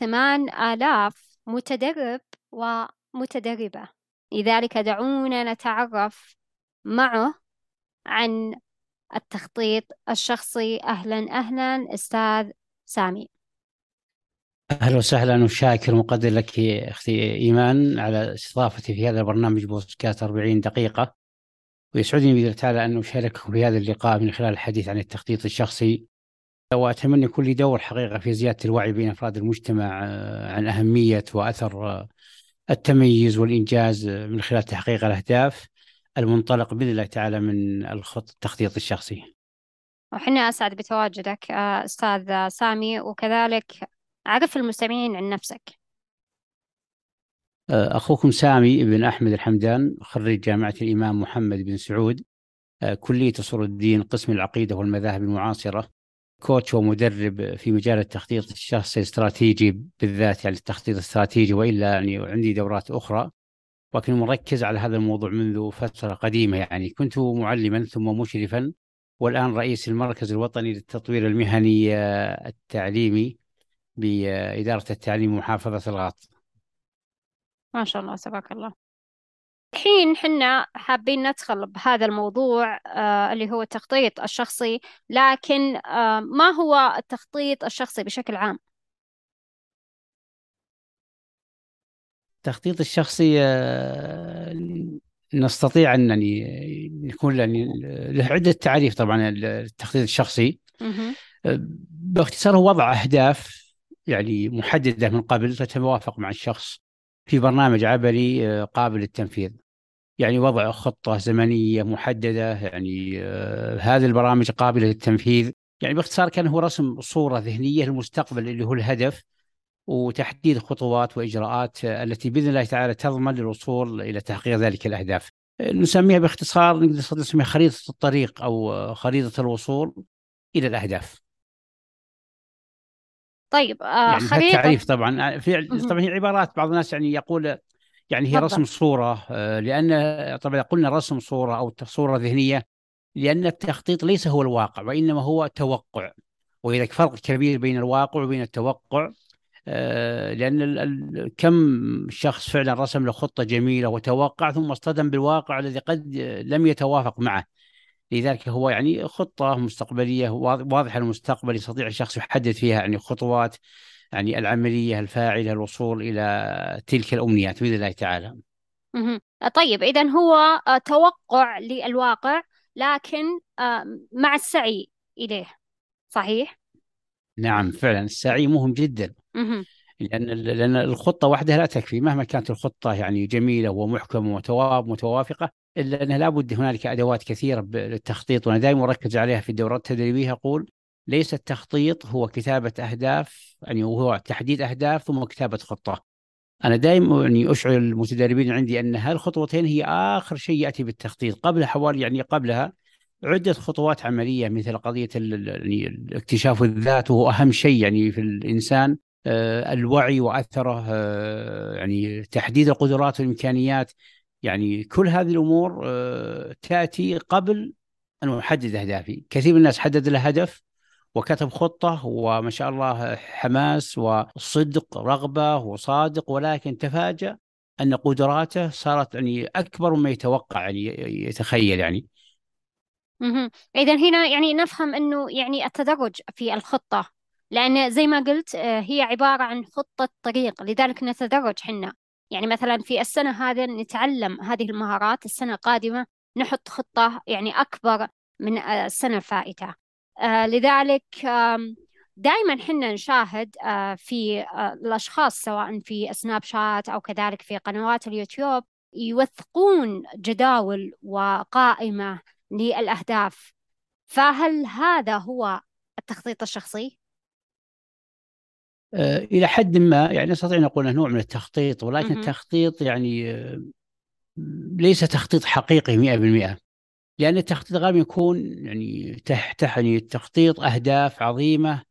ثمان آلاف متدرب ومتدربة. لذلك دعونا نتعرف معه عن التخطيط الشخصي. أهلا أهلا أستاذ سامي. أهلا وسهلا وشاكر ومقدر لك أختي إيمان على استضافتي في هذا البرنامج بودكاست 40 دقيقة. ويسعدني بإذن تعالى أن أشارككم في هذا اللقاء من خلال الحديث عن التخطيط الشخصي وأتمنى يكون لي دور حقيقة في زيادة الوعي بين أفراد المجتمع آه، عن أهمية وأثر آه، التميز والإنجاز آه، من خلال تحقيق الأهداف المنطلق بإذن الله تعالى من الخط التخطيط الشخصي. وحنا أسعد بتواجدك أستاذ سامي. وكذلك عرف المستمعين عن نفسك. أخوكم سامي بن أحمد الحمدان خريج جامعة الإمام محمد بن سعود. كلية أصول الدين قسم العقيدة والمذاهب المعاصرة. كوتش ومدرب في مجال التخطيط الشخصي الاستراتيجي بالذات يعني التخطيط الاستراتيجي وإلا يعني عندي دورات أخرى ولكن مركز على هذا الموضوع منذ فترة قديمة يعني كنت معلما ثم مشرفا والآن رئيس المركز الوطني للتطوير المهني آه، التعليمي بإدارة التعليم محافظه الغاط. ما شاء الله تبارك الله. الحين حنا حابين ندخل بهذا الموضوع آه اللي هو التخطيط الشخصي لكن آه ما هو التخطيط الشخصي بشكل عام؟ التخطيط الشخصي آه نستطيع يعني نكون يعني له عدة تعريف طبعا التخطيط الشخصي. باختصار هو وضع أهداف يعني محددة من قبل تتوافق مع الشخص. في برنامج عملي آه، قابل للتنفيذ. يعني وضع خطة زمنية محددة يعني آه، هذه البرامج قابلة للتنفيذ. يعني باختصار كان هو رسم صورة ذهنية للمستقبل اللي هو الهدف وتحديد خطوات وإجراءات التي بإذن الله تعالى تضمن للوصول إلى تحقيق ذلك الأهداف. نسميها باختصار نقدر نسميها خريطة الطريق أو خريطة الوصول إلى الأهداف. طيب آه يعني خريطة تعريف طبعا. في طبعا هي عبارات بعض الناس يعني يقول يعني هي رسم صورة آه، لأن طبعا قلنا رسم صورة أو صورة ذهنية لأن التخطيط ليس هو الواقع وإنما هو توقع. وإذا فرق كبير بين الواقع وبين التوقع آه، لأن كم شخص فعلا رسم له خطة جميلة وتوقع ثم اصطدم بالواقع الذي قد لم يتوافق معه. لذلك هو يعني خطة مستقبلية واضحة المستقبل يستطيع الشخص يحدد فيها يعني خطوات يعني العملية الفاعلة الوصول إلى تلك الأمنيات بإذن الله تعالى. طيب إذا هو آه، توقع للواقع لكن آه، مع السعي إليه صحيح؟ نعم فعلا السعي مهم جدا. لأن لأن الخطة وحدها لا تكفي. مهما كانت الخطة يعني جميلة ومحكمة وتواب إلا أنها لابد هنالك أدوات كثيرة للتخطيط وأنا دائما أركز عليها في الدورات التدريبية. أقول ليس التخطيط هو كتابة أهداف يعني هو تحديد أهداف ثم كتابة خطة. أنا دائما يعني أشعر المتدربين عندي أن هالخطوتين هي آخر شيء يأتي بالتخطيط. قبل حوالي يعني قبلها عدة خطوات عملية مثل قضية يعني اكتشاف الذات وهو أهم شيء يعني في الإنسان آه، الوعي وأثره آه، يعني تحديد القدرات والإمكانيات. يعني كل هذه الأمور آه، تأتي قبل أن أحدد أهدافي. كثير من الناس حدد له هدف وكتب خطة وما شاء الله حماس وصدق رغبة وصادق ولكن تفاجأ أن قدراته صارت يعني أكبر مما يتوقع يعني يتخيل يعني. إذا هنا يعني نفهم أنه يعني التدرج في الخطة لأن زي ما قلت آه، هي عبارة عن خطة طريق لذلك نتدرج حنا. يعني مثلا في السنة هذه نتعلم هذه المهارات السنة القادمة نحط خطة يعني أكبر من آه، السنة الفائتة آه، لذلك دائما حنا نشاهد آه، في الأشخاص سواء في سناب شات أو كذلك في قنوات اليوتيوب يوثقون جداول وقائمة للأهداف فهل هذا هو التخطيط الشخصي؟ آه، إلى حد ما يعني نستطيع نقول أنه نوع من التخطيط ولكن التخطيط يعني آه، ليس تخطيط حقيقي 100% لأن التخطيط غالبا يكون يعني تحت يعني تخطيط أهداف عظيمة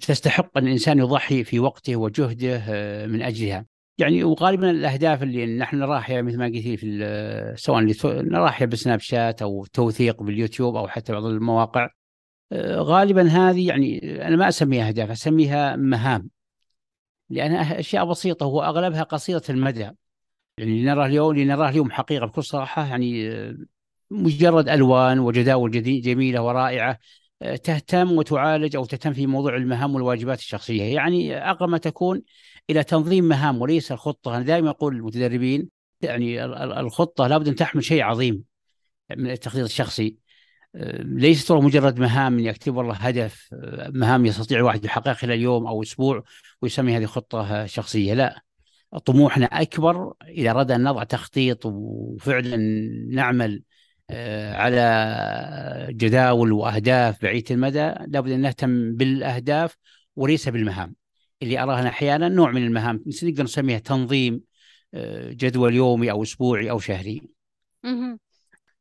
تستحق أن الإنسان يضحي في وقته وجهده من أجلها. يعني وغالبا الأهداف اللي نحن نراها مثل ما قلت في سواء نراها بسناب شات أو توثيق باليوتيوب أو حتى بعض المواقع آه، غالبا هذه يعني أنا ما أسميها اهداف أسميها مهام. لانها أشياء بسيطة واغلبها قصيره المدى. يعني نراه اليوم نراه اليوم حقيقة بكل صراحة يعني آه، مجرد ألوان وجداول جميلة ورائعة آه، تهتم وتعالج أو تهتم في موضوع المهام والواجبات الشخصية. يعني أقرب ما تكون إلى تنظيم مهام وليس الخطة. أنا دائما أقول للمتدربين يعني الخطة لابد أن تحمل شيء عظيم من التخطيط الشخصي. ليست مجرد مهام يكتب والله هدف آه، مهام يستطيع الواحد يحققها خلال يوم أو أسبوع ويسمي هذه خطة شخصية. لا طموحنا أكبر إذا اردنا أن نضع تخطيط وفعلا نعمل آه، على جداول وأهداف بعيده المدى لابد أن نهتم بالأهداف وليس بالمهام. اللي اراها أحيانا نوع من المهام نقدر نسميها تنظيم آه، جدول يومي أو أسبوعي أو شهري.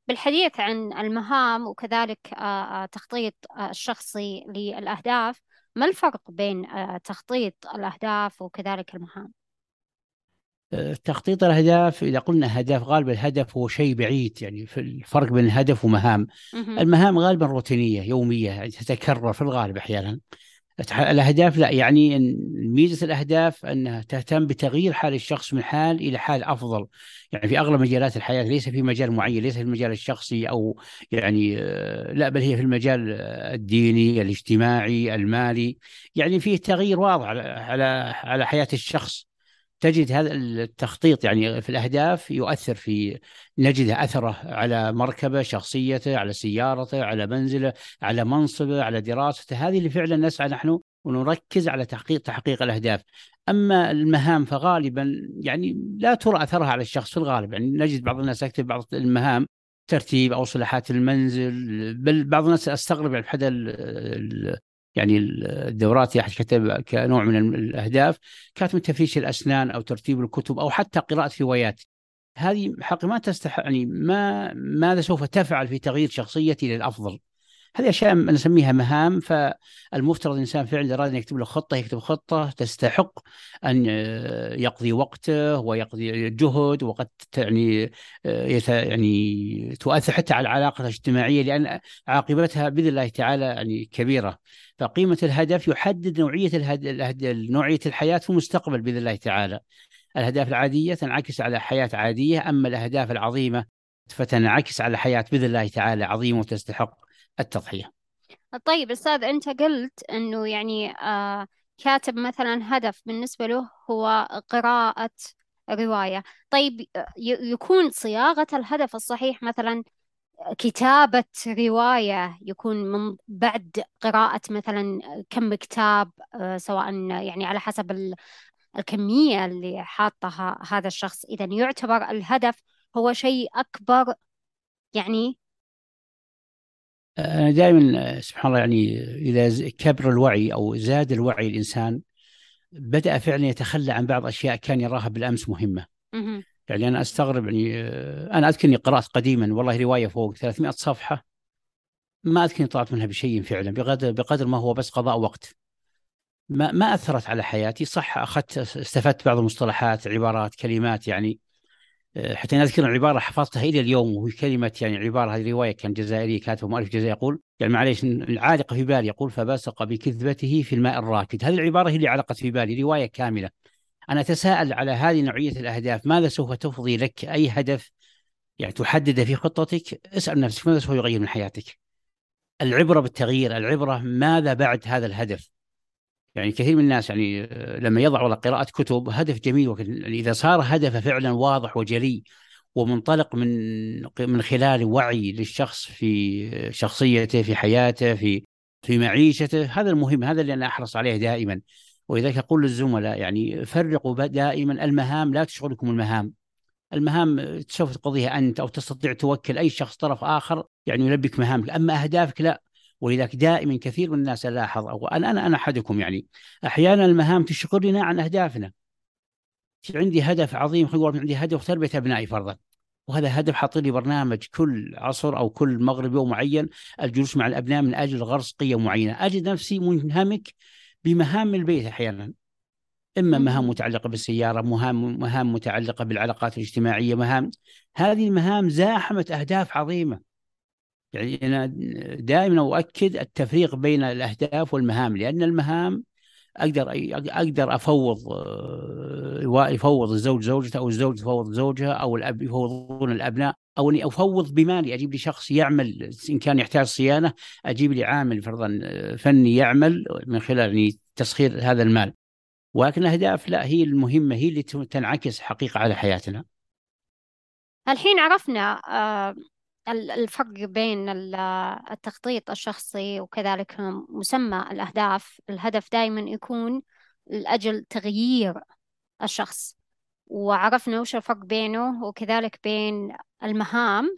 بالحديث عن المهام وكذلك آه، تخطيط الشخصي للأهداف ما الفرق بين تخطيط الأهداف وكذلك المهام؟ تخطيط الأهداف إذا قلنا هدف غالبا الهدف هو شيء بعيد يعني في الفرق بين الهدف ومهام. المهام غالبا روتينية يومية يعني تتكرر في الغالب أحيانا. الأهداف لا يعني ميزة الأهداف أنها تهتم بتغيير حال الشخص من حال إلى حال أفضل. يعني في أغلب مجالات الحياة ليس في مجال معين ليس في المجال الشخصي أو يعني آه، لا بل هي في المجال الديني الاجتماعي المالي. يعني فيه تغيير واضح على على حياة الشخص. تجد هذا التخطيط يعني في الأهداف يؤثر في نجد أثره على مركبة شخصيته على سيارته على منزله على منصبه على دراسته. هذه اللي فعلا نسعى نحن ونركز على تحقيق تحقيق الأهداف. أما المهام فغالبا يعني لا ترى أثرها على الشخص في الغالب. يعني نجد بعض الناس يكتب بعض المهام ترتيب أو صلاحات المنزل بل بعض الناس أستغرب يعني بحد يعني الدورات كتب كنوع من الأهداف كانت من تفريش الأسنان أو ترتيب الكتب أو حتى قراءة روايات هذه حق ما تستح يعني ما ماذا سوف تفعل في تغيير شخصيتي للأفضل؟ هذه أشياء نسميها مهام فالمفترض الانسان فعلا أراد أن يكتب له خطة يكتب خطة تستحق أن يقضي وقته ويقضي جهد وقد يعني يعني تؤثر حتى على العلاقة الاجتماعية لأن عاقبتها بإذن الله تعالى يعني كبيرة. فقيمة الهدف يحدد نوعية الهدف نوعية الحياة في المستقبل بإذن الله تعالى. الأهداف العادية تنعكس على حياة عادية أما الأهداف العظيمة فتنعكس على حياة بإذن الله تعالى عظيمة وتستحق. التضحية. طيب أستاذ أنت قلت أنه يعني آه كاتب مثلا هدف بالنسبة له هو قراءة رواية. طيب يكون صياغة الهدف الصحيح مثلا كتابة رواية يكون من بعد قراءة مثلا كم كتاب آه، سواء يعني على حسب الكمية اللي حاطها هذا الشخص. إذا يعتبر الهدف هو شيء أكبر يعني أنا دائما سبحان الله يعني إذا كبر الوعي أو زاد الوعي الإنسان بدأ فعلا يتخلى عن بعض أشياء كان يراها بالأمس مهمة. يعني أنا أستغرب يعني أنا أذكر إني قرأت قديما والله رواية فوق 300 صفحة ما أذكر إني طلعت منها بشيء فعلا بقدر بقدر ما هو بس قضاء وقت. ما ما أثرت على حياتي صح أخذت استفدت بعض المصطلحات عبارات كلمات يعني حتى نذكر العبارة حفظتها إلى اليوم وهي كلمة يعني عبارة هذه رواية كان جزائري كاتب مؤلف جزائري يقول يعني معليش العالقة في بالي يقول فبصق بكذبته في الماء الراكد هذه العبارة هي اللي علقت في بالي رواية كاملة. أنا أتساءل على هذه نوعية الأهداف ماذا سوف تفضي لك؟ أي هدف يعني تحدده في خطتك؟ اسأل نفسك ماذا سوف يغير من حياتك؟ العبرة بالتغيير العبرة ماذا بعد هذا الهدف؟ يعني كثير من الناس يعني آه، لما يضع والله قراءة كتب هدف جميل يعني إذا صار هدفه فعلا واضح وجلي ومنطلق من من خلال وعي للشخص في شخصيته في حياته في في معيشته هذا المهم هذا اللي أنا أحرص عليه دائما. ولذلك أقول للزملاء يعني فرقوا دائما المهام لا تشغلكم المهام. المهام سوف تقضيها أنت أو تستطيع توكل أي شخص طرف آخر يعني يلبك مهامك. أما أهدافك لا. ولذلك دائما كثير من الناس الاحظ أو أنا أنا أنا أحدكم يعني أحيانا المهام تشغلنا عن أهدافنا. عندي هدف عظيم خلينا عندي هدف تربيه أبنائي فرضا. وهذا هدف حاط لي برنامج كل عصر أو كل مغرب يوم معين الجلوس مع الأبناء من أجل غرس قيم معينة، أجد نفسي منهمك بمهام البيت أحيانا. إما مهام متعلقة بالسيارة، مهام مهام متعلقة بالعلاقات الاجتماعية، مهام. هذه المهام زاحمت أهداف عظيمة. يعني أنا دائما أؤكد التفريق بين الأهداف والمهام لأن المهام أقدر أقدر أفوض آه، يفوض الزوج زوجته أو الزوج يفوض زوجها أو الأب يفوضون الأبناء أو إني أفوض بمالي. أجيب لي شخص يعمل إن كان يحتاج صيانة أجيب لي عامل فرضا آه، فني يعمل من خلال يعني تسخير هذا المال. ولكن الأهداف لا هي المهمة هي اللي تنعكس حقيقة على حياتنا. الحين عرفنا آه، الفرق بين التخطيط الشخصي وكذلك مسمى الأهداف. الهدف دائما يكون لأجل تغيير الشخص وعرفنا وش الفرق بينه وكذلك بين المهام.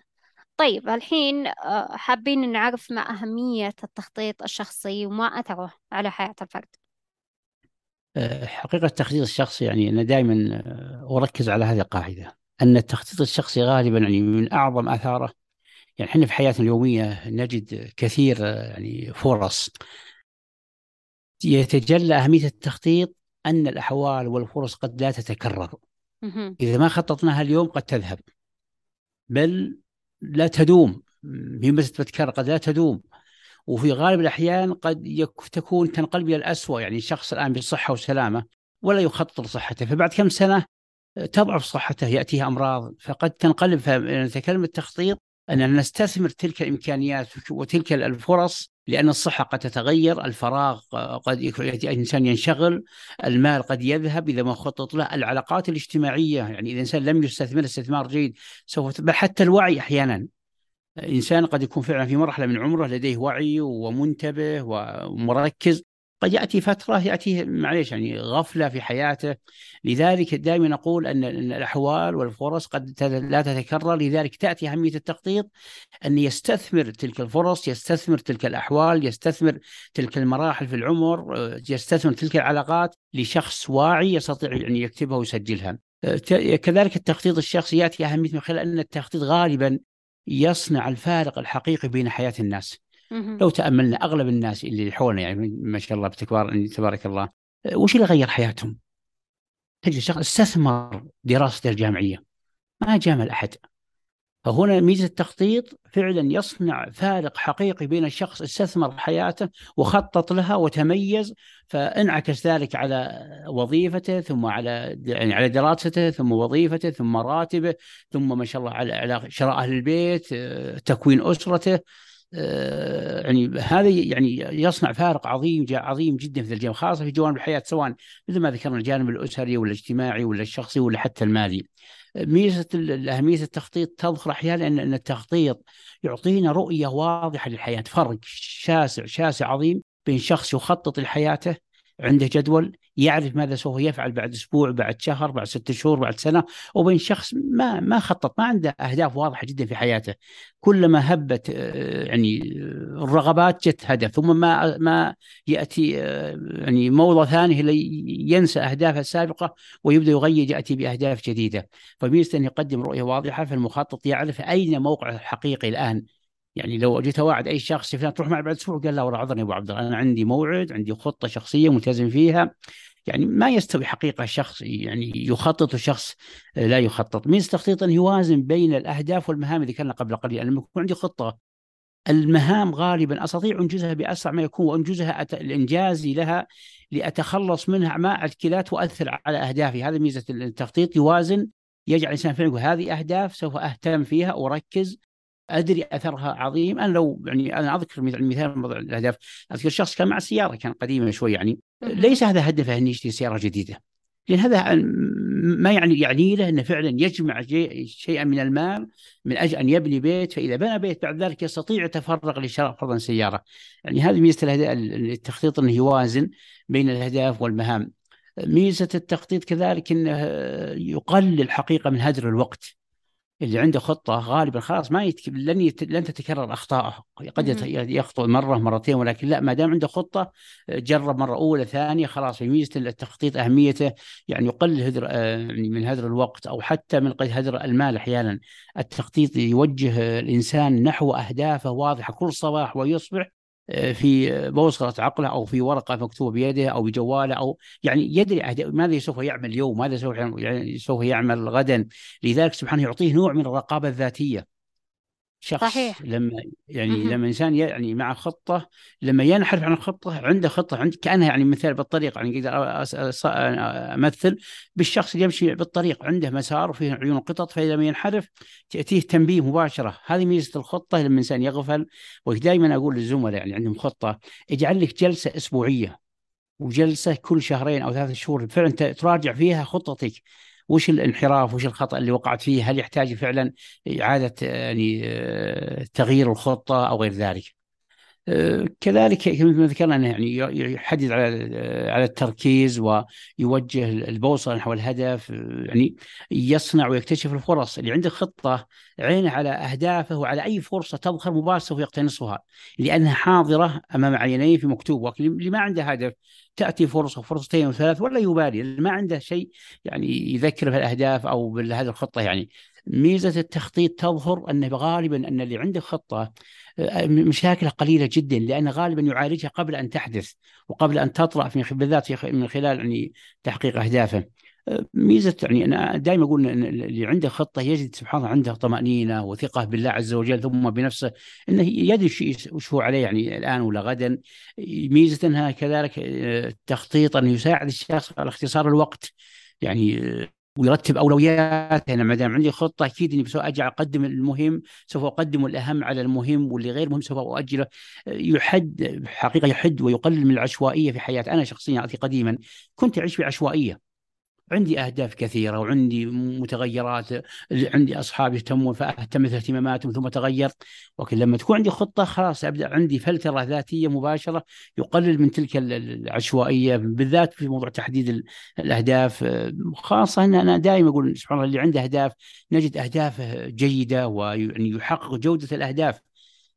طيب الحين آه، حابين نعرف ما أهمية التخطيط الشخصي وما أثره على حياة الفرد. آه، حقيقة التخطيط الشخصي يعني أنا دائما آه، أركز على هذه القاعدة أن التخطيط الشخصي غالبا يعني من أعظم آثاره يعني إحنا في حياتنا اليومية نجد كثير يعني فرص. يتجلى أهمية التخطيط أن الأحوال والفرص قد لا تتكرر. إذا ما خططناها اليوم قد تذهب. بل لا تدوم. هي بس تتكرر قد لا تدوم. وفي غالب الأحيان قد تكون تنقلب إلى الاسوء يعني شخص الآن بصحة وسلامة ولا يخطط لصحته. فبعد كم سنة تضعف صحته يأتيها أمراض. فقد تنقلب فنتكلم التخطيط أن نستثمر تلك الإمكانيات وتلك الفرص لأن الصحة قد تتغير الفراغ قد الإنسان ينشغل المال قد يذهب إذا ما خطط له. العلاقات الاجتماعية يعني إذا الإنسان لم يستثمر استثمار جيد سوف بل حتى الوعي أحيانا. إنسان قد يكون فعلا في مرحلة من عمره لديه وعي ومنتبه ومركز. قد يأتي فترة ياتي معليش يعني غفلة في حياته. لذلك دائما نقول أن الأحوال والفرص قد لا تتكرر. لذلك تأتي أهمية التخطيط أن يستثمر تلك الفرص يستثمر تلك الأحوال يستثمر تلك المراحل في العمر يستثمر تلك العلاقات لشخص واعي يستطيع أن يكتبها ويسجلها. كذلك التخطيط الشخصي يأتي اهميته من خلال أن التخطيط غالبا يصنع الفارق الحقيقي بين حياة الناس. لو تأملنا أغلب الناس اللي حولنا يعني ما شاء الله بتكبار تبارك الله وش اللي غير حياتهم؟ تجد شخص استثمر دراسته الجامعية ما جامل احد فهنا ميزة التخطيط فعلا يصنع فارق حقيقي بين الشخص استثمر حياته وخطط لها وتميز فانعكس ذلك على وظيفته ثم على يعني على دراسته ثم وظيفته ثم راتبه ثم ما شاء الله على على شراء أهل البيت تكوين أسرته. آه، يعني هذا يعني يصنع فارق عظيم عظيم جدا في الجانب خاصة في جوانب الحياة سواء مثل ما ذكرنا الجانب الأسري ولا الاجتماعي ولا الشخصي ولا حتى المالي. ميزة أهمية التخطيط تظهر أحيانا أن التخطيط يعطينا رؤية واضحة للحياة، فرق شاسع شاسع عظيم بين شخص يخطط لحياته عنده جدول يعرف ماذا سوف يفعل بعد أسبوع بعد شهر بعد ستة شهور بعد سنة وبين شخص ما ما خطط ما عنده أهداف واضحة جدا في حياته. كلما هبت آه، يعني آه، الرغبات جت هدف ثم ما ما يأتي آه، يعني موضة ثانية ينسى أهدافه السابقة ويبدأ يغير يأتي بأهداف جديدة. فميزه ان يقدم رؤية واضحة فالمخطط يعرف أين موقعه الحقيقي الآن. يعني لو جيت أوعد أي شخص فلان تروح معي بعد أسبوع قال لا والله عذرني أبو عبد الله أنا عندي موعد عندي خطة شخصية ملتزم فيها. يعني ما يستوي حقيقة الشخص يعني يخطط وشخص لا يخطط. من التخطيط أن يوازن بين الأهداف والمهام اللي ذكرنا قبل قليل. لما يكون عندي خطة المهام غالبا أستطيع أنجزها بأسرع ما يكون وأنجزها الإنجاز لها لأتخلص منها مع الكلات وأثر على أهدافي. هذا ميزة التخطيط يوازن يجعل الإنسان فعلا يقول هذه أهداف سوف أهتم فيها واركز أدري أثرها عظيم. أنا لو يعني أنا أذكر مثال موضوع الأهداف. أذكر شخص كان مع سيارة كان قديمة شوي يعني. ليس هذا هدفه إنه يشتري سيارة جديدة. لأن هذا ما يعني يعني له إنه فعلا يجمع شيئا من المال من أجل أن يبني بيت. فإذا بنى بيت بعد ذلك يستطيع يتفرغ لشراء فرضا سيارة. يعني هذه ميزة التخطيط إنه يوازن بين الأهداف والمهام. ميزة التخطيط كذلك إنه يقلل الحقيقة من هدر الوقت. اللي عنده خطة غالبا خلاص ما يتك... لن يت... لن تتكرر أخطائه. قد يت... يخطئ مرة مرتين ولكن لا ما دام عنده خطة جرب مرة أولى ثانية خلاص في ميزه التخطيط أهميته يعني يقلل هدر يعني من هدر الوقت أو حتى من قد هدر المال أحيانا. التخطيط يوجه الإنسان نحو أهدافه واضحة كل صباح ويصبح في بوصلة عقله أو في ورقة مكتوبة بيده أو بجواله أو يعني يدري ماذا سوف يعمل اليوم ماذا سوف يعني سوف يعمل غدا. لذلك سبحانه يعطيه نوع من الرقابة الذاتية. شخص صحيح. لما يعني م-م. لما إنسان يعني مع خطة لما ينحرف عن الخطه عنده خطة عند كأنها يعني مثال بالطريق يعني أقدر أمثل بالشخص اللي يمشي بالطريق عنده مسار وفيه عيون قطط فلما ينحرف تأتيه تنبيه مباشرة هذه ميزة الخطة لما الانسان يغفل ودائما أقول للزملاء يعني عندهم خطة اجعل لك جلسة أسبوعية وجلسة كل شهرين أو ثلاثة شهور فعلا تراجع فيها خطتك وش الانحراف وش الخطأ اللي وقعت فيه؟ هل يحتاج فعلا إعادة يعني تغيير الخطة أو غير ذلك؟ كذلك كما ذكرنا أنه يعني يحدد على على التركيز ويوجه البوصلة نحو الهدف يعني يصنع ويكتشف الفرص. اللي عنده خطة عينه على أهدافه وعلى أي فرصة تظهر مباشرة سوف يقتنصها لأنها حاضرة أمام عينيه في مكتوب ولكن اللي ما عنده هدف تأتي فرصة فرصتين وثلاث ولا يبالي ما عنده شيء يعني يذكر بالاهداف أو بهذه الخطة يعني ميزة التخطيط تظهر انه غالبا أن اللي عنده خطة مشاكلها قليلة جدا لأن غالبا يعالجها قبل أن تحدث وقبل أن تطرأ في بالذات من خلال يعني تحقيق أهدافه. ميزة يعني أنا دائما أقول إن اللي عنده خطة يجد سبحان الله عنده طمأنينة وثقة بالله عز وجل ثم بنفسه إنه يدري وش هو عليه يعني الآن ولا غدا. ميزة أنها كذلك التخطيط انه يساعد الشخص على اختصار الوقت. يعني ويرتب أولوياته. أنا ما دام عندي خطة أكيد إني سوف أجي أقدم المهم سوف أقدم الأهم على المهم واللي غير مهم سوف أؤجله. يحد حقيقة يحد ويقلل من العشوائية في حياتي. أنا شخصيا قديما. كنت أعيش في عشوائيه عندي أهداف كثيرة وعندي متغيرات عندي أصحاب يهتمون فاهتم اهتماماتهم ثم تغير ولكن لما تكون عندي خطة خلاص أبدأ عندي فلترة ذاتية مباشرة يقلل من تلك العشوائية بالذات في موضوع تحديد الأهداف. خاصة إن أنا دائما أقول سبحان الله اللي عنده أهداف نجد أهدافه جيدة ويعني يحقق جودة الأهداف.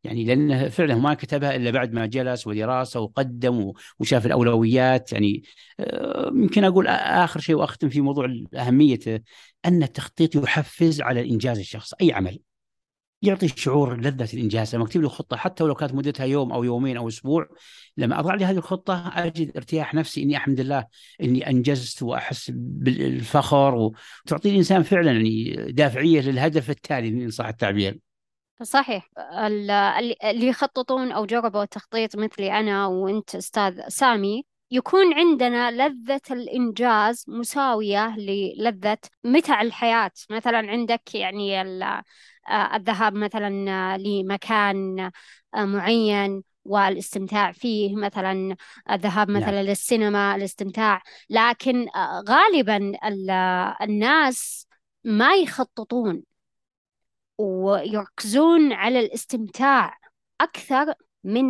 يعني لأنه فعلا ما كتبها إلا بعد ما جلس ودراسة وقدم وشاف الأولويات. يعني آه، يمكن أقول آخر شيء وأختم في موضوع اهميته أن التخطيط يحفز على الإنجاز الشخص أي عمل يعطي شعور لذة الإنجاز. لما أكتب له خطة حتى ولو كانت مدتها يوم أو يومين أو أسبوع لما أضع لي هذه الخطة أجد ارتياح نفسي إني الحمد لله إني أنجزت وأحس بالفخر وتعطي الإنسان فعلا يعني دافعية للهدف التالي إن صح التعبير. صحيح. اللي يخططون أو جربوا التخطيط مثلي أنا وأنت أستاذ سامي يكون عندنا لذة الإنجاز مساوية للذة متع الحياة. مثلا عندك يعني الذهاب مثلا لمكان معين والاستمتاع فيه. مثلا الذهاب مثلا نعم. للسينما الاستمتاع. لكن غالبا الناس ما يخططون ويركزون على الاستمتاع أكثر من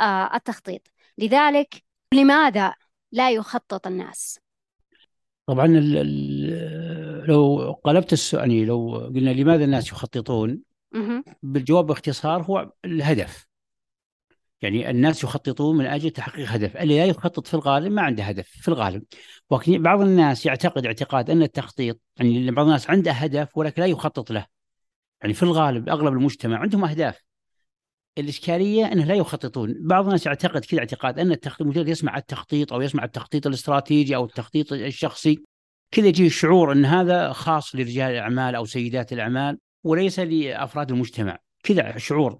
آه، التخطيط. لذلك لماذا لا يخطط الناس؟ طبعا لو قلبت السؤال يعني لو قلنا لماذا الناس يخططون؟ بالجواب باختصار هو الهدف. يعني الناس يخططون من أجل تحقيق هدف، اللي لا يخطط في الغالب ما عنده هدف في الغالب، ولكن بعض الناس يعتقد اعتقاد أن التخطيط يعني بعض الناس عنده هدف ولكن لا يخطط له. يعني في الغالب أغلب المجتمع عندهم أهداف. الإشكالية إنه لا يخططون، بعض الناس يعتقد كذا اعتقاد أن التخطيط مجرد يسمع التخطيط أو يسمع التخطيط الاستراتيجي أو التخطيط الشخصي. كذا يجيه الشعور إن هذا خاص لرجال الأعمال أو سيدات الأعمال وليس لأفراد المجتمع. كذا شعور.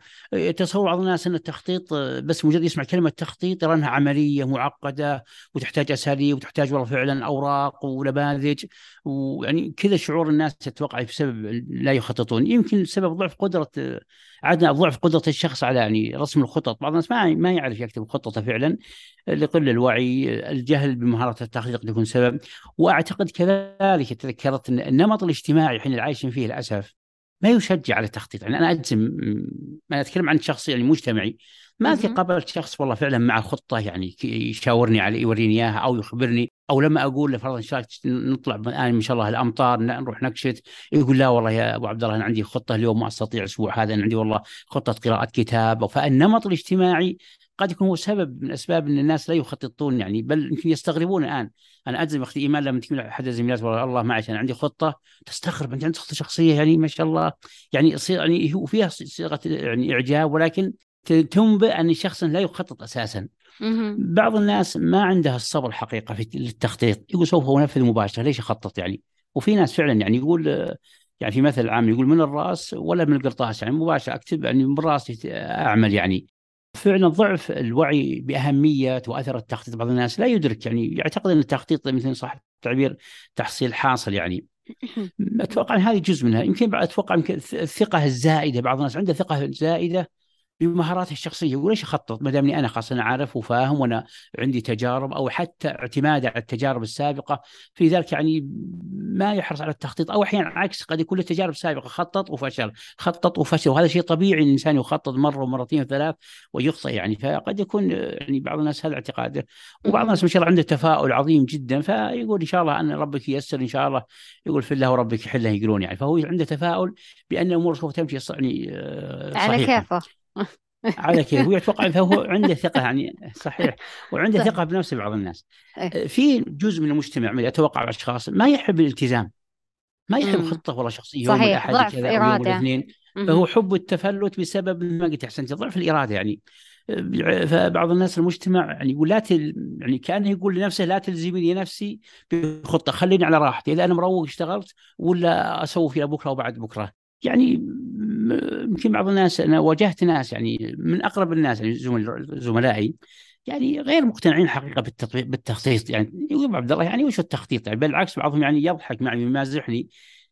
تصور بعض الناس إن التخطيط بس مجرد يسمع كلمة تخطيط يرى انها عملية معقدة وتحتاج أساليب وتحتاج والله فعلا أوراق ونماذج ويعني كذا شعور الناس تتوقع بسبب لا يخططون. يمكن سبب ضعف قدرة عدم ضعف قدرة الشخص على يعني رسم الخطط. بعض الناس ما ما يعرف يكتب خطته فعلا لقل الوعي الجهل بمهارة التخطيط يكون سبب. وأعتقد كذلك تذكرت النمط الاجتماعي اللي عايشين فيه للأسف ما يشجع على التخطيط. يعني أنا أجزم أنا أتكلم عن شخص يعني مجتمعي. ما في قابلت شخص والله فعلا مع خطة يعني يشاورني على يوريني إياها أو يخبرني أو لما أقول له فرضا نطلع الان ما شاء الله الأمطار نروح نكشت. يقول لا والله يا أبو عبد الله أنا عندي خطة اليوم ما أستطيع الأسبوع هذا أنا عندي والله خطة قراءة كتاب. فالنمط الاجتماعي قد يكون هو سبب من أسباب أن الناس لا يخططون يعني بل يمكن يستغربون الآن. أنا أجزم أختي إيمان لما تقول احد الزميلات والله الله معك أنا عندي خطة. تستغرب أنت عندك خطة شخصية يعني ما شاء الله. يعني يصير يعني هو فيها صيغة يعني إعجاب ولكن تنبئ أن شخص لا يخطط أساسا. بعض الناس ما عندها الصبر حقيقة في التخطيط يقول سوف انفذ مباشرة ليش اخطط يعني؟ وفي ناس فعلا يعني يقول يعني في مثل عام يقول من الرأس ولا من القرطاس يعني مباشرة أكتب يعني من رأسي أعمل يعني. فعلا ضعف الوعي بأهمية وأثر التخطيط. بعض الناس لا يدرك يعني يعتقد إن التخطيط مثل صح التعبير تحصيل حاصل يعني. أتوقع إن هذه جزء منها. يمكن أتوقع يمكن الثقة الزائدة بعض الناس عنده ثقة زائدة بمهاراته الشخصية. وليش أخطط؟ ما دامني أنا خاصة أنا عارف وفاهم وأنا عندي تجارب أو حتى اعتماد على التجارب السابقة في ذلك يعني ما يحرص على التخطيط. أو أحيانا عكس قد يكون له تجارب سابقه خطط وفشل خطط وفشل وهذا شيء طبيعي إن الإنسان يخطط مرة ومرتين وثلاث ويخطئ يعني. فقد يكون يعني بعض الناس هذا اعتقاده. وبعض الناس ما شاء الله عنده تفاؤل عظيم جدا. فيقول إن شاء الله أن ربك ييسر إن شاء الله يقول في الله وربك يحله يقولون يعني. فهو عنده تفاؤل بأن الأمور سوف تمشي يعني صحيحه على كيفه. على كيف؟ هو يتوقع فهو عنده ثقة يعني صحيح وعنده ثقة بنفسه بعض الناس. إيه. في جزء من المجتمع أتوقع الأشخاص ما يحب الالتزام. ما يحب خطة ولا شخصية يوم الاحد كذا يوم الاثنين فهو حب التفلت بسبب ما قلت احسنت ضعف الإرادة يعني. فبعض الناس المجتمع يعني يقول لا تل... يعني كأنه يقول لنفسه لا تلزمني نفسي بخطة خليني على راحتي. إذا أنا مروق اشتغلت ولا أسوي فيها بكره وبعد بكرة. يعني يمكن بعض الناس أنا واجهت ناس يعني من أقرب الناس يعني زملائي يعني غير مقتنعين حقيقه بالتطبيق بالتخطيط يعني. يقول عبد الله يعني وش التخطيط يعني؟ بالعكس بعضهم يعني يضحك معي يمازحني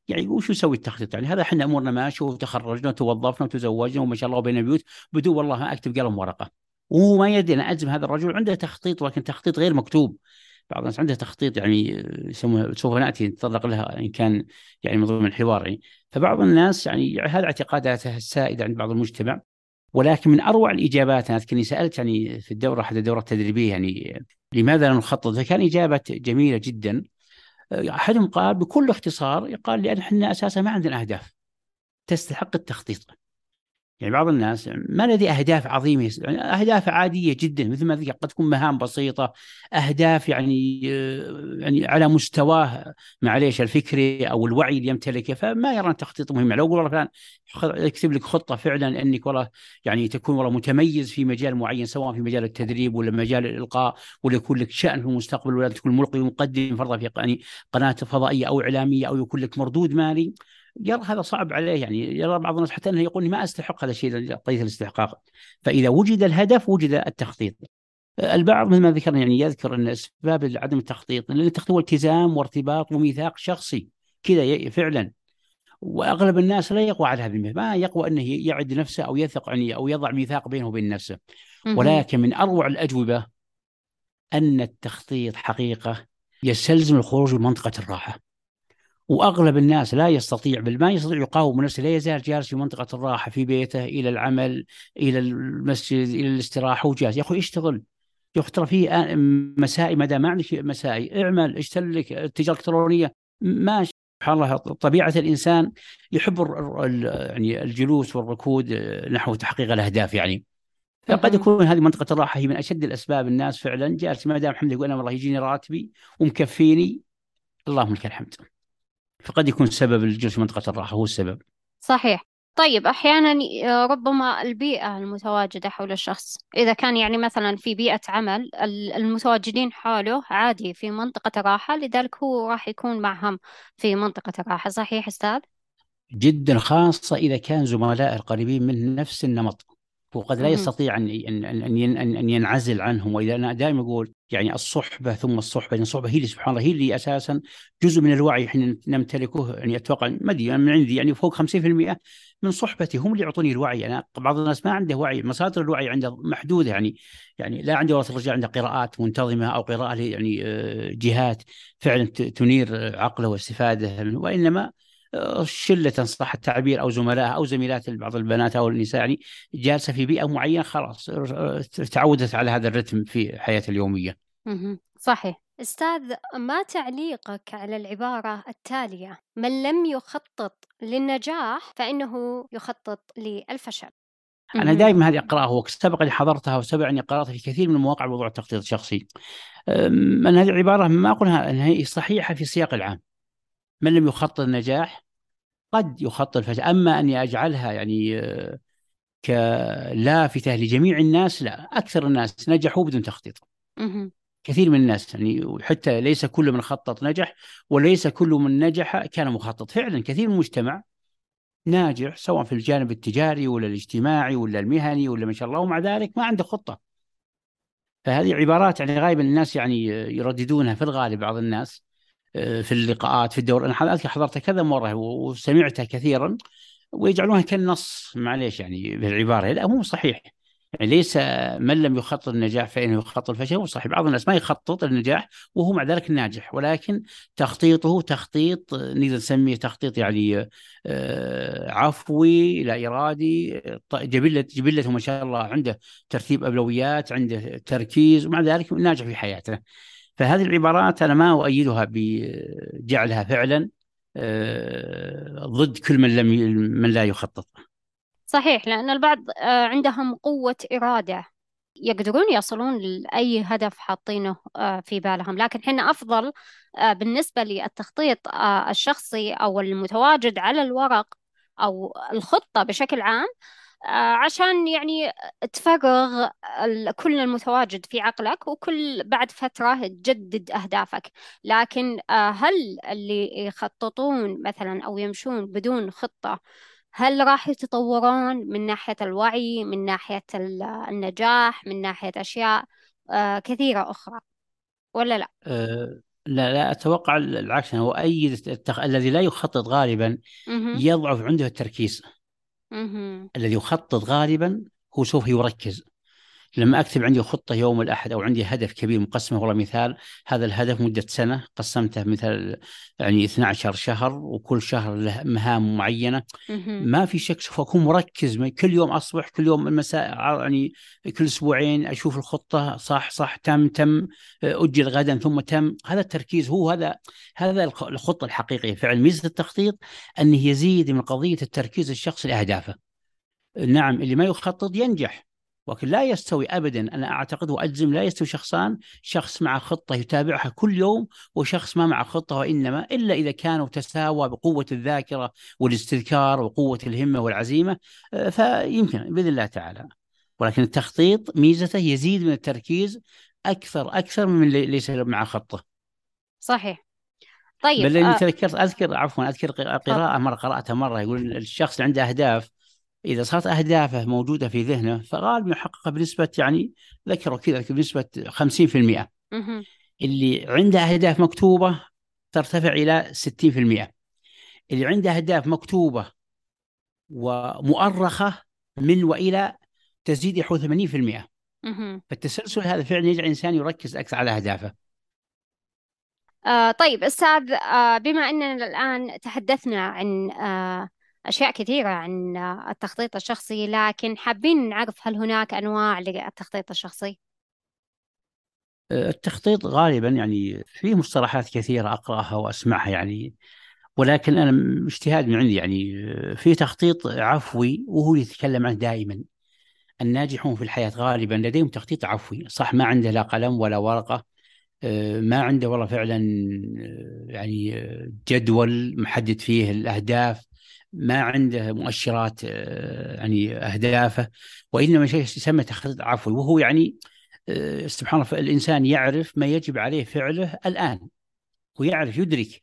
يعني وش يسوي التخطيط يعني؟ هذا إحنا أمورنا ماشيه وتخرجنا وتوظفنا وتزوجنا وما شاء الله بين البيوت بدون والله ما أكتب قلم ورقة. وهو ما يدري أنا اجزم هذا الرجل عنده تخطيط ولكن تخطيط غير مكتوب. بعض الناس عنده تخطيط يعني يسموه سوف نأتي نتطرق لها إن كان يعني من ضمن الحوار يعني. فبعض الناس يعني هذا اعتقاداته السائده عند بعض المجتمع ولكن من أروع الإجابات أنا اذكرني سألت يعني في الدورة احد الدورات التدريبية يعني لماذا لا نخطط؟ فكان إجابة جميلة جدا أحدهم قال بكل اختصار قال لأن إحنا أساسا ما عندنا أهداف تستحق التخطيط يعني بعض الناس ما لديه أهداف عظيمة يعني أهداف عادية جدا مثل ما ذكر قد تكون مهام بسيطة أهداف يعني يعني على مستواه معليش الفكري أو الوعي اللي يمتلكه فما يرى تخطيط مهم. لو قول فلان يكتب لك خطة فعلا أنك والله يعني تكون والله متميز في مجال معين سواء في مجال التدريب ولا مجال الإلقاء ولا يكون لك شأن في المستقبل ولا تكون ملقي ومقدم فرضا في يعني قناة فضائية أو إعلامية أو يكون لك مردود مالي. يرى هذا صعب عليه يعني يرى بعض الناس حتى إنه يقول ما أستحق هذا الشيء قضيه الاستحقاق. فإذا وجد الهدف وجد التخطيط. البعض مثل ما ذكرنا يعني يذكر إن أسباب عدم التخطيط لأن التخطيط هو التزام وارتباط وميثاق شخصي كذا فعلا. وأغلب الناس لا يقوى على هذا ما يقوى إنه يعد نفسه أو يثق يعني أو يضع ميثاق بينه وبين نفسه. ولكن من أروع الأجوبة أن التخطيط حقيقة يستلزم الخروج من منطقة الراحة. وأغلب الناس لا يستطيع بل ما يستطيع يقاوم نفسه لا يزال جالس في منطقة الراحة في بيته إلى العمل إلى المسجد إلى الاستراحة وجالس يا أخوي اشتغل. يا أخي ترى في مسائي ما دام ما عندك مسائي اعمل اشتغل لك التجارة الإلكترونية. ماشي سبحان الله طبيعة الإنسان يحب يعني الجلوس والركود نحو تحقيق الأهداف يعني. فقد يكون هذه منطقة الراحة هي من أشد الأسباب الناس فعلا. جالس ما دام الحمد لله يقول أنا والله يجيني راتبي ومكفيني. اللهم لك الحمد. فقد يكون سبب الجلوس في منطقة الراحة هو السبب. صحيح. طيب أحيانا آه، ربما البيئة المتواجدة حول الشخص إذا كان يعني مثلا في بيئة عمل المتواجدين حوله عادي في منطقة راحة لذلك هو راح يكون معهم في منطقة الراحة صحيح أستاذ؟ جدا خاصة إذا كان زملاء القريبين من نفس النمط. وقد لا يستطيع أن ان ان أن ينعزل عنهم. وإذا أنا دائما أقول يعني الصحبة ثم الصحبة يعني الصحبة هي اللي سبحان الله هي اللي أساسا جزء من الوعي إحنا نمتلكه. يعني أتوقع ما أدري من عندي يعني فوق 50% من صحبتي هم اللي يعطوني الوعي. أنا بعض الناس ما عنده وعي مصادر الوعي عنده محدودة. يعني يعني لا عندي والله الرجال عنده قراءات منتظمة أو قراءة يعني آه، جهات فعلا تنير عقله واستفادة وإنما شلة صح التعبير أو زملائها أو زميلات بعض البنات أو النساء يعني جالسة في بيئة معينة خلاص تعودت على هذا الرتم في حياتها اليومية. صحيح. أستاذ ما تعليقك على العبارة التالية؟ من لم يخطط للنجاح فإنه يخطط للفشل. أنا دائما هذه أقرأها وسبق أني حضرتها وسبق أني قرأتها في كثير من المواقع موضوع التخطيط الشخصي. من هذه العبارة ما أقولها أنها هي صحيحة في السياق العام. من لم يخطط النجاح قد يخطط الفشل أما أني أجعلها يعني آه، كلافتة لجميع الناس لا أكثر الناس نجحوا بدون تخطيط. كثير من الناس يعني حتى ليس كل من خطط نجح وليس كل من نجح كان مخطط. فعلا كثير من المجتمع ناجح سواء في الجانب التجاري ولا الاجتماعي ولا المهني ولا ما شاء الله ومع ذلك ما عنده خطة. فهذه عبارات يعني غالبا الناس يعني يرددونها في الغالب بعض الناس. آه، في اللقاءات في الدور أنا أذكر حضرتها كذا مرة وسمعتها كثيرا ويجعلونها كالنص معليش يعني بالعباره لا مو صحيح. يعني ليس من لم يخطط النجاح فإنه يخطط الفشل وصحيح بعض الناس ما يخطط النجاح وهو مع ذلك ناجح ولكن تخطيطه تخطيط نقدر نسميه تخطيط يعني آه، عفوي لا إرادي جبلة جبلته ما شاء الله عنده ترتيب أولويات عنده تركيز ومع ذلك ناجح في حياته. فهذه العبارات أنا ما أؤيدها بجعلها فعلا آه، ضد كل من لم من لا يخطط صحيح لأن البعض آه، عندهم قوة إرادة. يقدرون يصلون لأي هدف حاطينه آه، في بالهم. لكن حنا أفضل آه، بالنسبة للتخطيط الشخصي أو المتواجد على الورق أو الخطة بشكل عام عشان يعني تفرغ كل المتواجد في عقلك وكل بعد فترة تجدد أهدافك. لكن هل اللي يخططون مثلا أو يمشون بدون خطة هل راح يتطورون من ناحية الوعي من ناحية النجاح من ناحية أشياء آه، كثيرة أخرى ولا لا؟ أه لا لا أتوقع العكس هو أي التخ... الذي لا يخطط غالبا يضعف عنده التركيز. الذي يخطط غالبا هو سوف يركز. لما أكتب عندي خطة يوم الأحد أو عندي هدف كبير مقسمه والله مثال هذا الهدف مدة سنة قسمته مثل يعني 12 شهر وكل شهر له مهام معينة. ما في شك سوف أكون مركز كل يوم أصبح كل يوم المساء يعني كل أسبوعين أشوف الخطة صح صح تم تم أجل غدا ثم تم. هذا التركيز هو هذا هذا الخطة الحقيقية. فعلا ميزة التخطيط أنه يزيد من قضية التركيز الشخصي لأهدافه. نعم اللي ما يخطط ينجح. ولكن لا يستوي ابدا. أنا أعتقد وأجزم لا يستوي شخصان شخص مع خطة يتابعها كل يوم وشخص ما مع خطة وإنما إلا إذا كانوا تساوى بقوة الذاكرة والاستذكار وقوة الهمة والعزيمة آه، فيمكن بإذن الله تعالى. ولكن التخطيط ميزته يزيد من التركيز أكثر أكثر من ليس مع خطة. صحيح. طيب بل اني آه تذكرت أذكر عفوا أذكر قراءة مرة قرأتها مرة يقول الشخص اللي عنده أهداف إذا صارت أهدافه موجودة في ذهنه فغالبا يحققها بنسبة يعني ذكروا كذا بنسبة 50% اللي عنده أهداف مكتوبة ترتفع إلى 60% اللي عنده أهداف مكتوبة ومؤرخة من وإلى تزيد يحو 80% فالتسلسل هذا فعلا يجعل الإنسان يركز أكثر على أهدافه. آه طيب أستاذ آه بما إننا الآن تحدثنا عن آه أشياء كثيرة عن التخطيط الشخصي لكن حابين نعرف هل هناك أنواع للتخطيط الشخصي؟ التخطيط غالبا يعني في مصطلحات كثيرة أقرأها وأسمعها يعني ولكن أنا اجتهاد من عندي يعني في تخطيط عفوي وهو اللي يتكلم عنه دائما الناجحون في الحياة غالبا لديهم تخطيط عفوي صح ما عنده لا قلم ولا ورقة ما عنده والله فعلا يعني جدول محدد فيه الأهداف ما عنده مؤشرات آه، يعني أهدافه وإنما شيء يسمى تخطيط عفوي وهو يعني آه، سبحان الله الإنسان يعرف ما يجب عليه فعله الآن ويعرف يدرك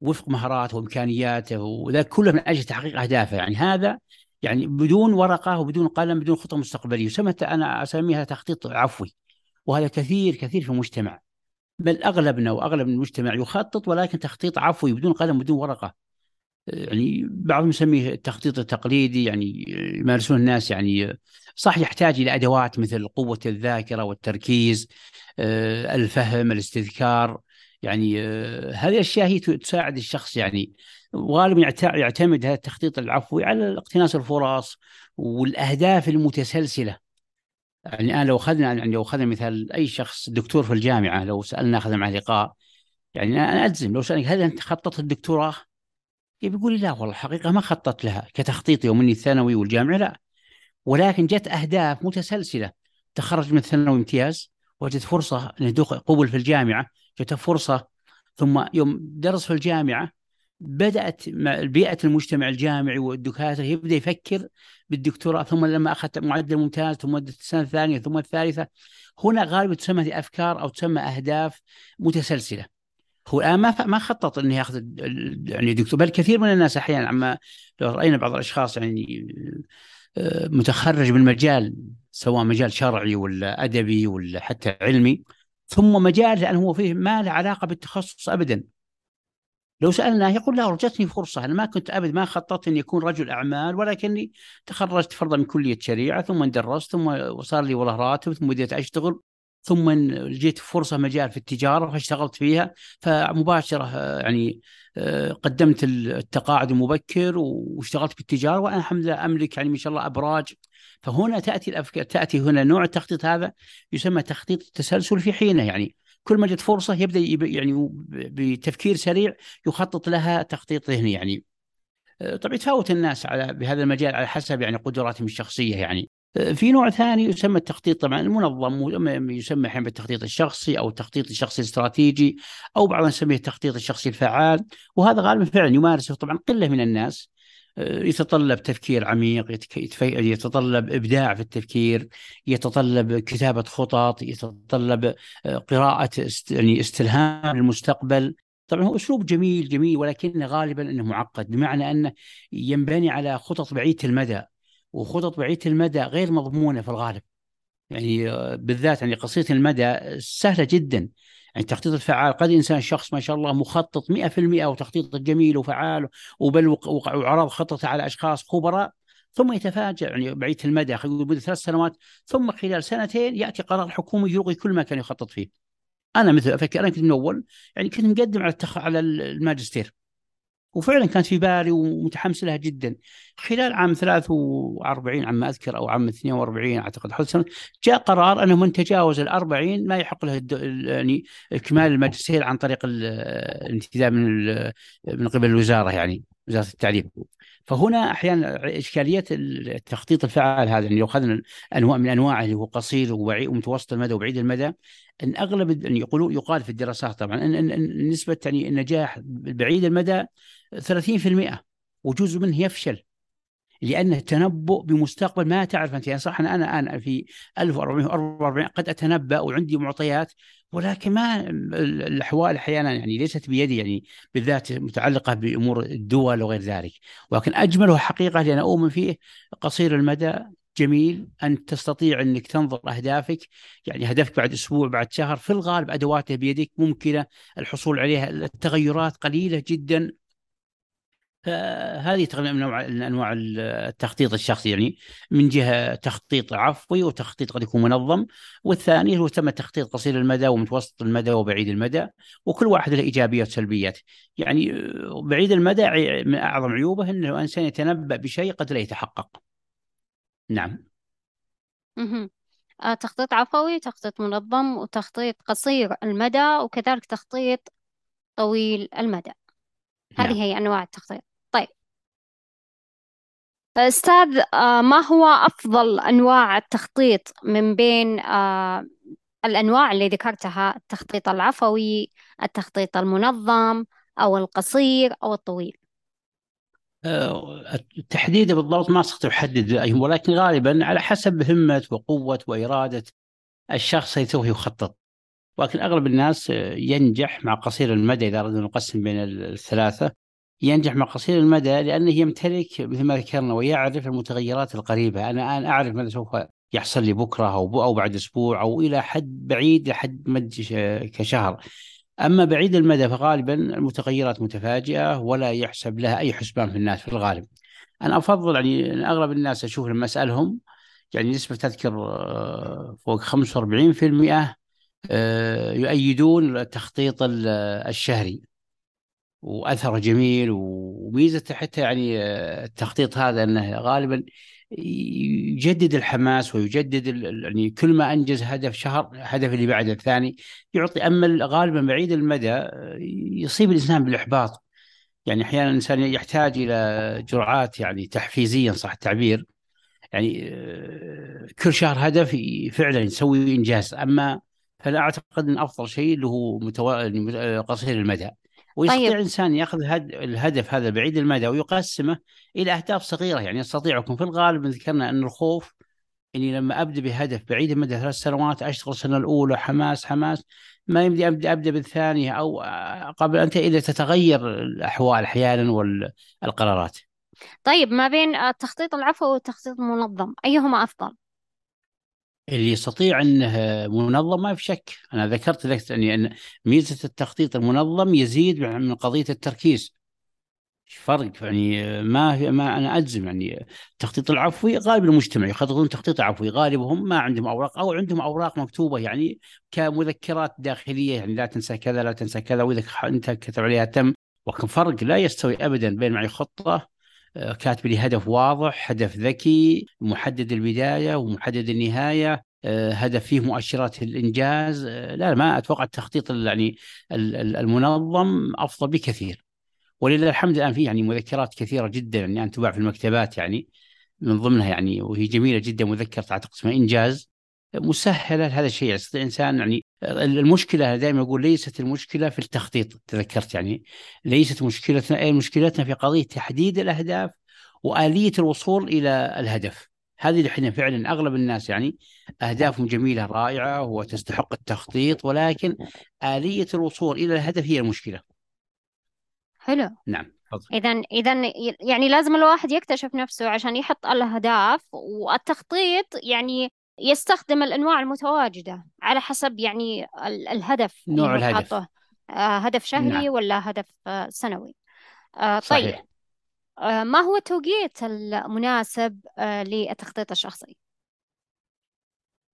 وفق مهاراته وإمكانياته وذا كله من أجل تحقيق أهدافه. يعني هذا يعني بدون ورقة وبدون قلم بدون خطة مستقبلية. يسمى أنا أسميها تخطيط عفوي وهذا كثير كثير في المجتمع. بل أغلبنا وأغلب المجتمع يخطط ولكن تخطيط عفوي بدون قلم بدون ورقة. يعني بعضهم يسميه التخطيط التقليدي يعني يمارسون الناس يعني صح يحتاج إلى أدوات مثل قوة الذاكرة والتركيز آه، الفهم الاستذكار يعني آه، هذه الأشياء هي تساعد الشخص يعني غالبا يعتمد هذا التخطيط العفوي على اقتناص الفرص والأهداف المتسلسلة يعني الآن لو أخذنا يعني لو أخذنا مثال أي شخص دكتور في الجامعة لو سالنا أخذنا معه لقاء يعني أنا اجزم لو سالك هل أنت خططت الدكتوراه؟ بيقول لي لا والله الحقيقة ما خططت لها كتخطيط يوم إني الثانوي والجامعة لا. ولكن جت أهداف متسلسلة. تخرج من الثانوي امتياز وجدت فرصة انه قبل في الجامعة جت فرصة. ثم يوم درس في الجامعة بدأت بيئة المجتمع الجامعي والدكاترة يبدأ يفكر بالدكتوراه. ثم لما أخذت معدل ممتاز ثم السنة الثانية ثم الثالثة هنا غالبا تسمى أفكار أو تسمى أهداف متسلسلة. هو الآن ما ما خطط إنه ياخذ يعني دكتور بل كثير من الناس أحيانا عما لو رأينا بعض الأشخاص يعني آه، متخرج من مجال سواء مجال شرعي ولا أدبي ولا حتى علمي ثم مجال لأن هو فيه ما له علاقة بالتخصص ابدا. لو سألناه يقول لا جتني فرصة. أنا ما كنت أبد ما خططت إني أكون رجل أعمال ولكني تخرجت فرضا من كلية شريعة ثم درست ثم صار لي والله راتب ثم بديت أشتغل. ثم جيت فرصة مجال في التجارة فاشتغلت فيها فمباشرة يعني آه، قدمت التقاعد المبكر واشتغلت بالتجارة وأنا الحمد لله أملك يعني ما شاء الله أبراج. فهنا تأتي الافكار تأتي هنا نوع التخطيط هذا يسمى تخطيط التسلسل في حينه. يعني كل ما جت فرصة يبدأ يعني بتفكير سريع يخطط لها تخطيط ذهني يعني. آه، طبعا يتفاوت الناس على بهذا المجال على حسب يعني قدراتهم الشخصية يعني. آه، في نوع ثاني يسمى التخطيط. طبعا المنظم يسمى أحيانا بالتخطيط الشخصي أو التخطيط الشخصي الاستراتيجي أو بعضهم يسميه التخطيط الشخصي الفعال وهذا غالبا فعلا يمارسه طبعا قلة من الناس. يتطلب تفكير عميق يتطلب إبداع في التفكير يتطلب كتابة خطط يتطلب آه، قراءة يعني استلهام للمستقبل طبعا هو أسلوب جميل جميل ولكن غالبا إنه معقد بمعنى أنه ينبني على خطط بعيدة المدى. وخطط بعيده المدى غير مضمونة في الغالب. يعني آه، بالذات يعني قصيرة المدى سهلة جدا. يعني التخطيط الفعال قد إنسان شخص ما شاء الله مخطط 100% وتخطيط جميل وفعال وبل وعرض خطته على أشخاص خبراء ثم يتفاجأ. يعني بعيد المدى خلينا مدة ثلاث سنوات ثم خلال سنتين يأتي قرار حكومي يلغي كل ما كان يخطط فيه. أنا مثل أفكر أنا كنت من أول يعني كنت مقدم على التخ... على الماجستير. وفعلا كانت في بالي ومتحمس لها جدا. خلال عام 43 عام ما أذكر أو عام 42 أعتقد حول سنة جاء قرار أنه من تجاوز ال 40 ما يحق له يعني إكمال الماجستير عن طريق الانتداب من من قبل الوزارة يعني. وزارة التعليم. فهنا أحيانا إشكالية التخطيط الفعال هذا يعني لو أخذنا أنواع من أنواعه اللي هو قصير ومتوسط المدى وبعيد المدى إن أغلب يعني يقولوا يقال في الدراسات طبعا ان, نسبه يعني النجاح بعيد المدى 30% وجزء منه يفشل. لأنه تنبؤ بمستقبل ما تعرف أنت. يعني صح أنا أنا أنا في 1444 قد أتنبأ وعندي معطيات ولكن ما الأحوال أحيانا يعني ليست بيدي يعني بالذات متعلقة بأمور الدول وغير ذلك. ولكن أجمله حقيقة لأن أؤمن فيه قصير المدى جميل. أن تستطيع أنك تنظر أهدافك يعني هدفك بعد أسبوع بعد شهر في الغالب أدواته بيدك ممكنة. الحصول عليها التغيرات قليلة جدا. فهذه تقريبا من أنواع التخطيط الشخصي يعني من جهة تخطيط عفوي وتخطيط قد يكون منظم والثاني هو تم تخطيط قصير المدى ومتوسط المدى وبعيد المدى وكل واحد له إيجابيات وسلبيات. يعني بعيد المدى من أعظم عيوبه إنه الانسان يتنبأ بشيء قد لا يتحقق. نعم. آه، تخطيط عفوي تخطيط منظم وتخطيط قصير المدى وكذلك تخطيط طويل المدى. هذه نعم. هي أنواع التخطيط. أستاذ آه، ما هو أفضل أنواع التخطيط من بين آه، الأنواع اللي ذكرتها؟ التخطيط العفوي التخطيط المنظم أو القصير أو الطويل؟ التحديد بالضبط ما استطيع أحدد ولكن غالبا على حسب همة وقوة وإرادة الشخص اللي سوف يخطط. ولكن أغلب الناس ينجح مع قصير المدى إذا اردنا نقسم بين الثلاثة. ينجح مع قصير المدى لأنه يمتلك مثل ما ذكرنا ويعرف المتغيرات القريبة. أنا الآن أعرف ماذا سوف يحصل لي بكرة أو أو بعد أسبوع أو إلى حد بعيد لحد مد كشهر. أما بعيد المدى فغالبا المتغيرات متفاجئة ولا يحسب لها أي حسبان في الناس في الغالب. أنا أفضل يعني أغلب الناس أشوف لما أسألهم يعني نسبة تذكر آه، فوق 45% آه، يؤيدون التخطيط الشهري. وأثره جميل وميزته حتى يعني آه، التخطيط هذا إنه غالبا يجدد الحماس ويجدد يعني كل ما أنجز هدف شهر هدف اللي بعده الثاني يعطي أما غالبا بعيد المدى يصيب الإنسان بالإحباط. يعني أحيانا الإنسان يحتاج إلى جرعات يعني تحفيزيا صح التعبير. يعني آه، كل شهر هدف فعلا يسوي إنجاز. أما فأنا أعتقد إن أفضل شيء اللي هو. يعني قصير المدى. ويستطيع طيب. الإنسان يأخذ هد... الهدف هذا بعيد المدى ويقسمه إلى أهداف صغيرة يعني يستطيع يكون في الغالب ذكرنا أن الخوف إني لما أبدأ بهدف بعيد المدى ثلاث سنوات أشتغل السنة الأولى حماس حماس ما يمدي أبدأ أبدأ بالثانية أو قبل انت اذا تتغير الأحوال أحيانا والقرارات. طيب ما بين التخطيط العفوي والتخطيط المنظم أيهما أفضل؟ اللي يستطيع أنه منظم ما في شك. أنا ذكرت لك يعني أن ميزة التخطيط المنظم يزيد من قضية التركيز. فرق؟ يعني ما ما أنا اجزم يعني التخطيط العفوي غالب المجتمع. يخططون تخطيط عفوي. غالبهم ما عندهم أوراق أو عندهم أوراق مكتوبة يعني كمذكرات داخلية. يعني لا تنسى كذا لا تنسى كذا. وإذا أنت كتب عليها تم. ولكن فرق لا يستوي ابدا بين معي خطة كاتب لي هدف واضح هدف ذكي محدد البداية ومحدد النهاية آه، هدف فيه مؤشرات الإنجاز آه، لا ما أتوقع التخطيط يعني المنظم أفضل بكثير. ولله الحمد الآن في يعني مذكرات كثيرة جدا يعني ان تباع في المكتبات يعني من ضمنها يعني وهي جميلة جدا مذكرة أعتقد اسمها إنجاز. مسهلة لهذا الشيء. يستطيع الإنسان يعني المشكلة دائما أقول ليست المشكلة في التخطيط تذكرت يعني. ليست مشكلتنا أي مشكلتنا في قضية تحديد الأهداف وآلية الوصول إلى الهدف. هذه اللي إحنا فعلا أغلب الناس يعني أهدافهم جميلة رائعة وتستحق التخطيط ولكن آلية الوصول إلى الهدف هي المشكلة. حلو. نعم إذا إذا يعني لازم الواحد يكتشف نفسه عشان يحط الأهداف والتخطيط يعني يستخدم الأنواع المتواجدة على حسب يعني الهدف نوع الهدف آه هدف شهري نعم. ولا هدف آه سنوي آه صحيح. طيب آه ما هو التوقيت المناسب للتخطيط الشخصي؟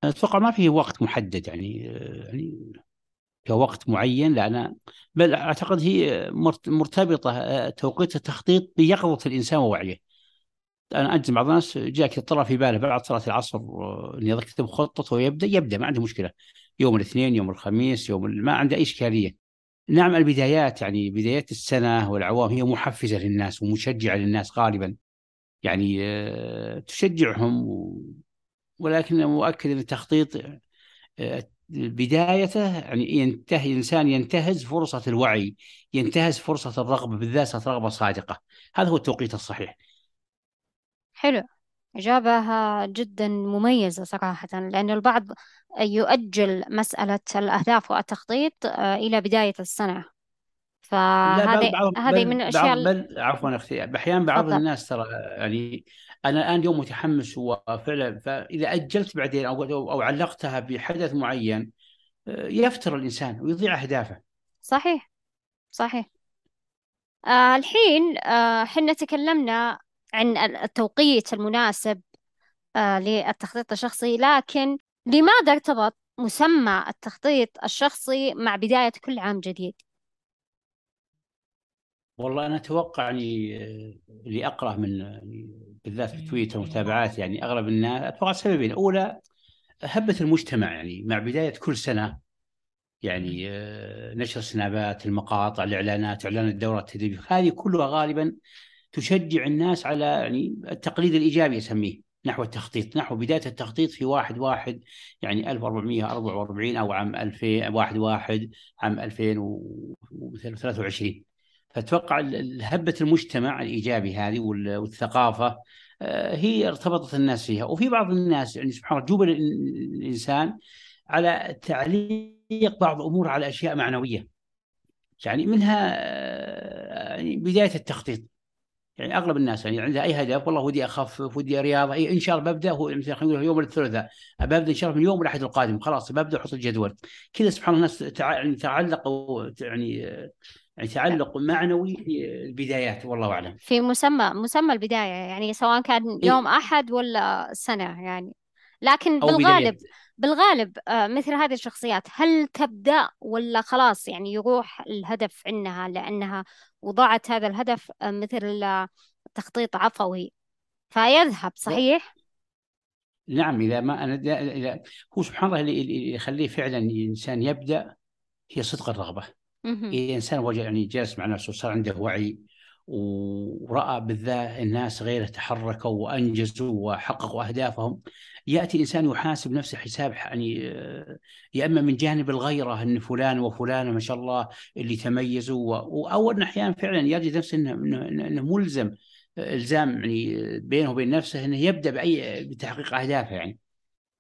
أتوقع ما في وقت محدد يعني يعني كوقت معين لا أنا بل أعتقد هي مرتبطة آه، توقيت التخطيط بيقظة الإنسان ووعيه أنا أجزم بعض الناس جاء طلع في باله بعد صلاة العصر آه، إني يكتب خطته ويبدأ يبدأ ما عنده مشكلة. يوم الاثنين يوم الخميس يوم ما عنده أي إشكالية. نعم البدايات يعني بدايات السنة والعوام هي محفزة للناس ومشجعة للناس غالبا. يعني آه، تشجعهم ولكن مؤكد أن التخطيط بدايته يعني ينتهي الإنسان ينتهز فرصة الوعي ينتهز فرصة الرغبة بالذات رغبه صادقه هذا هو التوقيت الصحيح. حلو إجابة جدا مميزة صراحة لأن البعض يؤجل مسألة الأهداف والتخطيط آه، إلى بداية السنة فهذه هذه من الأشياء بل, بل عفوا أختي أحيانا بعض فضل. الناس ترى يعني أنا الآن اليوم متحمس وفعلا فإذا أجلت بعدين أو أو علقتها بحدث معين آه، يفتر الإنسان ويضيع أهدافه. صحيح صحيح. آه الحين آه حنا تكلمنا عن التوقيت المناسب آه للتخطيط الشخصي. لكن لماذا ارتبط مسمى التخطيط الشخصي مع بداية كل عام جديد؟ والله أنا أتوقع يعني آه، اللي أقرأ من يعني بالذات في تويتر ومتابعات يعني أغلب الناس أتوقع سببين اولى هبة المجتمع يعني مع بداية كل سنة يعني آه، نشر السنابات المقاطع الإعلانات إعلان الدورات التدريبية هذه كلها غالبا تشجع الناس على يعني التقليد الإيجابي اسميه نحو التخطيط نحو بداية التخطيط في واحد واحد يعني 1444 أو عام 2000 واحد واحد عام 2023 فأتوقع هبة المجتمع الإيجابي هذه والثقافة آه، هي ارتبطت الناس فيها. وفي بعض الناس يعني سبحان الله جبل الإنسان على تعليق بعض الأمور على أشياء معنوية. يعني منها آه، يعني بداية التخطيط. يعني أغلب الناس يعني عندها أي هدف والله ودي أخفف ودي رياضة أي إن شاء الله ببدأ هو مثلا خلينا نقول يوم الثلاثاء ببدأ إن شاء الله من يوم الأحد القادم خلاص ببدأ أحط الجدول. كذا سبحان الله الناس يعني تعلقوا يعني يعني تعلق معنوي في البدايات والله أعلم. في مسمى مسمى البداية يعني سواء كان إيه. يوم أحد ولا سنة يعني. لكن بالغالب بالغالب آه، مثل هذه الشخصيات هل تبدأ ولا خلاص يعني يروح الهدف عنها لأنها وضعت هذا الهدف آه، مثل تخطيط عفوي. فيذهب صحيح؟ نعم إذا ما أنا إذا هو سبحان الله اللي يخليه فعلا الإنسان يبدأ هي صدق الرغبة. إذا إنسان وجد يعني جالس مع نفسه صار عنده وعي ورأى بالذات الناس غيره تحركوا وأنجزوا وحققوا أهدافهم. يأتي الإنسان يحاسب نفسه حساب يعني آه، يا إما من جانب الغيرة أن فلان وفلانة ما شاء الله اللي تميزوا أو أن أحيانا فعلا يجد نفسه أنه, إنه ملزم إلزام يعني بينه وبين نفسه إنه يبدأ بأي بتحقيق أهدافه يعني.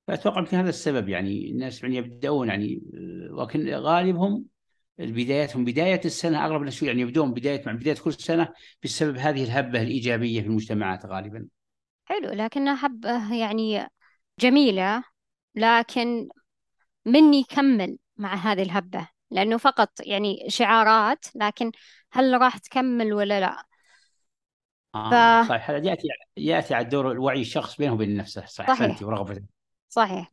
فأتوقع يمكن هذا السبب يعني الناس يعني يبدأون يعني ولكن غالبهم بدايتهم بداية السنة أغلب الناس يعني يبدون بداية مع بداية كل سنة بسبب هذه الهبة الإيجابية في المجتمعات غالبا. حلو لكنها هبة يعني جميلة لكن من يكمل مع هذه الهبة؟ لأنه فقط يعني شعارات لكن هل راح تكمل ولا لا؟ آه ف... صحيح هذا ياتي يأتي على دور الوعي الشخص بينه وبين نفسه صح صحيح ورغبته صحيح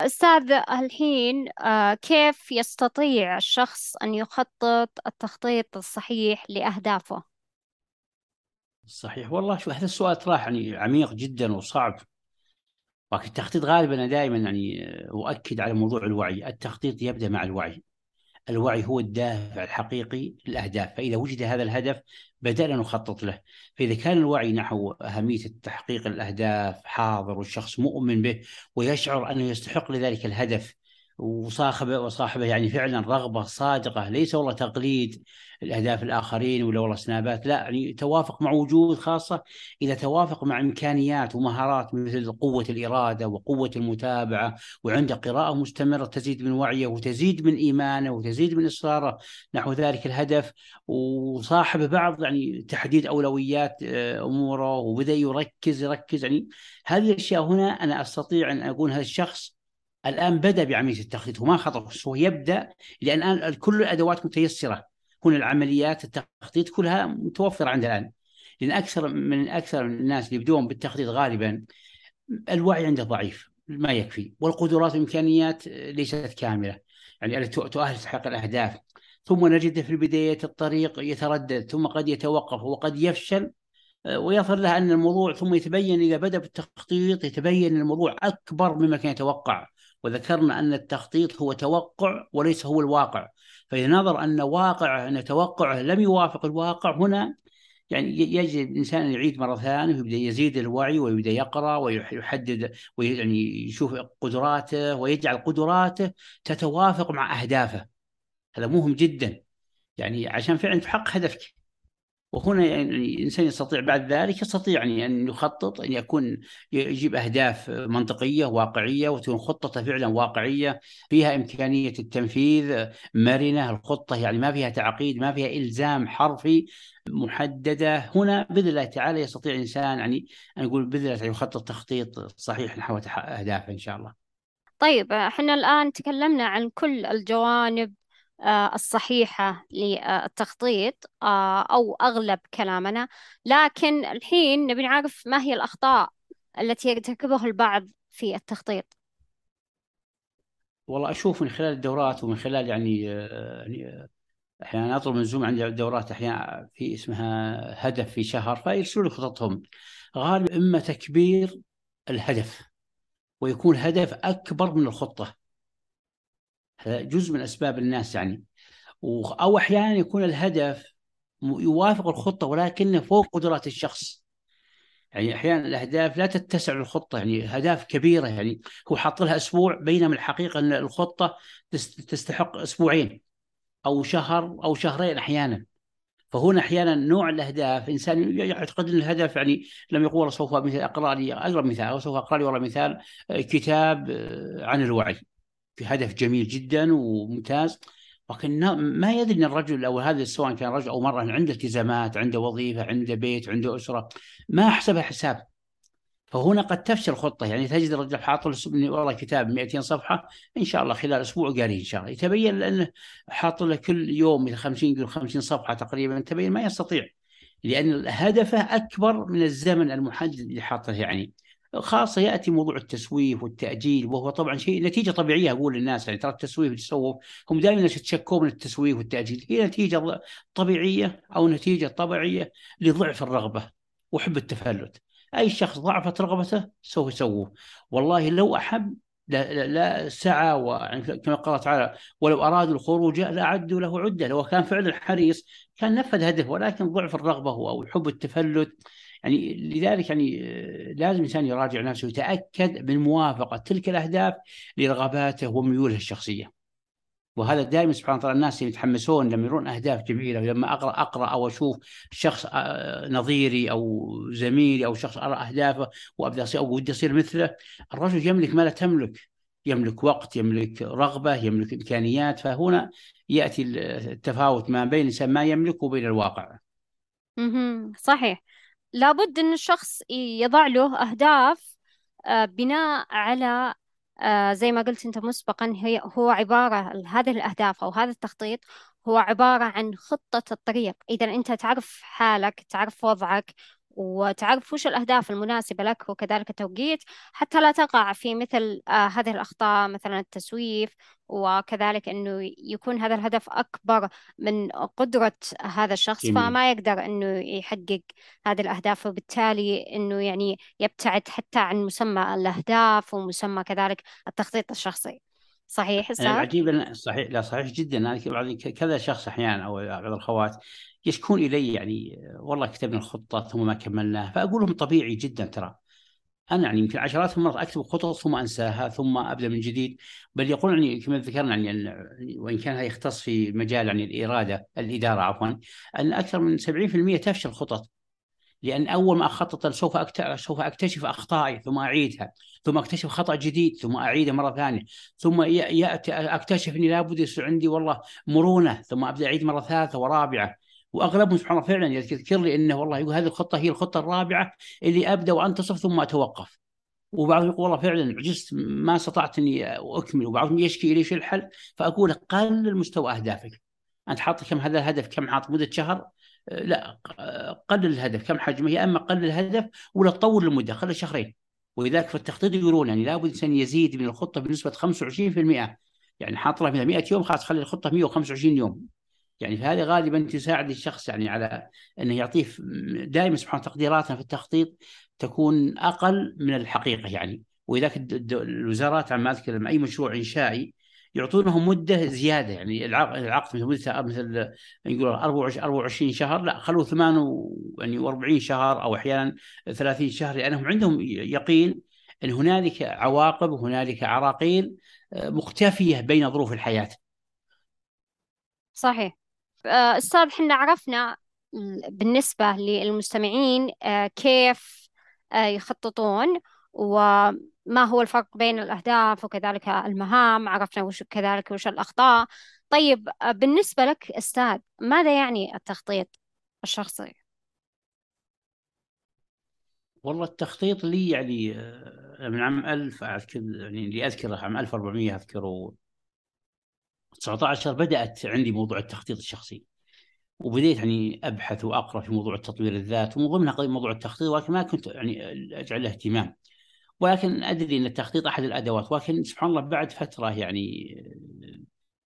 أستاذ الحين آه كيف يستطيع الشخص أن يخطط التخطيط الصحيح لأهدافه؟ صحيح. والله شو هذا السؤال ترى يعني عميق جدا وصعب. لكن التخطيط غالبا أنا دائما يعني أؤكد على موضوع الوعي. التخطيط يبدأ مع الوعي. الوعي هو الدافع الحقيقي للأهداف. فإذا وجد هذا الهدف بدأنا نخطط له. فإذا كان الوعي نحو أهمية تحقيق الأهداف حاضر والشخص مؤمن به ويشعر أنه يستحق لذلك الهدف وصاحبه وصاحبه يعني فعلا رغبة صادقة ليس والله تقليد الأهداف الآخرين ولا والله سنابات لا يعني توافق مع وجود خاصة. إذا توافق مع إمكانيات ومهارات مثل قوة الإرادة وقوة المتابعة وعنده قراءة مستمرة تزيد من وعيه وتزيد من إيمانه وتزيد من إصراره نحو ذلك الهدف. وصاحب بعض يعني تحديد أولويات آه، أموره وبدأ يركز يركز يعني هذه الأشياء هنا أنا أستطيع أن أقول هذا الشخص الآن بدأ بعملية التخطيط وما خطط هو يبدأ لأن الآن كل الأدوات متيسرة. هنا العمليات التخطيط كلها متوفرة عند الآن. لأن أكثر من أكثر الناس اللي يبدون بالتخطيط غالبا الوعي عنده ضعيف ما يكفي. والقدرات والإمكانيات ليست كاملة. يعني تؤهل تحقيق الأهداف. ثم نجد في بدايه الطريق يتردد ثم قد يتوقف وقد يفشل ويظهر له أن الموضوع ثم يتبين إذا بدأ بالتخطيط يتبين الموضوع أكبر مما كان يتوقع. وذكرنا أن التخطيط هو توقع وليس هو الواقع. فإذا نظر أن واقعه أن توقعه لم يوافق الواقع هنا يعني يجب الإنسان أن يعيد مرة ثانية ويبدأ يزيد الوعي ويبدأ يقرأ ويحدد ويعني يشوف قدراته ويجعل قدراته تتوافق مع أهدافه. هذا مهم جدا. يعني عشان فعلا تحقق هدفك. وهنا يعني الإنسان يستطيع بعد ذلك يستطيع يعني أن يخطط أن يكون يجيب أهداف منطقية واقعية وتكون خطته فعلا واقعية فيها إمكانية التنفيذ مرنة الخطة يعني ما فيها تعقيد ما فيها إلزام حرفي محددة هنا بإذن الله تعالى يستطيع الإنسان يعني أن نقول بإذن الله يخطط تخطيط صحيح نحو أهدافه إن شاء الله. طيب إحنا الآن تكلمنا عن كل الجوانب الصحيحة للتخطيط آه، أو أغلب كلامنا. لكن الحين نبي نعرف ما هي الأخطاء التي يرتكبها البعض في التخطيط. والله أشوف من خلال الدورات ومن خلال يعني, آه، يعني أحيانا أطلب من زوم عندي دورات أحيانا في اسمها هدف في شهر فيرسلوا لي خططهم. غالبا إما تكبير الهدف ويكون هدف أكبر من الخطة. هذا جزء من أسباب الناس يعني. أو أحيانا يكون الهدف يوافق الخطة ولكنه فوق قدرات الشخص. يعني أحيانا الأهداف لا تتسع للخطة يعني أهداف كبيرة يعني. هو حاط لها أسبوع بينما الحقيقة إن الخطة تستحق أسبوعين أو شهر أو شهرين أحيانا. فهنا أحيانا نوع الأهداف إنسان يعتقد إن الهدف يعني لم يقول سوف مثل أقرأ لي اقرب مثال أو سوف أقرأ لي والله مثال كتاب عن الوعي. في هدف جميل جدا وممتاز لكن ما يدري إن الرجل أو هذا سواء كان رجل أو مره عنده التزامات عنده وظيفة عنده بيت عنده أسرة ما حسبها حساب. فهنا قد تفشل الخطه يعني تجد الرجل حاط له والله كتاب 200 صفحة إن شاء الله خلال أسبوع قاريه إن شاء الله. يتبين لأنه حاط له كل يوم 50 50 صفحة تقريبا تبين ما يستطيع لأن هدفه أكبر من الزمن المحدد اللي حاطه يعني. خاصة يأتي موضوع التسويف والتأجيل وهو طبعا شيء نتيجة طبيعية أقول للناس يعني ترى التسويف والتسوف هم دائما يتشكوا من التسويف والتأجيل. هي نتيجة طبيعية أو نتيجة طبيعية لضعف الرغبة وحب التفلت. أي شخص ضعفت رغبته سوف يسووه. والله لو أحب لا, لا سعى يعني قال تعالى ولو أرادوا الخروج لاعدوا له عدة. لو كان فعلا حريص كان نفذ هدفه ولكن ضعف الرغبة أو حب التفلت يعني لذلك يعني آه، لازم الإنسان يراجع نفسه ويتأكد من موافقة تلك الأهداف لرغباته وميوله الشخصية. وهذا دائما سبحان الله الناس يتحمسون لما يرون أهداف جميلة ولما أقرأ أقرأ أو أشوف شخص آه، نظيري أو زميلي أو شخص أرى أهدافه وأبدأ أصير أو ودي أصير مثله الرجل يملك ما لا تملك يملك وقت يملك رغبة يملك إمكانيات فهنا يأتي التفاوت ما بين الإنسان ما يملك وبين الواقع. صحيح لابد إن الشخص يضع له أهداف آه، بناء على آه، زي ما قلت أنت مسبقا هي هو عبارة هذه الأهداف أو هذا التخطيط هو عبارة عن خطة الطريق. إذا أنت تعرف حالك تعرف وضعك وتعرف وش الأهداف المناسبة لك وكذلك التوقيت حتى لا تقع في مثل آه هذه الأخطاء مثلا التسويف وكذلك أنه يكون هذا الهدف أكبر من قدرة هذا الشخص جميل. فما يقدر أنه يحقق هذه الأهداف وبالتالي أنه يعني يبتعد حتى عن مسمى الأهداف ومسمى كذلك التخطيط الشخصي صحيح أستاذ؟ عجيب صحيح لا صحيح جدا أنا كذا شخص أحيانا أو بعض الأخوات يشكون إلي يعني والله كتبنا الخطة ثم ما كملناها فاقول لهم طبيعي جدا ترى. أنا يعني يمكن عشرات المرات أكتب خطط ثم أنساها ثم أبدأ من جديد. بل يقول يعني كما ذكرنا يعني وإن كان هذا يختص في مجال يعني الإرادة الإدارة عفوا أن أكثر من 70% تفشل الخطط. لأن أول ما أخطط سوف سوف أكتشف أخطائي ثم أعيدها ثم أكتشف خطأ جديد ثم أعيده مرة ثانية ثم يأتي أكتشف إني لابد يصير عندي والله مرونة ثم أبدأ أعيد مرة ثالثة ورابعة. واغلبهم سبحان الله فعلا يذكر لي إنه والله يقول هذه الخطة هي الخطة الرابعة اللي أبدأ وانتصف ثم أتوقف. وبعضهم يقول والله فعلا عجزت ما استطعت إني أكمل. وبعضهم يشكي إلي في الحل؟ فأقول قلل مستوى أهدافك. أنت حاط كم هذا الهدف كم حاط مدة شهر؟ لا قلل الهدف. كم حجمه يا أما قلل الهدف ولا تطول المده خلي شهرين. ولذلك في التخطيط يقولون يعني لابد الإنسان يزيد من الخطة بنسبة 25% يعني حاط له 100 يوم خلاص خلي الخطة 125 يوم. يعني فهذه غالبا تساعد الشخص يعني على أنه يعطيه دائما سبحان تقديراتنا في التخطيط تكون أقل من الحقيقة يعني ولذلك الوزارات عم أذكر أي مشروع إنشائي يعطونهم مدة زيادة يعني العقد مثل مدته مثل نقول 24 شهر لا خلوه 48 يعني شهر أو أحيانا 30 شهر لأنهم عندهم يقين أن هنالك عواقب وهنالك عراقيل آه، مختفية بين ظروف الحياة. صحيح. آه، أستاذ حنا عرفنا بالنسبة للمستمعين آه، كيف يخططون وما هو الفرق بين الأهداف وكذلك المهام عرفنا وش كذلك وش الأخطاء طيب بالنسبة لك أستاذ ماذا يعني التخطيط الشخصي؟ والله التخطيط لي يعني آه، من عام 1000 أذكر يعني اللي أذكره عام 1400 أذكره 19 بدأت عندي موضوع التخطيط الشخصي. وبديت يعني أبحث وأقرأ في موضوع تطوير الذات ومن ضمنها موضوع التخطيط ولكن ما كنت يعني أجعل له اهتمام. ولكن أدري أن التخطيط أحد الأدوات ولكن سبحان الله بعد فترة يعني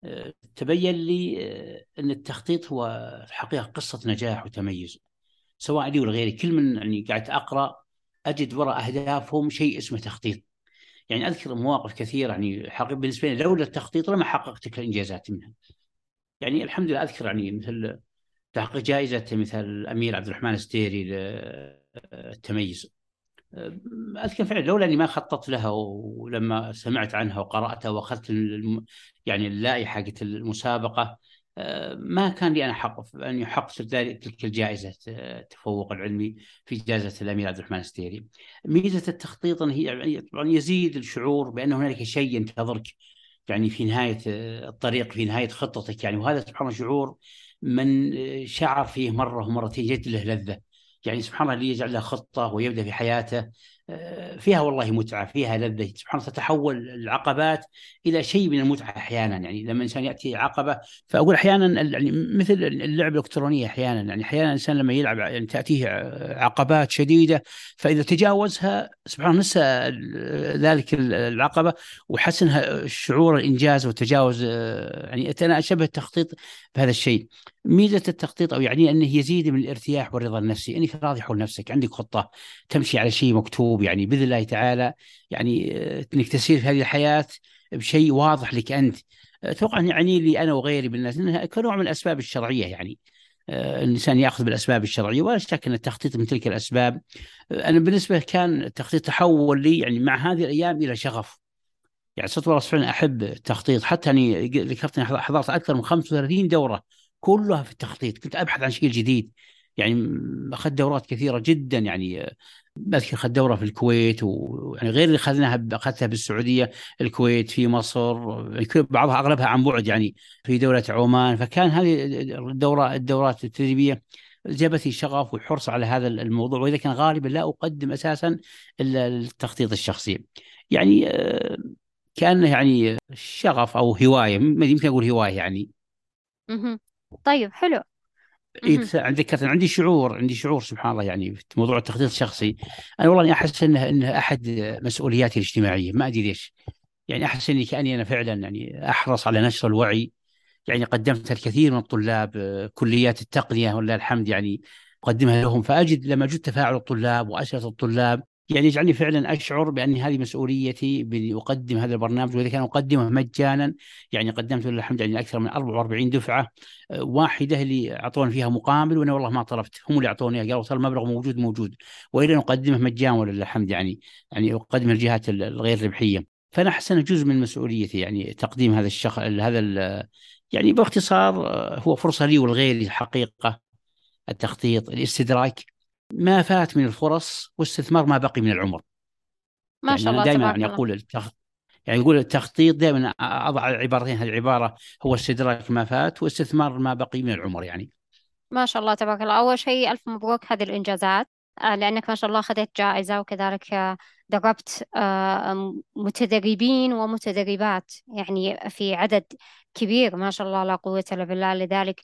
آه، تبين لي آه، أن التخطيط هو الحقيقة قصة نجاح وتميز. سواء لي ولا غيري كل من يعني قاعد أقرأ أجد وراء أهدافهم شيء اسمه تخطيط. يعني أذكر مواقف كثيرة يعني حقيقة بالنسبة لي لولا التخطيط لما حققت تلك الإنجازات منها يعني الحمد لله أذكر يعني مثل تحقيق جائزة مثل الامير عبد الرحمن الستيري للتميز أذكر فعلا لولا أني ما خططت لها ولما سمعت عنها وقرأتها وأخذت. يعني اللائحة حقت المسابقة ما كان لي أنا حق ان يحقق تلك الجائزة التفوق العلمي في جائزة الأمير عبد الرحمن الستيري. ميزة التخطيط هي طبعا يزيد الشعور بأن هنالك شيء ينتظرك يعني في نهاية الطريق في نهاية خطتك يعني وهذا سبحان الله شعور من شعر فيه مرة ومرتين يجد له لذة. يعني سبحان الله اللي يجعل له خطة ويبدأ في حياته فيها والله متعة فيها لذة. سبحان الله تتحول العقبات إلى شيء من المتعة أحيانا. يعني لما إنسان يأتي عقبة فأقول أحيانا يعني مثل اللعبة الإلكترونية أحيانا. يعني أحيانا الإنسان لما يلعب يعني تأتيه عقبات شديدة فإذا تجاوزها سبحان الله نسى ذلك العقبة وحسنها شعور الإنجاز والتجاوز. يعني أنا أشبه التخطيط بهذا الشيء. ميزة التخطيط أو يعني أنه يزيد من الارتياح والرضا النفسي. أنك راضي حول نفسك عندك خطة تمشي على شيء مكتوب. يعني بإذن الله تعالى يعني آه، أنك تسير في هذه الحياة بشيء واضح لك أنت. أتوقع أن يعني لي أنا وغيري من الناس أنها كنوع من الأسباب الشرعية يعني آه، الإنسان يأخذ بالأسباب الشرعية ولا شك أن التخطيط من تلك الأسباب آه، أنا بالنسبة كان التخطيط تحول لي يعني مع هذه الأيام إلى شغف. يعني صرت والله فعلا أحب التخطيط حتى أني ذكرت اني حضرت أكثر من 35 دورة كلها في التخطيط. كنت أبحث عن شيء جديد. يعني أخذت دورات كثيرة جدا يعني بذكر اخذت دورة في الكويت ويعني غير اللي اخذناها أخذتها بالسعودية الكويت في مصر بعضها أغلبها عن بعد يعني في دولة عمان فكان هذه الدوره الدورات التدريبية جابت لي شغف وحرص على هذا الموضوع وإذا كان غالبا لا أقدم أساسا التخطيط الشخصي. يعني آه، كأنه يعني شغف أو هواية يمكن أقول هواية يعني. طيب حلو. إيه عندك عندي شعور عندي شعور سبحان الله يعني في موضوع التخطيط الشخصي. أنا والله أحس انه إنه أحد مسؤولياتي الاجتماعية ما أدري ليش. يعني أحس إني كأني أنا فعلا يعني أحرص على نشر الوعي. يعني قدمت الكثير من الطلاب كليات التقنية ولله الحمد يعني أقدمها لهم. فأجد لما اجد تفاعل الطلاب واسئله الطلاب يعني يجعلني فعلا أشعر بأن هذه مسؤوليتي بأني أقدم هذا البرنامج وإذا كان أقدمه مجانا يعني قدمت لله الحمد لله أكثر من 44 دفعة آه، واحدة اللي أعطوني فيها مقابل وأنا والله ما طلبت هم اللي أعطوني قالوا ترى المبلغ موجود موجود. وإلى نقدمه مجانا ولله الحمد يعني يعني اقدمه للجهات الغير ربحية. فأنا احس انه جزء من مسؤوليتي يعني تقديم هذا الشخص هذا يعني باختصار آه، هو فرصة لي ولغيري الحقيقة التخطيط الاستدراك. ما فات من الفرص واستثمار ما بقي من العمر. ما يعني شاء الله دائما يعني أقول التخ... يعني يقول التخطيط دائما أضع عبارتين هذه العبارة هو استدراك ما فات واستثمار ما بقي من العمر يعني. ما شاء الله تبارك الله. أول شيء ألف مبروك هذه الإنجازات. آه، لأنك ما شاء الله أخذت جائزة وكذلك آه، دربت آه، متدربين ومتدربات يعني في عدد كبير ما شاء الله لا قوة إلا بالله. لذلك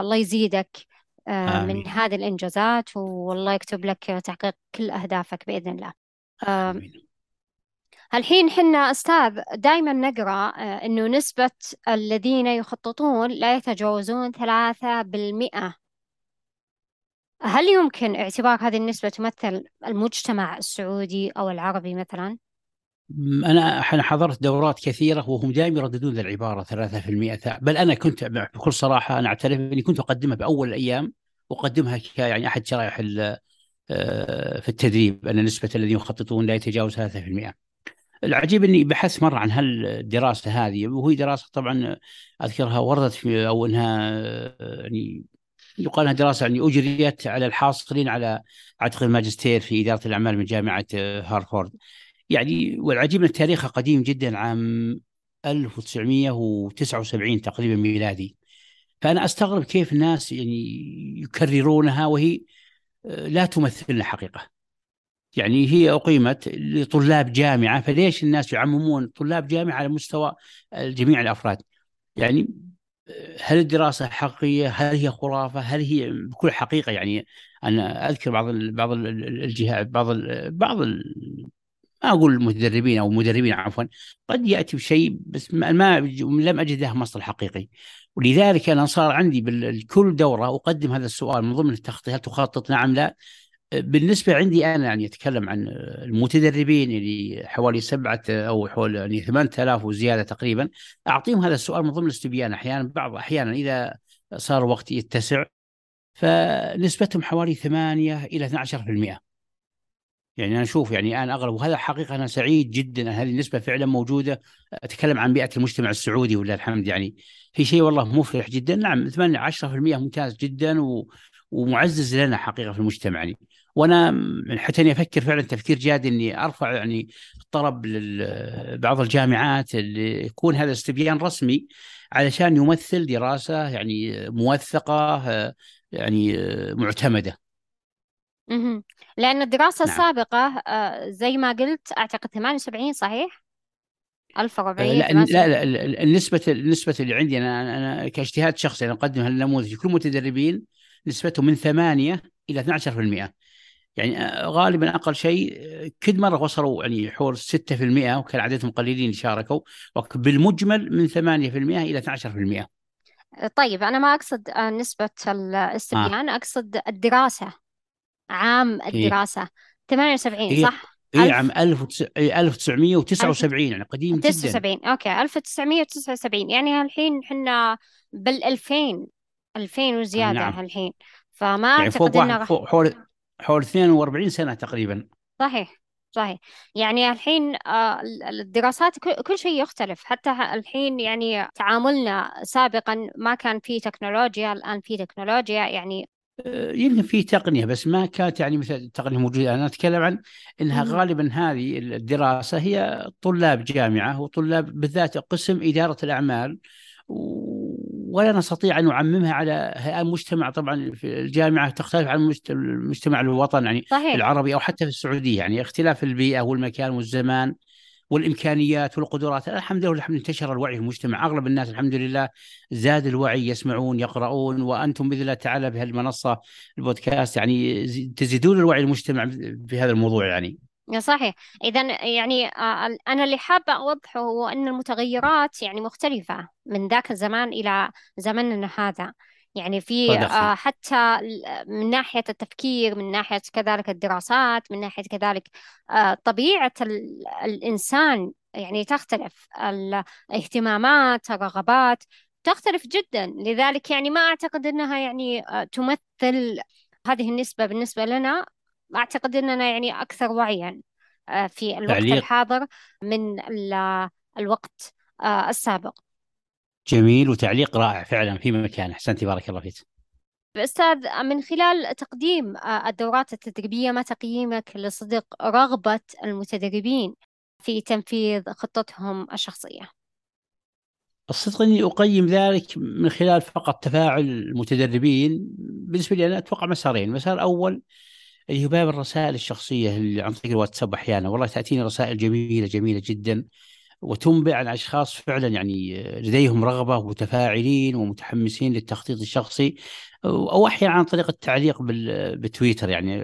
الله يزيدك. آه، من هذه الإنجازات والله يكتب لك تحقيق كل أهدافك بإذن الله آمين. الحين حنا أستاذ دائما نقرأ آه، أنه نسبة الذين يخططون لا يتجاوزون ثلاثة بالمئة هل يمكن اعتبار هذه النسبة تمثل المجتمع السعودي أو العربي مثلا؟ أنا حضرت دورات كثيرة وهم دائما يرددون العباره 3% بل أنا كنت بكل صراحة أنا أعترف إني كنت أقدمها بأول الأيام اقدمها ك يعني أحد شرائح آه، في التدريب أن نسبة الذين يخططون لا يتجاوز 3% العجيب إني بحثت مرة عن هالدراسة هذه وهي دراسة طبعا أذكرها وردت في أو إنها آه، يعني يقال إنها دراسة يعني أجريت على الحاصلين على اعتقد الماجستير في إدارة الأعمال من جامعة آه، هارفارد يعني والعجيب أن تاريخها قديم جدا عام 1979 تقريبا ميلادي فأنا أستغرب كيف الناس يعني يكررونها وهي آه، لا تمثلنا حقيقه يعني هي أقيمت لطلاب جامعة فليش الناس يعممون طلاب جامعة على مستوى جميع الأفراد يعني آه، هل الدراسة حقيقية؟ هل هي خرافة؟ هل هي بكل حقيقة يعني أنا أذكر بعض بعض الجهات بعض بعض ما أقول المتدربين أو مدربين عفوا قد يأتي بشيء بس ما لم أجد له مصدر حقيقي. ولذلك أنا صار عندي بكل دورة أقدم هذا السؤال من ضمن التخطيط هل تخطط؟ نعم لا. بالنسبة عندي أنا يعني أتكلم عن المتدربين اللي حوالي سبعة أو حوالي يعني 8000 وزيادة تقريبا. أعطيهم هذا السؤال من ضمن الاستبيان. أحيانا بعض أحيانا إذا صار وقت يتسع فنسبتهم حوالي 8 إلى 12% يعني أنا أشوف يعني أنا أغلب وهذا حقيقة أنا سعيد جدا ان هذه النسبة فعلا موجودة. أتكلم عن بيئة المجتمع السعودي ولله الحمد يعني في شيء والله مفرح جدا. نعم 8 10% ممتاز جدا و... ومعزز لنا حقيقة في المجتمع يعني. وأنا حتى أني أفكر فعلا تفكير جاد إني أرفع يعني طلب لبعض الجامعات اللي يكون هذا استبيان رسمي علشان يمثل دراسة يعني موثقة يعني معتمدة. لأن الدراسة نعم. السابقة آه، زي ما قلت أعتقد 78 صحيح؟ 1400 لا لا, لا النسبة النسبة اللي عندي أنا أنا كاجتهاد شخصي أنا أقدم هالنموذج كل المتدربين نسبتهم من 8 إلى 12% يعني آه، غالبا أقل شيء آه، كل مرة وصلوا يعني حول 6% وكان عددهم قليلين شاركوا بالمجمل من 8% إلى 12% طيب أنا ما أقصد آه، نسبة الاستبيان آه. أقصد الدراسة عام إيه. الدراسة إيه؟ 78 إيه؟ صح؟ اي عام 1979 يعني قديم جدا 79 أوكي 1979 يعني الحين إحنا بال 2000 2000 وزيادة نعم. الحين فما يعني أعتقد إنه حول حول 42 سنة تقريبا صحيح صحيح يعني الحين آه، الدراسات كل شيء يختلف حتى الحين يعني تعاملنا سابقا ما كان في تكنولوجيا الآن في تكنولوجيا يعني يمكن في تقنية بس ما كانت يعني مثل التقنية موجودة. أنا أتكلم عن إنها غالبا هذه الدراسة هي طلاب جامعة وطلاب بالذات قسم إدارة الأعمال ولا نستطيع أن نعممها على المجتمع طبعا في الجامعة تختلف عن المجتمع الوطن يعني صحيح. العربي أو حتى في السعودية. يعني اختلاف البيئة والمكان والزمان. والإمكانيات والقدرات. الحمد لله الحمد انتشر الوعي في المجتمع. أغلب الناس الحمد لله زاد الوعي يسمعون يقرؤون وأنتم بإذن الله تعالى بهالمنصه البودكاست يعني تزيدون الوعي المجتمع في هذا الموضوع يعني. صحيح. إذا يعني آه، أنا اللي حابة أوضحه هو أن المتغيرات يعني مختلفة من ذاك الزمان إلى زمننا هذا. يعني في آه، حتى من ناحية التفكير من ناحية كذلك الدراسات من ناحية كذلك آه، طبيعة الإنسان يعني تختلف. الاهتمامات الرغبات تختلف جدا. لذلك يعني ما أعتقد أنها يعني تمثل هذه النسبة بالنسبة لنا. أعتقد أننا يعني أكثر وعيا آه، في الوقت تعليق. الحاضر من الوقت آه، السابق. جميل وتعليق رائع فعلا في مكان. أحسنتي بارك الله فيك. أستاذ من خلال تقديم آه، الدورات التدريبية ما تقييمك لصدق رغبة المتدربين في تنفيذ خطتهم الشخصية؟ الصدق أني أقيم ذلك من خلال فقط تفاعل المتدربين. بالنسبة لي أنا أتوقع مسارين، مسار أول اللي هو باب الرسائل الشخصية اللي عن طريق الواتساب أحيانا. والله تأتيني رسائل جميلة جميلة جدا. وتنبئ عن أشخاص فعلا يعني لديهم رغبة ومتفاعلين ومتحمسين للتخطيط الشخصي أو أحيانا عن طريق التعليق بالتويتر يعني.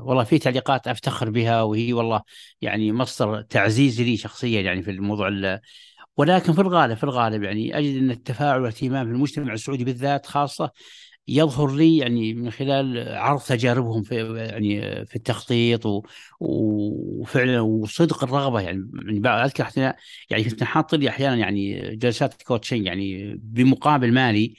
والله في تعليقات أفتخر بها وهي والله يعني مصدر تعزيز لي شخصيا يعني في الموضوع ولكن في الغالب في الغالب يعني أجد أن التفاعل والاهتمام في المجتمع السعودي بالذات خاصة يظهر لي يعني من خلال عرض تجاربهم في يعني في التخطيط. وفعلا وصدق الرغبة يعني, يعني أذكر إحنا يعني كنت نحط لي أحيانا يعني جلسات كوتشنج يعني بمقابل مالي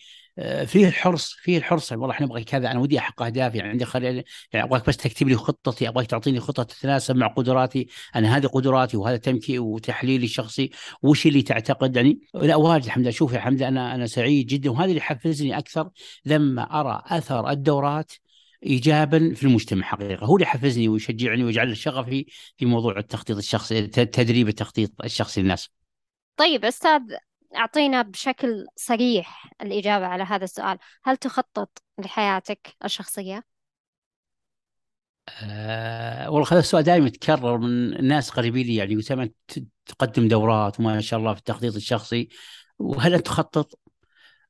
فيه الحرص فيه الحرص. والله إحنا نبغى كذا أنا ودي أحقق أهدافي. يعني عندي خلال يعني أبغاك بس تكتب لي خطتي أبغاك تعطيني خطة تتناسب مع قدراتي. أنا هذه قدراتي وهذا تمكي وتحليلي الشخصي. وش اللي تعتقد؟ يعني لا واجد الحمد لله. شوف يا حمد أنا أنا سعيد جدا. وهذا اللي يحفزني أكثر لما أرى أثر الدورات ايجابا في المجتمع حقيقة. هو اللي يحفزني ويشجعني ويجعل شغفي في موضوع التخطيط الشخصي تدريب التخطيط الشخصي للناس. طيب أستاذ أعطينا بشكل صريح الإجابة على هذا السؤال. هل تخطط لحياتك الشخصية؟ أه والله هذا السؤال دائما يتكرر من الناس قريبين لي يعني وسمع تقدم دورات وما شاء الله في التخطيط الشخصي. وهل أنت تخطط؟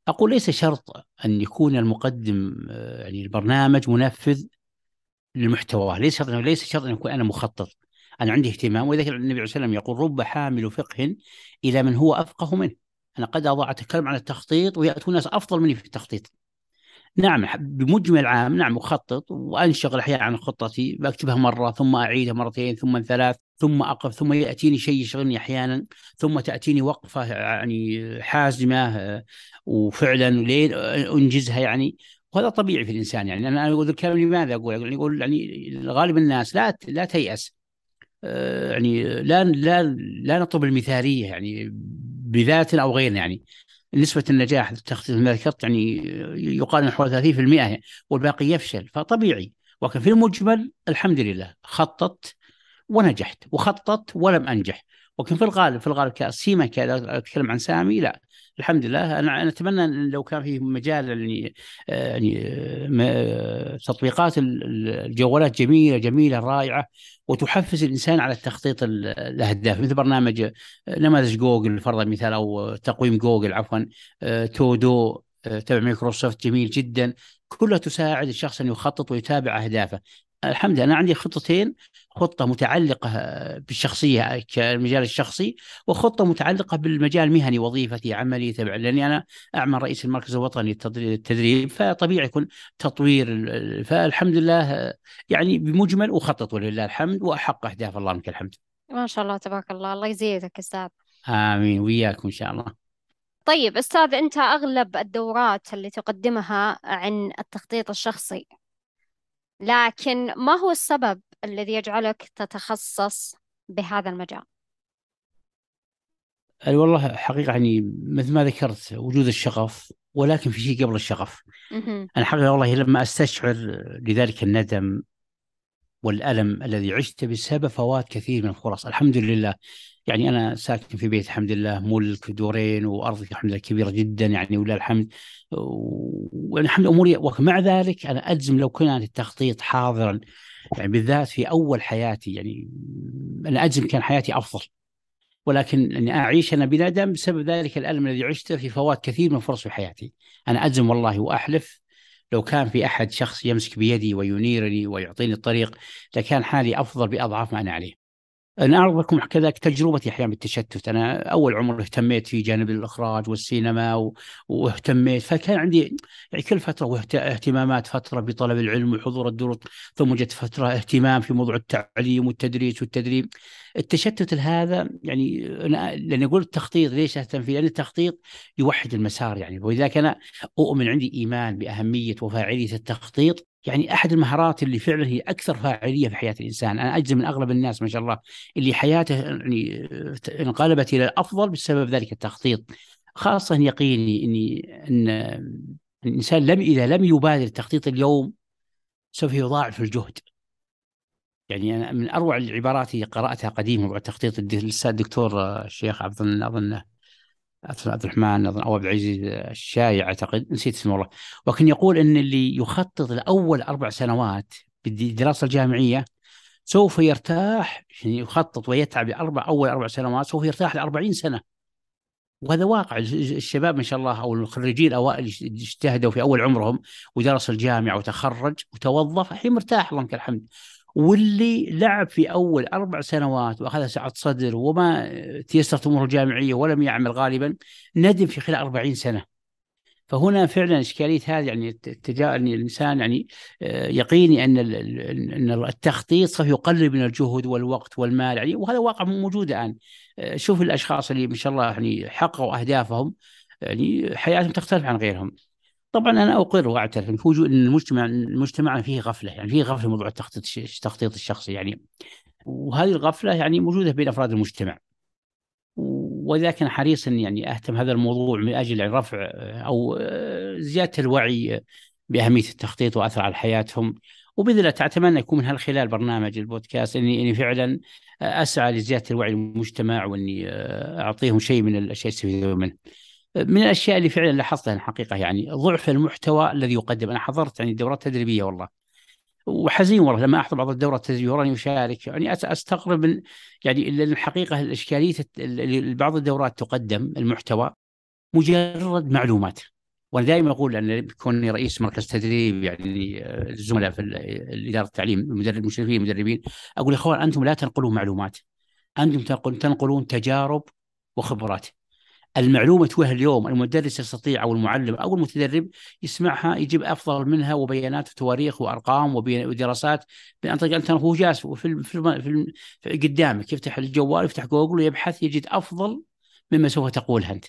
أقول ليس شرط أن يكون المقدم آه، يعني البرنامج منفذ للمحتوى ليس شرط ليس شرط أن يكون أنا مخطط. أنا عندي اهتمام ولذلك النبي عليه وسلم يقول رب حامل فقه إلى من هو أفقه منه. أنا قد اضع أتكلم عن التخطيط ويأتون ناس أفضل مني في التخطيط. نعم بمجمل عام نعم أخطط وأنشغل أحيانا عن خطتي بكتبها مرة ثم أعيدها مرتين ثم ثلاث ثم أقف ثم يأتيني شيء يشغلني أحيانا ثم تأتيني وقفة يعني حازمة وفعلا لين أنجزها يعني. وهذا طبيعي في الإنسان يعني. أنا أقول الكلام لماذا أقول؟ يقول يعني غالب الناس لا لا تيأس. آه، يعني لا لا لا نطلب المثالية يعني. بذات أو غير يعني نسبة النجاح التخطيط ما ذكرت يعني يقارن حوالي 30% والباقي يفشل فطبيعي. ولكن في المجمل الحمد لله خططت ونجحت وخططت ولم أنجح. ولكن في الغالب في الغالب كسيما أتكلم عن سامي لا. الحمد لله. أنا أتمنى إن لو كان في مجال يعني يعني تطبيقات الجوالات جميلة جميلة رائعة وتحفز الإنسان على تخطيط الأهداف. مثل برنامج نماذج جوجل فرضا مثال أو تقويم جوجل عفوا To Do تبع مايكروسوفت جميل جدا. كلها تساعد الشخص أن يخطط ويتابع أهدافه. الحمد لله أنا عندي خطتين خطة متعلقة بالشخصية كالمجال الشخصي وخطة متعلقة بالمجال المهني وظيفتي عملي تبع لأني أنا أعمل رئيس المركز الوطني للتدريب فطبيعي يكون تطوير فالحمد لله يعني بمجمل أخطط ولله الحمد واحقق أهداف الله لك الحمد. ما شاء الله تبارك الله الله يزيدك أستاذ. آمين وياكم إن شاء الله. طيب أستاذ أنت أغلب الدورات اللي تقدمها عن التخطيط الشخصي لكن ما هو السبب الذي يجعلك تتخصص بهذا المجال؟ والله حقيقة يعني مثل ما ذكرت وجود الشغف ولكن في شيء قبل الشغف أنا حقيقة والله لما أستشعر لذلك الندم والألم الذي عشت بسبب فوات كثير من الفرص الحمد لله. يعني أنا ساكن في بيت الحمد لله ملك دورين وارضي الحمد لله كبيرة جدا يعني ولله الحمد. والحمد أموري ومع ذلك أنا أجزم لو كان التخطيط حاضرا يعني بالذات في أول حياتي. يعني أنا أجزم كان حياتي أفضل. ولكن اني أعيش أنا بندم بسبب ذلك الألم الذي عشته في فوات كثير من فرص في حياتي. أنا أجزم والله وأحلف لو كان في أحد شخص يمسك بيدي وينيرني ويعطيني الطريق لكان حالي أفضل بأضعاف ما أنا عليه. أنا أعرض لكم كذلك تجربتي أحيانا بالتشتت. أنا أول عمر اهتميت في جانب الإخراج والسينما و... واهتميت. فكان عندي يعني كل فترة اهتمامات فترة بطلب العلم وحضور الدروس ثم جت فترة اهتمام في موضوع التعليم والتدريس والتدريب. التشتت هذا يعني أنا لأن أقول التخطيط ليش أهتم فيه؟ لأن التخطيط يوحد المسار يعني. ولذلك أنا أؤمن عندي إيمان بأهمية وفاعلية التخطيط يعني أحد المهارات اللي فعلا هي أكثر فاعلية في حياة الإنسان، أنا أجزم من أغلب الناس ما شاء الله اللي حياته يعني انقلبت إلى الافضل بسبب ذلك التخطيط. خاصة يقيني إني إن الإنسان لم إذا لم يبادر التخطيط اليوم سوف يضاعف الجهد. يعني أنا من أروع العبارات اللي قرأتها قديما التخطيط الأستاذ الدكتور الشيخ عبد اظن عبد الرحمن أو عبد العزيز الشاي أعتقد نسيت اسمه والله. وكان يقول إن اللي يخطط لأول أربع سنوات بالدراسة الجامعية سوف يرتاح يعني يخطط ويتعب لأربع أول أربع سنوات سوف يرتاح ل 40 سنة. وهذا واقع الشباب ما شاء الله أو الخريجين الأوائل اجتهدوا في أول عمرهم ودرس الجامعة وتخرج وتوظف الحين مرتاح اللهم لك الحمد. واللي لعب في أول أربع سنوات واخذ سعه صدر وما تيسرت أموره الجامعية ولم يعمل غالبا ندم في خلال 40 سنة. فهنا فعلا إشكالية هذه يعني اتجاه أن الإنسان يعني آه، يقيني أن أن التخطيط سوف يقلل من الجهد والوقت والمال يعني وهذا واقع موجود الآن. آه، شوف الأشخاص اللي ما شاء الله يعني حققوا أهدافهم يعني حياتهم تختلف عن غيرهم. طبعا أنا اقر وأعترف إن المجتمع المجتمع فيه غفلة يعني فيه غفلة موضوع التخطيط التخطيط الشخصي يعني. وهذه الغفلة يعني موجودة بين أفراد المجتمع. ولذلك أنا حريص يعني أهتم هذا الموضوع من أجل رفع أو زيادة الوعي بأهمية التخطيط وأثر على حياتهم. وبإذن الله أتمنى يكون من خلال برنامج البودكاست اني إني فعلا أسعى لزيادة الوعي المجتمع وإني أعطيهم شيء من الأشياء يستفيدون منه. من الأشياء اللي فعلا لاحظتها الحقيقة يعني ضعف المحتوى الذي يقدم. أنا حضرت يعني دورات تدريبية والله وحزين والله لما أحضر بعض الدورات التدريبية وراني أشارك. يعني أستغرب من يعني الحقيقة الإشكالية بعض الدورات تقدم المحتوى مجرد معلومات. وأنا دائما أقول ان كوني رئيس مركز تدريب يعني الزملاء في إدارة التعليم المدرب المشرفين المدربين أقول يا أخوان أنتم لا تنقلون معلومات. أنتم تنقلون تجارب وخبرات. المعلومة توه اليوم المدرس يستطيع أو المعلم أو المتدرب يسمعها يجيب أفضل منها وبيانات وتواريخ وأرقام ودراسات عن طريق الإنترنت. وهو جالس في, في, في, قدامك يفتح الجوال يفتح جوجل ويبحث يجد أفضل مما سوف تقولها أنت.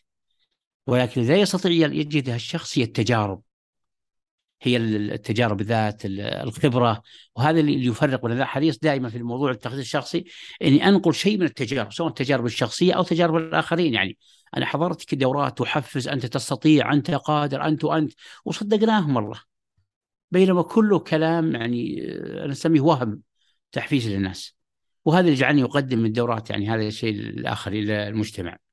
ولكن لا يستطيع يجدها الشخص هي التجارب. هي التجارب ذات الخبرة وهذا اللي يفرق وأنا حريص دائما في الموضوع التخطيط الشخصي إني أنقل شيء من التجارب سواء التجارب الشخصية أو تجارب الآخرين. يعني أنا حضرت دورات تحفز أنت تستطيع أنت قادر أنت وأنت وصدقناهم والله. بينما كله كلام يعني أنا أسميه وهم تحفيز للناس. وهذا اللي جعلني أقدم من الدورات يعني هذا الشيء الآخر إلى المجتمع.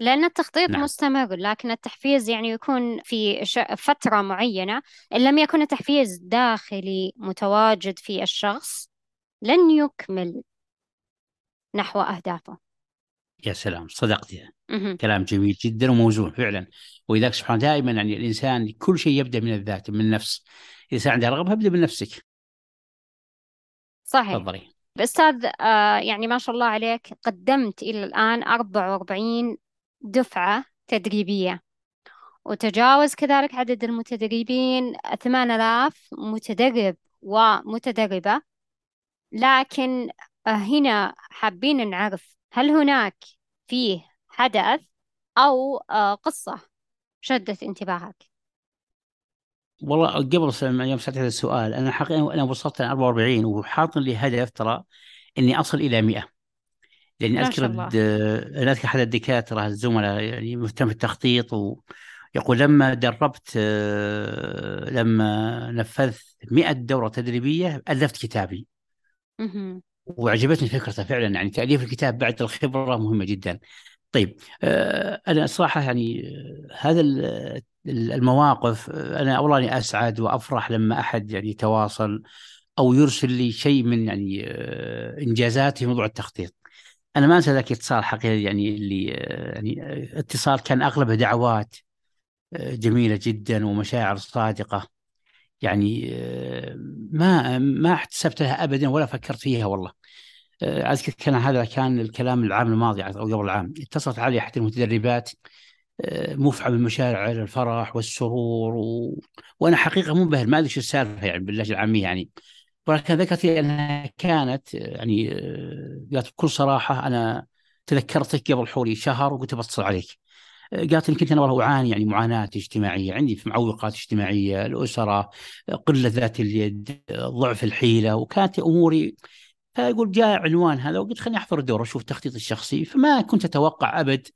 لأن التخطيط نعم. مستمر لكن التحفيز يعني يكون في فترة معينة. إن لم يكن التحفيز داخلي متواجد في الشخص لن يكمل نحو أهدافه. يا سلام صدقتي. كلام جميل جدا وموزون فعلا. ولذلك سبحان دائما يعني الإنسان كل شيء يبدأ من الذات من النفس. إذا عنده رغبة ابدأ من نفسك صحيح. تفضلي. أستاذ آه يعني ما شاء الله عليك قدمت إلى الآن 44 دفعة تدريبية. وتجاوز كذلك عدد المتدربين 8000 متدرب ومتدربة. لكن آه، هنا حابين نعرف هل هناك فيه حدث أو آه، قصة شدت انتباهك؟ والله قبل يوم سألت هذا السؤال أنا حقيقة أنا وصلت 44 وحاط لي هدف ترى إني أصل إلى 100 لأني أذكر أنا أذكر أحد الدكاترة الزملاء يعني مهتم في التخطيط ويقول لما دربت آه، لما نفذت 100 دورة تدريبية ألفت كتابي. وعجبتني فكرته فعلا يعني تأليف الكتاب بعد الخبرة مهمة جدا. طيب آه، أنا صراحة يعني آه، هذا المواقف آه، أنا أولا أسعد وأفرح لما أحد يعني يتواصل أو يرسل لي شيء من يعني إنجازاتي في موضوع التخطيط. أنا ما أنسى ذاك اتصال حقيقي يعني اللي يعني اتصال كان أغلبه دعوات جميلة جدا ومشاعر صادقة. يعني ما ما احتسبت لها ابدا ولا فكرت فيها والله. أذكر كان هذا كان الكلام العام الماضي أو قبل العام. اتصلت علي أحد المتدربات مفعم بالمشاعر الفرح والسرور و... وأنا حقيقة منبهر ما أدري شو السالفة يعني باللهجة العامية يعني. ولكن ذكرت لي أنها كانت يعني قالت بكل صراحة أنا تذكرتك قبل حولي شهر وقلت بتصل عليك. قالت لي كنت أنا والله أعاني يعني معاناة اجتماعية عندي في معوقات اجتماعية الأسرة قلة ذات اليد ضعف الحيلة وكانت أموري. فيقول جاء عنوان هذا وقلت خليني أحضر الدوره أشوف تخطيط الشخصي. فما كنت أتوقع أبد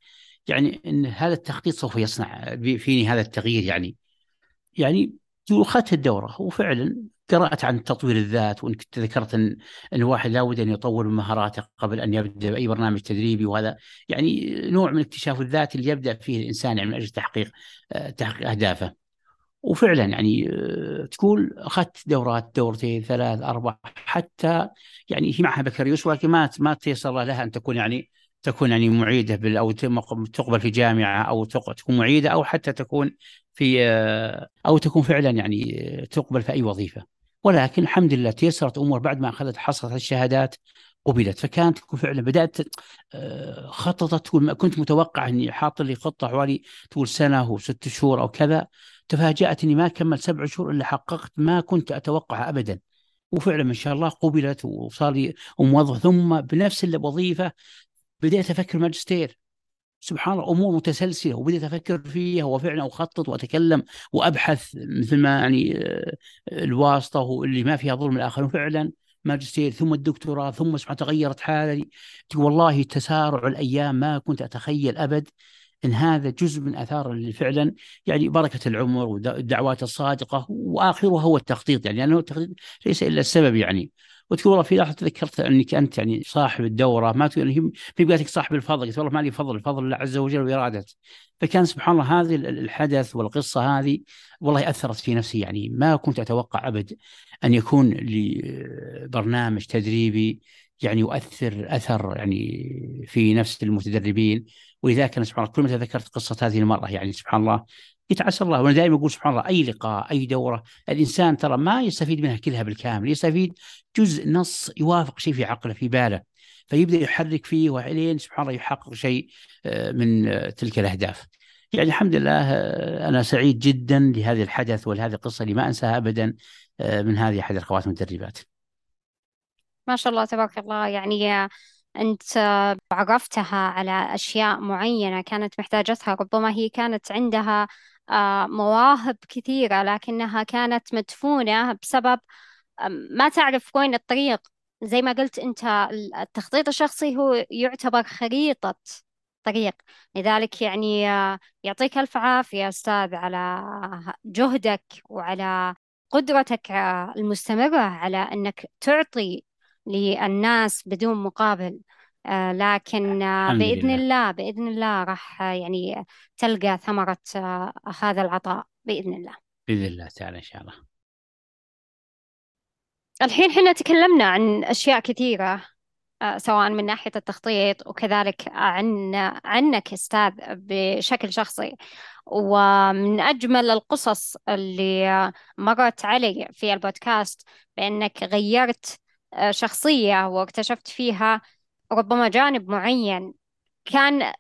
يعني إن هذا التخطيط سوف يصنع فيني هذا التغيير يعني. يعني اخذت الدورة. وفعلا قرأت عن تطوير الذات وإنك ذكرت ان الواحد لابد أن يطور من مهاراته قبل أن يبدأ بأي برنامج تدريبي وهذا. يعني نوع من اكتشاف الذات اللي يبدأ فيه الإنسان يعني من أجل تحقيق آه، تحقيق أهدافه. وفعلا يعني آه، تقول أخذت دورات دورتين ثلاث أربع حتى يعني هي معها بكالوريوس ولكن ما ما تيسر لها أن تكون يعني تكون يعني معيدة بال أو تقبل في جامعة أو تكون معيدة أو حتى تكون في آه، أو تكون فعلا يعني تقبل في أي وظيفة. ولكن الحمد لله تيسرت أمور بعد ما اخذت حصلت الشهادات قبلت. فكانت فعلا بدأت آه، خططت تقول كنت متوقع إني حاط لي خطة حوالي تقول سنة وست شهور أو كذا. تفاجأت إني ما كمل سبع شهور إلا حققت ما كنت أتوقع ابدا. وفعلا ما شاء الله قبلت وصار لي موظف. ثم بنفس الوظيفة بديت أفكر ماجستير. سبحان الله أمور متسلسلة وبديت أفكر فيها وفعلا أخطط وأتكلم وأبحث مثل ما يعني آه، الواسطة واللي ما فيها ظلم الآخرين. فعلا ماجستير ثم الدكتوراه ثم سبحان تغيرت حالي. والله تسارع الأيام ما كنت أتخيل أبد إن هذا جزء من آثار اللي فعلا يعني بركة العمر والدعوات الصادقة واخرها هو التخطيط. يعني لأنه التخطيط ليس إلا السبب يعني. وتقول والله في لحظه تذكرت إنك أنت يعني صاحب الدورة ما تقول هي في قالت صاحب الفضل قلت والله ما لي فضل الفضل الله عز وجل وارادته فكان سبحان الله هذه الحدث والقصة هذه والله أثرت في نفسي يعني ما كنت أتوقع أبد أن يكون لي برنامج تدريبي يعني يؤثر أثر يعني في نفس المتدربين. ولذلك أنا سبحان الله كل ما تذكرت قصة هذه المراه يعني سبحان الله يتعسى الله وأنا دائما أقول سبحان الله أي لقاء أي دورة الإنسان ترى ما يستفيد منها كلها بالكامل يستفيد جزء نص يوافق شيء في عقله في باله فيبدأ يحرك فيه وعلين سبحان الله يحقق شيء آه، من آه، تلك الأهداف. يعني الحمد لله آه، أنا سعيد جدا لهذه الحدث ولهذه القصة اللي ما أنساها ابدا من هذه أحد اخوات المدربات. ما شاء الله تبارك الله يعني أنت عرفتها على أشياء معينة كانت محتاجتها ربما هي كانت عندها مواهب كثيرة لكنها كانت مدفونة بسبب ما تعرف وين الطريق. زي ما قلت أنت التخطيط الشخصي هو يعتبر خريطة طريق. لذلك يعني آه، يعطيك ألف عافية أستاذ على جهدك وعلى قدرتك آه، المستمرة على أنك تعطي للناس بدون مقابل. آه، لكن آه، بإذن لله. الله بإذن الله راح آه، يعني تلقى ثمرة هذا العطاء بإذن الله. بإذن الله تعالى إن شاء الله. الحين حنا تكلمنا عن أشياء كثيرة سواء من ناحية التخطيط وكذلك عن عنك أستاذ بشكل شخصي. ومن أجمل القصص اللي مرت علي في البودكاست بأنك غيرت شخصية واكتشفت فيها ربما جانب معين كان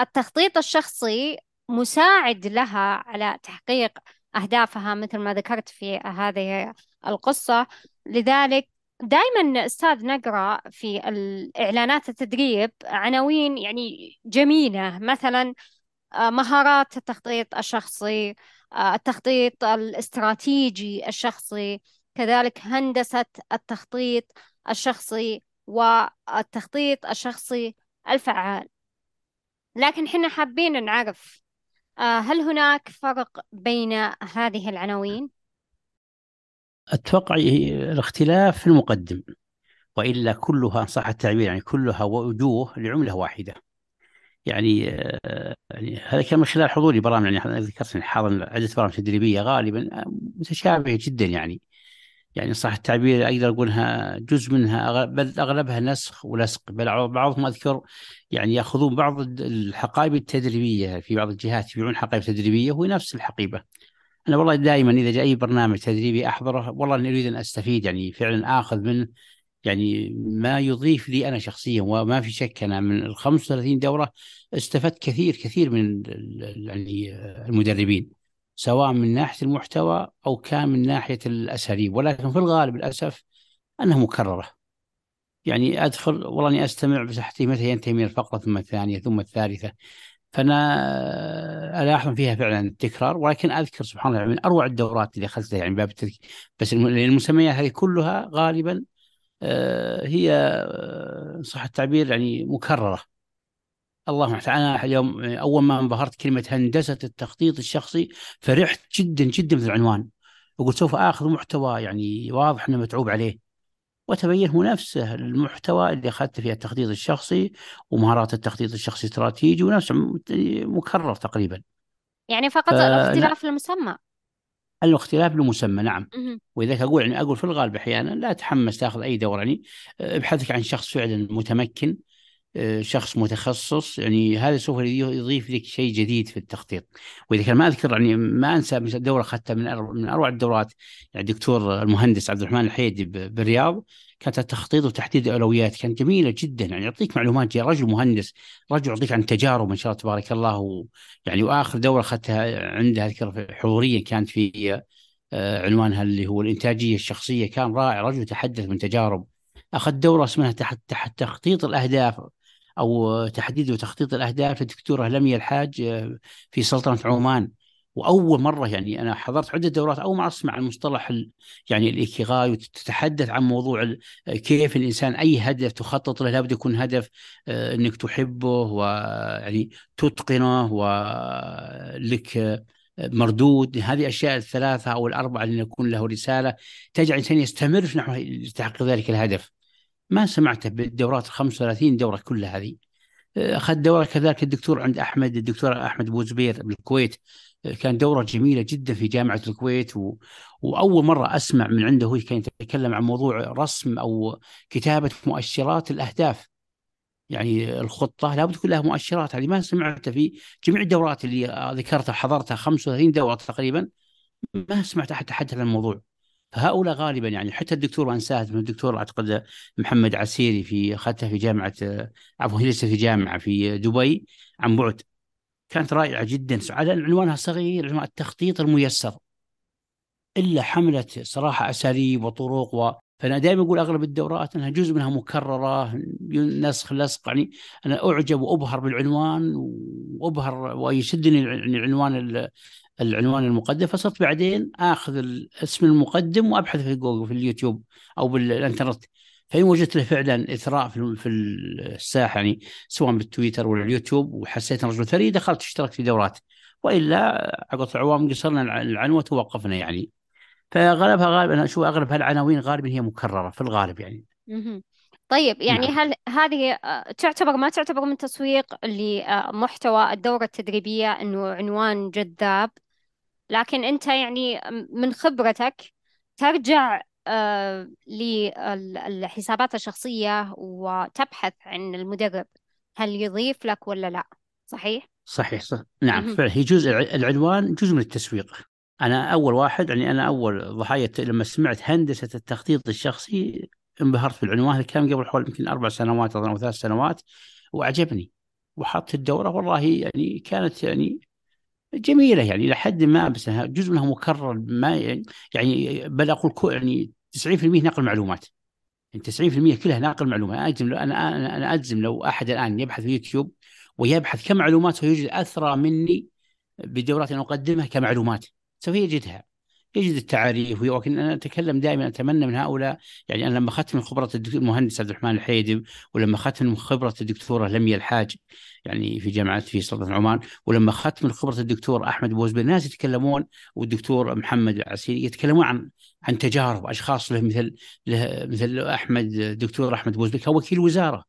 التخطيط الشخصي مساعد لها على تحقيق أهدافها مثل ما ذكرت في هذه القصة. لذلك دائما أستاذ نقرأ في الإعلانات التدريب عناوين يعني جميلة مثلا آه، مهارات التخطيط الشخصي آه، التخطيط الاستراتيجي الشخصي كذلك هندسة التخطيط الشخصي. والتخطيط الشخصي الفعال. لكن حنا حابين نعرف آه، هل هناك فرق بين هذه العناوين؟ أتوقع الاختلاف في المقدم وإلا كلها صح التعبير يعني كلها وجوه لعملة واحدة. يعني, آه، يعني هذا كان من خلال حضوري برامج يعني ذكرت حاضر عدة برامج تدريبية غالبا متشابهة جدا يعني. يعني صح التعبير أقدر أقولها جزء منها بل أغلبها نسخ ولصق بل بعضهم أذكر يعني يأخذون بعض الحقائب التدريبية في بعض الجهات يبيعون حقائب تدريبية وهي نفس الحقيبة. أنا والله دائما إذا جاء أي برنامج تدريبي أحضره والله إني أريد أن أستفيد يعني فعلا آخذ منه يعني ما يضيف لي أنا شخصيا وما في شك أنا من ال 35 دورة استفدت كثير كثير من يعني المدربين. سواء من ناحية المحتوى أو كان من ناحية الأساليب ولكن في الغالب للأسف أنها مكررة. يعني أدخل والله أني أستمع بس حتى متى ينتهي من الفقرة ثم الثانية ثم الثالثة. فأنا ألاحظ فيها فعلا التكرار ولكن أذكر سبحان الله من أروع الدورات اللي أخذتها يعني باب التذكير بس المسميات هذه كلها غالبا آه، هي آه، صح التعبير يعني مكررة. اللهم أنا اليوم أول ما انبهرت كلمة هندسة التخطيط الشخصي فرحت جدا جدا في العنوان. وقلت سوف آخذ محتوى يعني واضح إنه متعوب عليه. وتبين هو نفسه المحتوى اللي اخذت فيه التخطيط الشخصي ومهارات التخطيط الشخصي الاستراتيجي ونفسه مكرر تقريبا. يعني فقط الاختلاف في المسمى. الاختلاف المسمى نعم. وإذا أقول يعني أقول في الغالب أحيانا لا تحمس تاخذ أي دورة يعني أبحثك عن شخص فعلا متمكن شخص متخصص يعني هذا سوف يضيف لك شيء جديد في التخطيط. وإذا كان ما أذكر يعني ما أنسى دورة أخذتها من من أروع الدورات. يعني الدكتور المهندس عبد الرحمن الحيدي بالرياض كانت التخطيط وتحديد الاولويات كانت جميلة جدا. يعني يعطيك معلومات رجل مهندس رجل يعطيك عن تجارب إن شاء الله تبارك الله. يعني وآخر دورة أخذتها عنده أذكر حضوريا كانت في آه، عنوانها اللي هو الإنتاجية الشخصية. كان رائع. رجل يتحدث من تجارب. اخذ دورة اسمها تحت تحت تخطيط الأهداف. أو تحديد وتخطيط الأهداف للدكتوره لميا الحاج آه، في سلطنة عمان. وأول مرة يعني أنا حضرت عدة دورات اول ما أسمع المصطلح يعني الايكيغاي وتتحدث عن موضوع كيف الإنسان أي هدف تخطط له لابد يكون هدف آه، إنك تحبه ويعني تتقنه ولك آه، مردود. هذه الاشياء الثلاثة أو الأربعة اللي يكون له رسالة تجعل الإنسان يستمر في نحو تحقيق ذلك الهدف. ما سمعته بالدورات ال 35 دورة كلها هذه. اخذت دورة كذلك الدكتور عند أحمد الدكتور أحمد بوزبير بالكويت. كان دورة جميلة جدا في جامعة الكويت و... وأول مرة أسمع من عنده هو كان يتكلم عن موضوع رسم أو كتابة مؤشرات الأهداف. يعني الخطة لابد تكون لها مؤشرات. هذه ما سمعتها في جميع الدورات اللي ذكرتها حضرتها 35 دورة تقريبا. ما سمعت احد تحدث عن الموضوع. فهؤلاء غالبا يعني حتى الدكتور وانساه الدكتور أعتقد محمد عسيري في اخذتها في جامعة عفوا هي لسه في جامعة في دبي عن بعد. كانت رائعة جدا. على عنوانها صغير عنوان التخطيط الميسر. إلا حملت صراحة أساليب وطرق و فأنا دائما أقول أغلب الدورات إنها جزء منها مكررة نسخ لصق. يعني أنا أعجب وأبهر بالعنوان وأبهر ويشدني العنوان العنوان المقدم فصرت بعدين آخذ الاسم المقدم وأبحث في جوجل في اليوتيوب أو بالإنترنت. فإن وجدت له فعلا إثراء في الساحة يعني سواء بالتويتر ولا اليوتيوب وحسيت رجل ثري دخلت اشتركت في دورات. وإلا عقد العوام قصرنا العنوة توقفنا يعني. فغالبها غالبا أشوف أغلب هالعناوين غالبا هي مكررة في الغالب يعني. طيب يعني نعم. هل هذه آه، تعتبر ما تعتبر من تسويق لمحتوى الدورة التدريبية إنه عنوان جذاب؟ لكن أنت يعني من خبرتك ترجع آه، للحسابات الشخصية وتبحث عن المدرب هل يضيف لك ولا لا؟ صحيح؟ صحيح صح. نعم فعلا هي جزء العنوان جزء من التسويق. أنا أول واحد يعني أنا أول ضحيه لما سمعت هندسة التخطيط الشخصي انبهرت في العنوان كان قبل حوالي يمكن أربع سنوات أو ثلاث سنوات وأعجبني. وحطت الدورة والله يعني كانت يعني جميلة يعني إلى حد ما بس جزء منها مكرر ما يعني بل أقول يعني 90% نقل معلومات. يعني 90% كلها ناقل معلومات. أنا أجزم أنا أنا أنا أجزم لو أحد الآن يبحث في يوتيوب ويبحث كمعلومات ويجد أثرى مني بدورات أنا أقدمها كمعلومات سوف يجدها. يجد التعاريف ولكن أنا أتكلم دائما أتمنى من هؤلاء يعني أنا لما أخذت من خبرة المهندس عبد الرحمن الحيدم ولما أخذت من خبرة الدكتورة لميا الحاج يعني في جامعة في سلطنة عمان ولما أخذت من خبرة الدكتور أحمد بوزبي الناس يتكلمون والدكتور محمد العسيري يتكلمون عن عن تجارب أشخاص له مثل له مثل أحمد الدكتور أحمد بوزبي كوكيل وزارة.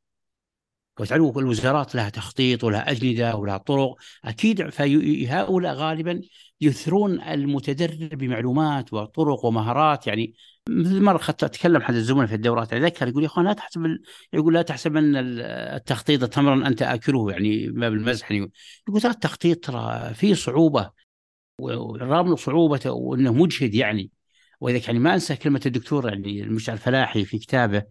وتعلموا الوزارات لها تخطيط ولها أجندة ولها طرق. أكيد فهؤلاء غالبا يثرون المتدرب بمعلومات وطرق ومهارات. يعني مثل مرة أتكلم أحد الزملاء في الدورات أذكر يقول يا أخوان لا تحسب. يقول لا تحسب أن التخطيط تمرا أنت آكله يعني ما بالمزح يعني يقول ترى التخطيط ترى فيه صعوبة ورغم صعوبته وأنه مجهد يعني. وإذا يعني ما أنسى كلمة الدكتور يعني المشعل الفلاحي في كتابه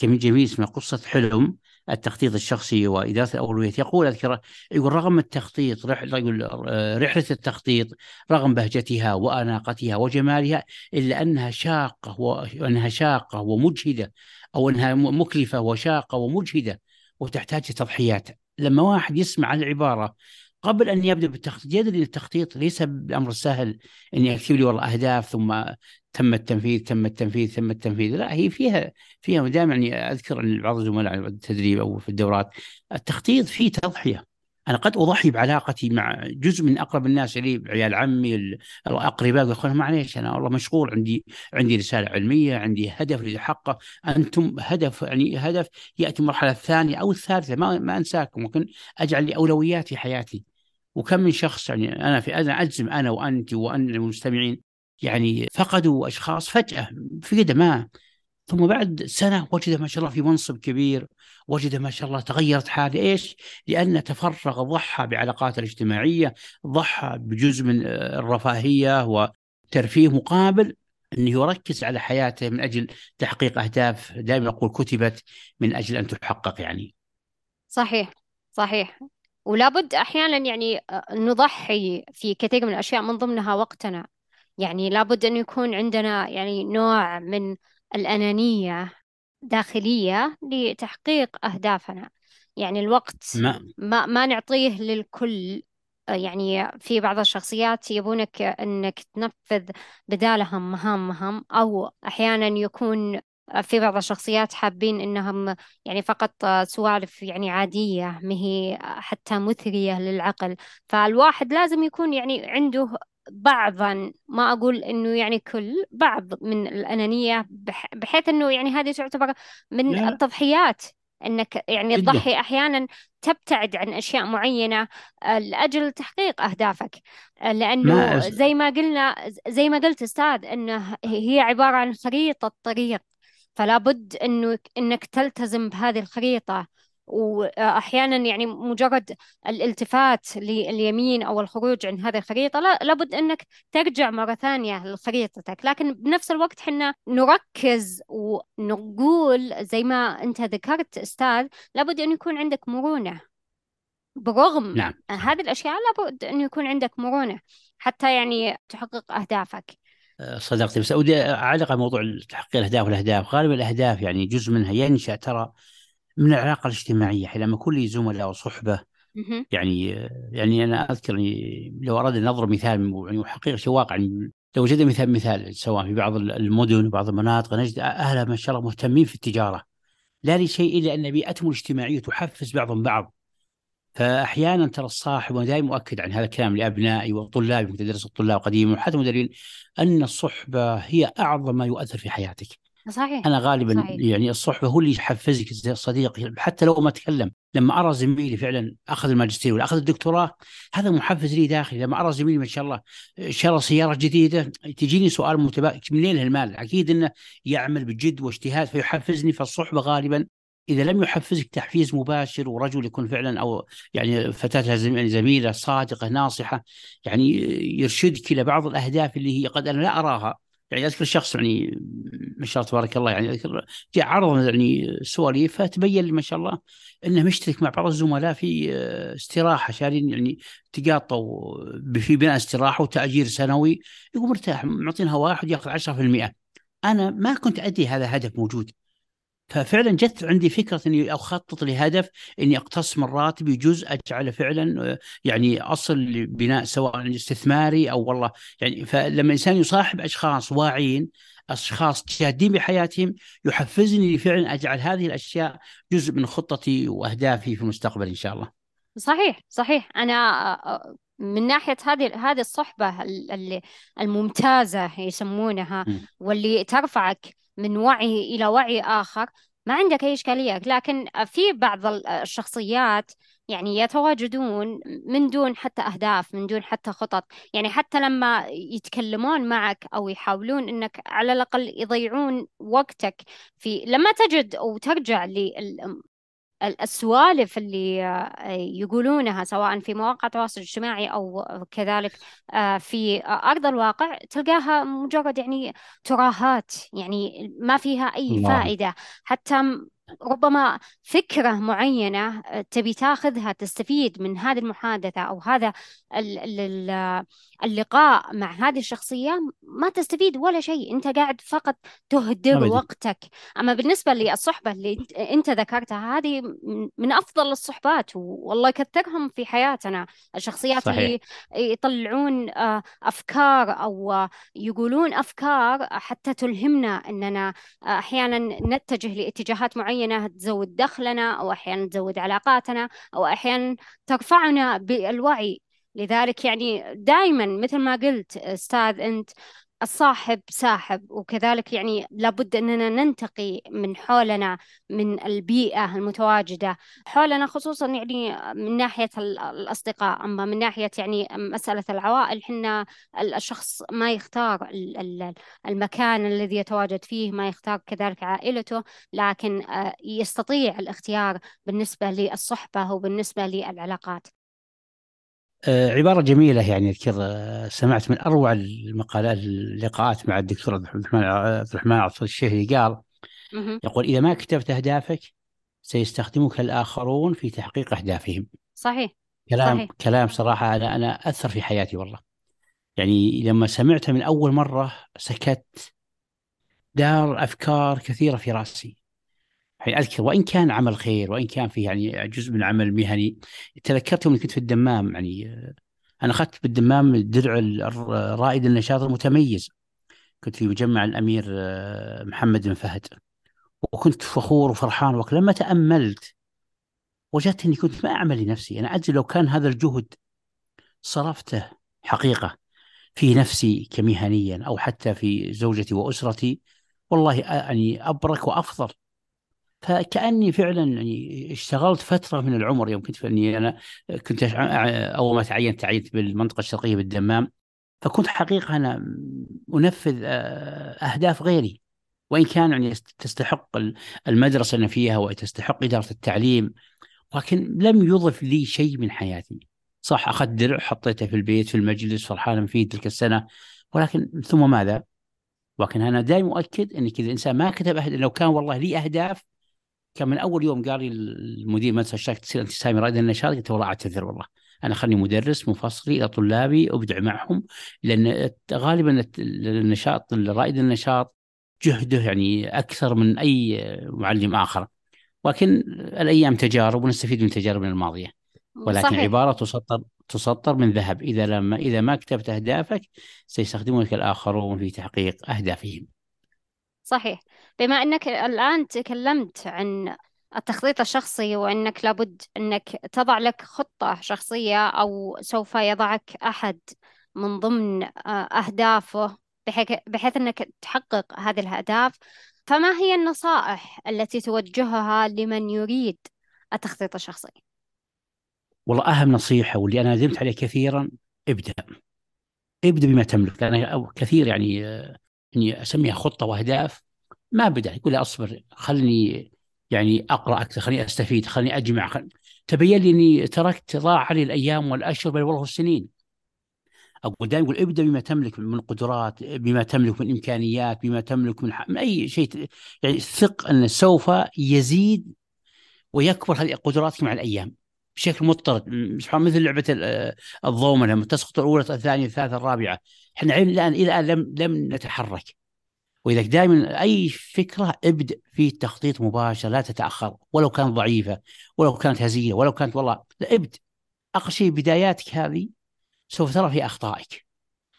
جميل جميل اسمه قصة حلم. التخطيط الشخصي وإدارة الأولويات. يقول أذكر يقول رغم التخطيط يقول آه، رحلة التخطيط رغم بهجتها وأناقتها وجمالها إلا أنها شاقة وأنها شاقة ومجهدة أو أنها مكلفة وشاقة ومجهدة وتحتاج تضحيات لما واحد يسمع العبارة قبل أن يبدأ بالتخطيط يدري أن التخطيط ليس بالامر السهل اني اكتب لي والله أهداف ثم تم التنفيذ تم التنفيذ تم التنفيذ. لا هي فيها فيها دائما يعني أذكر أن بعض الزملاء التدريب أو في الدورات التخطيط فيه تضحية. أنا قد أضحي بعلاقتي مع جزء من أقرب الناس لي عيال عمي الأقرباء يقول معليش أنا والله مشغول عندي عندي رسالة علمية عندي هدف لأحققه أنتم هدف يعني هدف يأتي المرحلة الثانية أو الثالثة ما ما أنساكم ممكن أجعل لي اولويات في حياتي. وكم من شخص يعني أنا في أنا أجزم أنا وانت وأن المستمعين يعني فقدوا أشخاص فجأة في كده ما. ثم بعد سنة وجد ما شاء الله في منصب كبير وجد ما شاء الله تغيرت حاله إيش؟ لأن تفرغ ضحى بعلاقاته الاجتماعية ضحى بجزء من الرفاهية وترفيه مقابل إنه يركز على حياته من أجل تحقيق أهداف دائما أقول كتبت من أجل أن تحقق يعني. صحيح صحيح. ولا بد أحيانا يعني آه، نضحي في كثير من الأشياء من ضمنها وقتنا. يعني لابد أن يكون عندنا يعني نوع من الأنانية داخلية لتحقيق أهدافنا. يعني الوقت ما, ما, ما نعطيه للكل. يعني في بعض الشخصيات يبونك أنك تنفذ بدالهم مهام مهام أو أحيانا يكون في بعض الشخصيات حابين إنهم يعني فقط سوالف يعني عادية ما هي حتى مثرية للعقل. فالواحد لازم يكون يعني عنده بعضا ما أقول إنه يعني كل بعض من الأنانية بحيث إنه يعني هذه تعتبر من لا. التضحيات إنك يعني تضحي أحيانا تبتعد عن أشياء معينة لأجل تحقيق أهدافك. لأنه زي ما قلنا زي ما قلت أستاذ إنه هي عبارة عن خريطة طريق فلا بد إنه إنك تلتزم بهذه الخريطة. وأحيانا يعني مجرد الالتفات لليمين أو الخروج عن هذه الخريطة لا لابد أنك ترجع مرة ثانية لخريطتك. لكن بنفس الوقت حنا نركز ونقول زي ما أنت ذكرت أستاذ لابد أن يكون عندك مرونة. برغم نعم. هذه الأشياء لابد أن يكون عندك مرونة حتى يعني تحقق أهدافك. صدقتي بس أودي أعلق على موضوع تحقيق الأهداف والأهداف. غالبا الأهداف يعني جزء منها ينشأ ترى من العلاقة الاجتماعية حين لما يكون لي زملاء وصحبة يعني يعني أنا أذكر يعني لو أردنا نضرب مثال يعني حقيقة شيء واقع يعني لو وجدنا مثال مثال سواء في بعض المدن وبعض المناطق نجد أهلها ما شاء الله مهتمين في التجارة. لا لشيء إلا أن بيئتهم الاجتماعية تحفز بعضهم بعض. فأحيانا ترى الصاحب وأنا دائما أؤكد عن هذا الكلام لأبنائي وطلابي في تدرس الطلاب قديما وحتى المدربين أن الصحبة هي أعظم ما يؤثر في حياتك. صحيح أنا غالبا صحيح. يعني الصحبه هو اللي يحفزك زي الصديق حتى لو ما تكلم لما أرى زميلي فعلا أخذ الماجستير ولا أخذ الدكتوراه هذا محفز لي داخلي. لما أرى زميلي ما شاء الله شرى سيارة جديدة تجيني سؤال متبادل منين المال؟ أكيد إنه يعمل بجد واجتهاد فيحفزني فالصحبة غالبا إذا لم يحفزك تحفيز مباشر ورجل يكون فعلا أو يعني فتاة زميلة صادقة ناصحة يعني يرشدك إلى بعض الأهداف اللي هي قد أنا لا أراها. يعني أذكر شخص يعني ما شاء الله تبارك الله يعني أذكر جاء عرض يعني سواليف فتبين لي ما شاء الله إنه مشترك مع بعض الزملاء في آه، استراحة شارين يعني تقاطوا في بناء استراحة وتأجير سنوي يقول مرتاح معطينها واحد ياخذ 10% أنا ما كنت أدري هذا هدف موجود. ففعلا جت عندي فكرة إني أخطط لهدف إني أقتص من راتبي جزء أجعله فعلا يعني أصل لبناء سواء استثماري أو والله يعني فلما الانسان يصاحب أشخاص واعيين أشخاص جادين بحياتهم يحفزني فعلا أجعل هذه الأشياء جزء من خطتي وأهدافي في المستقبل إن شاء الله. صحيح صحيح أنا من ناحية هذه هذه الصحبة الممتازة يسمونها واللي ترفعك من وعي إلى وعي آخر ما عندك أي إشكالية. لكن في بعض الشخصيات يعني يتواجدون من دون حتى أهداف من دون حتى خطط. يعني حتى لما يتكلمون معك أو يحاولون أنك على الأقل يضيعون وقتك في لما تجد أو ترجع السوالف اللي آه، يقولونها سواء في مواقع التواصل الاجتماعي أو كذلك آه، في أرض الواقع تلقاها مجرد يعني تراهات يعني ما فيها أي الله. فائدة حتى ربما فكرة معينة آه، تبي تاخذها تستفيد من هذه المحادثة أو هذا اللقاء مع هذه الشخصية ما تستفيد ولا شيء. أنت قاعد فقط تهدر أبدي. وقتك. أما بالنسبة للصحبة اللي أنت ذكرتها هذه من أفضل الصحبات. والله يكثرهم في حياتنا. الشخصيات صحيح. اللي يطلعون آه، أفكار أو يقولون أفكار حتى تلهمنا أننا آه، أحيانا نتجه لاتجاهات معينة. تزود دخلنا أو أحيانا تزود علاقاتنا أو أحيانا ترفعنا بالوعي. لذلك يعني دائما مثل ما قلت أستاذ أنت الصاحب ساحب وكذلك يعني لابد أننا ننتقي من حولنا من البيئة المتواجدة. حولنا خصوصا يعني من ناحية الأصدقاء. أما من ناحية يعني مسألة العوائل حنا الشخص ما يختار المكان الذي يتواجد فيه ما يختار كذلك عائلته لكن آه، يستطيع الاختيار بالنسبة للصحبة وبالنسبة للعلاقات. آه، عبارة جميلة يعني أذكر آه، سمعت من أروع المقالات اللقاءات مع الدكتور عبد الرحمن عبد الرحمن عبد الشهري قال يقول إذا ما كتبت أهدافك سيستخدمك الآخرون في تحقيق أهدافهم. صحيح. كلام صحيح. كلام صراحة أنا أنا أثر في حياتي والله. يعني لما سمعته من أول مرة سكت دار أفكار كثيرة في رأسي. يعني أذكر وإن كان عمل خير وإن كان في يعني جزء من عمل مهني تذكرت يوم كنت في الدمام يعني أنا أخذت بالدمام درع رائد النشاط المتميز. كنت في مجمع الأمير آه، محمد بن فهد. وكنت فخور وفرحان وقت لما تأملت وجدت إني كنت ما أعمل لنفسي. أنا أدري لو كان هذا الجهد صرفته حقيقة في نفسي كمهنيا أو حتى في زوجتي وأسرتي والله يعني أبرك وأفضل. فكأني فعلا يعني اشتغلت فترة من العمر يوم كنت إني أنا كنت أول ما تعينت تعينت بالمنطقة الشرقية بالدمام. فكنت حقيقة أنا أنفذ آه، أهداف غيري. وإن كان يعني تستحق المدرسة اللي فيها وتستحق إدارة التعليم لكن لم يضف لي شيء من حياتي. صح أخذت درع حطيته في البيت في المجلس فرحان فيه تلك السنة. ولكن ثم ماذا؟ ولكن أنا دائما أؤكد ان كذا الانسان ما كتب أهد... لو كان والله لي أهداف كان من أول يوم قال لي المدير مدرسه الشاك تصير أنت سامي رائد النشاط قلت والله أعتذر والله. أنا خلني مدرس مفصلي إلى طلابي ابدع معهم لأن غالبا النشاط رائد النشاط جهده يعني أكثر من أي معلم آخر. ولكن الأيام تجارب ونستفيد من تجاربنا الماضية. ولكن صحيح. عبارة تسطر تسطر من ذهب. إذا لما إذا ما كتبت أهدافك سيستخدمونك الآخرون في تحقيق أهدافهم. صحيح بما أنك الآن تكلمت عن التخطيط الشخصي وأنك لابد أنك تضع لك خطة شخصية أو سوف يضعك أحد من ضمن آه، أهدافه بحيث, أنك تحقق هذه الأهداف فما هي النصائح التي توجهها لمن يريد التخطيط الشخصي؟ والله أهم نصيحة واللي أنا ندمت عليه كثيرا ابدأ ابدأ بما تملك لأن كثير يعني يعني أسميها خطة وأهداف ما بدأ يقول لي أصبر خلني يعني أقرأ أكثر خليني أستفيد خليني أجمع خلني تبين لي إني تركت ضاع علي الأيام والأشهر بل والله السنين. أقول دائما يقول ابدأ بما تملك من قدرات بما تملك من إمكانيات بما تملك من, من أي شيء يعني ثق أن سوف يزيد ويكبر هذه قدراتك مع الأيام. بشكل مضطرد. سبحان مثل لعبة الضومنه لما تسقط الأولى الثانية الثالثة الرابعة. إحنا الآن إلى الآن لم لم نتحرك. وإذا دائما أي فكرة ابدأ في التخطيط مباشر لا تتأخر. ولو كانت ضعيفة ولو كانت هزيلة ولو كانت والله لا ابدأ. أقل شيء بداياتك هذه سوف ترى في أخطائك.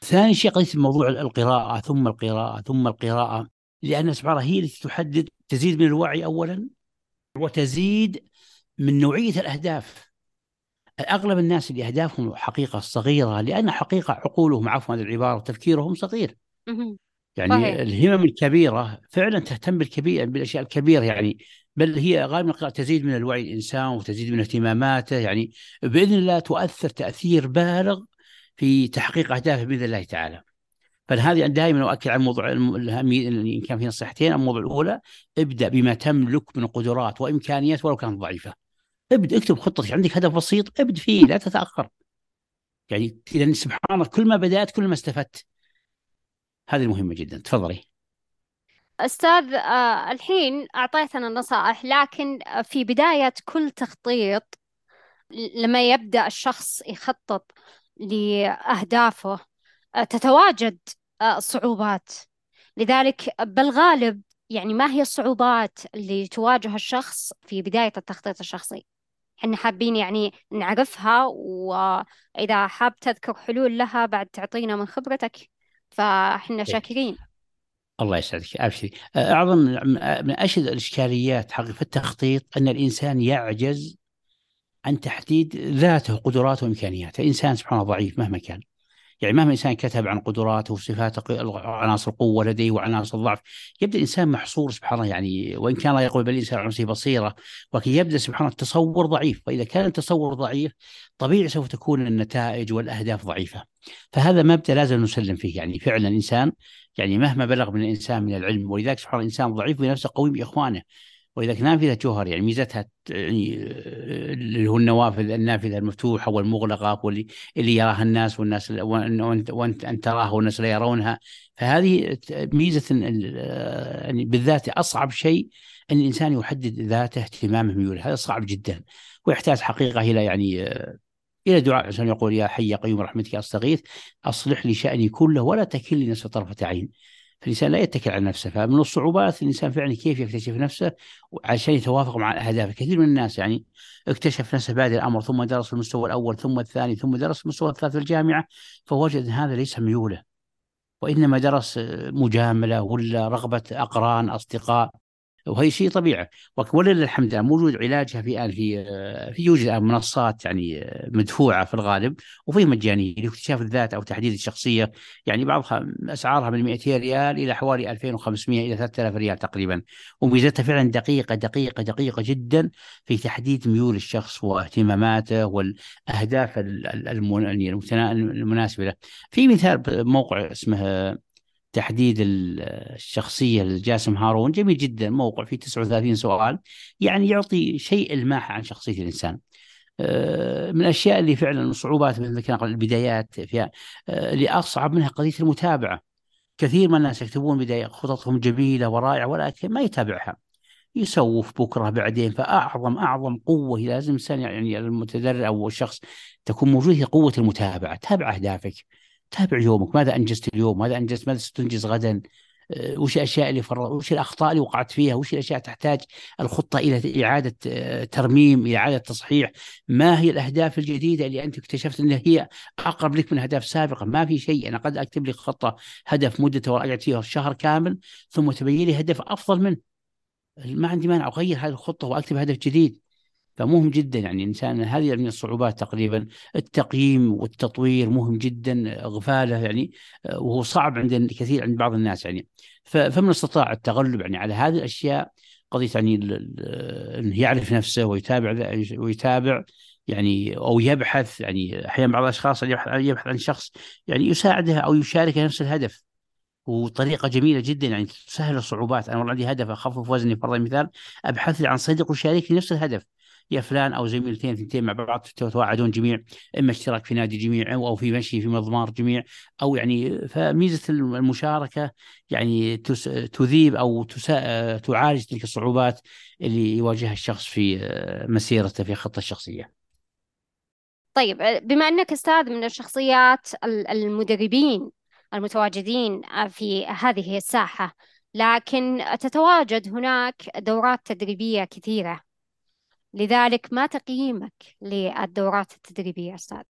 ثاني شيء قضية موضوع القراءة ثم القراءة ثم القراءة. لأن سبحان الله هي التي تحدد تزيد من الوعي اولا وتزيد من نوعية الأهداف. أغلب الناس اللي أهدافهم حقيقة صغيرة لأن حقيقة عقولهم عفوا هذه العبارة تفكيرهم صغير. يعني صحيح. الهمم الكبيرة فعلا تهتم بالكبير بالأشياء الكبيرة يعني بل هي غالبا تزيد من الوعي الإنسان وتزيد من اهتماماته يعني بإذن الله تؤثر تأثير بالغ في تحقيق أهدافه بإذن الله تعالى. فهذه دائما أؤكد على موضوع الاهميه إن كان في نصيحتين الموضوع الأولى ابدأ بما تملك من قدرات وإمكانيات ولو كانت ضعيفة. ابدا اكتب خطتك عندك هدف بسيط ابدا فيه لا تتأخر. يعني لأن سبحان الله كل ما بدأت كل ما استفدت. هذه مهمة جدا تفضلي أستاذ آه الحين أعطيتنا النصائح لكن في بداية كل تخطيط لما يبدأ الشخص يخطط لأهدافه آه تتواجد آه صعوبات لذلك بالغالب يعني ما هي الصعوبات اللي تواجه الشخص في بداية التخطيط الشخصي إحنا حابين يعني نعرفها وإذا حاب تذكر حلول لها بعد تعطينا من خبرتك. فإحنا شاكرين. الله يسعدك. ابشري اعظم من أشد الإشكاليات حق في التخطيط أن الإنسان يعجز عن تحديد ذاته قدراته وإمكانياته، الانسان سبحانه ضعيف مهما كان. يعني مهما الانسان كتب عن قدراته وصفاته عناصر القوة لديه وعناصر الضعف يبدأ الانسان محصور سبحان الله. يعني وإن كان الله يقول بل الانسان على نفسه بصيرة ولكن يبدأ سبحان الله التصور ضعيف. فإذا كان التصور ضعيف طبيعي سوف تكون النتائج والأهداف ضعيفة. فهذا مبدأ لازم نسلم فيه. يعني فعلا الانسان يعني مهما بلغ من الإنسان من العلم ولذلك سبحان الله الانسان ضعيف بنفسه قوي بإخوانه. ولذلك نافذه جوهر يعني ميزتها يعني اللي هو النوافذ النافذة المفتوحة والمغلقة واللي اللي يراها الناس والناس وانت وانت أنت تراها والناس لا يرونها. فهذه ميزة يعني بالذات أصعب شيء أن الإنسان يحدد ذاته اهتمامه ميوله هذا صعب جدا. ويحتاج حقيقة إلى يعني إلى دعاء. عشان يقول يا حي يا قيوم رحمتك أستغيث أصلح لي شأني كله ولا تكلني نفس طرفة عين. فالإنسان لا يتكل على نفسه فمن الصعوبات الإنسان فعلا كيف يكتشف نفسه؟ عشان يتوافق مع أهدافه. كثير من الناس يعني اكتشف نفسه بعد الأمر ثم درس المستوى الأول ثم الثاني ثم درس المستوى الثالث في الجامعة فوجد أن هذا ليس ميوله. وإنما درس مجاملة ولا رغبة أقران أصدقاء. وهي شيء طبيعي. ولله الحمد موجود علاجها في الان في في يوجد الان منصات يعني مدفوعة في الغالب وفي مجانية لاكتشاف الذات أو تحديد الشخصية. يعني بعضها أسعارها من 200 ريال إلى حوالي 2500 إلى 3000 ريال تقريبا. وميزتها فعلا دقيقة دقيقة دقيقة جدا في تحديد ميول الشخص واهتماماته والأهداف يعني المناسبة له. في مثال موقع اسمه تحديد الشخصية لجاسم هارون. جميل جدا موقع فيه 39 سؤال. يعني يعطي شيء إلماح عن شخصية الإنسان. آه، من الأشياء اللي فعلا صعوبات مثل ذكرنا البدايات فيها آه، اللي أصعب منها قضية المتابعة. كثير من الناس يكتبون بداية خططهم جميلة ورائعة ولكن ما يتابعها. يسوف بكرة بعدين فأعظم أعظم قوة لازم الإنسان يعني المتدرب أو الشخص تكون موجودة هي قوة المتابعة، تابع أهدافك، تابع يومك ماذا أنجزت اليوم؟ ماذا أنجزت؟ ماذا ستنجز غدا؟ آه، وش الأشياء اللي فر... وش الأخطاء اللي وقعت فيها؟ وش الأشياء تحتاج الخطة إلى إعادة آه، ترميم إعادة تصحيح؟ ما هي الأهداف الجديدة اللي أنت اكتشفت انها هي أقرب لك من أهداف سابقة؟ ما في شيء. أنا قد أكتب لك خطة هدف مدته وراجعت فيها شهر كامل ثم تبين لي هدف أفضل منه. ما عندي مانع أغير هذه الخطة وأكتب هدف جديد. فمهم جدا يعني الانسان هذه من الصعوبات تقريبا. التقييم والتطوير مهم جدا إغفاله يعني وهو صعب عند كثير عند بعض الناس يعني. فمن استطاع التغلب يعني على هذه الأشياء قضية يعني إنه يعرف نفسه ويتابع ويتابع يعني أو يبحث يعني. أحيانا بعض الأشخاص يبحث عن شخص يعني يساعده أو يشاركه نفس الهدف. وطريقة جميلة جدا يعني تسهل الصعوبات. أنا والله عندي هدف أخفف وزني فرض المثال أبحث لي عن صديق وشاركني نفس الهدف. يا فلان أو زميلتين ثنتين مع بعض تتواعدون جميع إما اشتراك في نادي جميع أو في مشي في مضمار جميع أو يعني فميزة المشاركة يعني تذيب أو تعالج تلك الصعوبات اللي يواجهها الشخص في مسيرته في خطة الشخصيه. طيب بما أنك أستاذ من الشخصيات المدربين المتواجدين في هذه الساحة لكن تتواجد هناك دورات تدريبية كثيرة لذلك ما تقييمك للدورات التدريبية أستاذ؟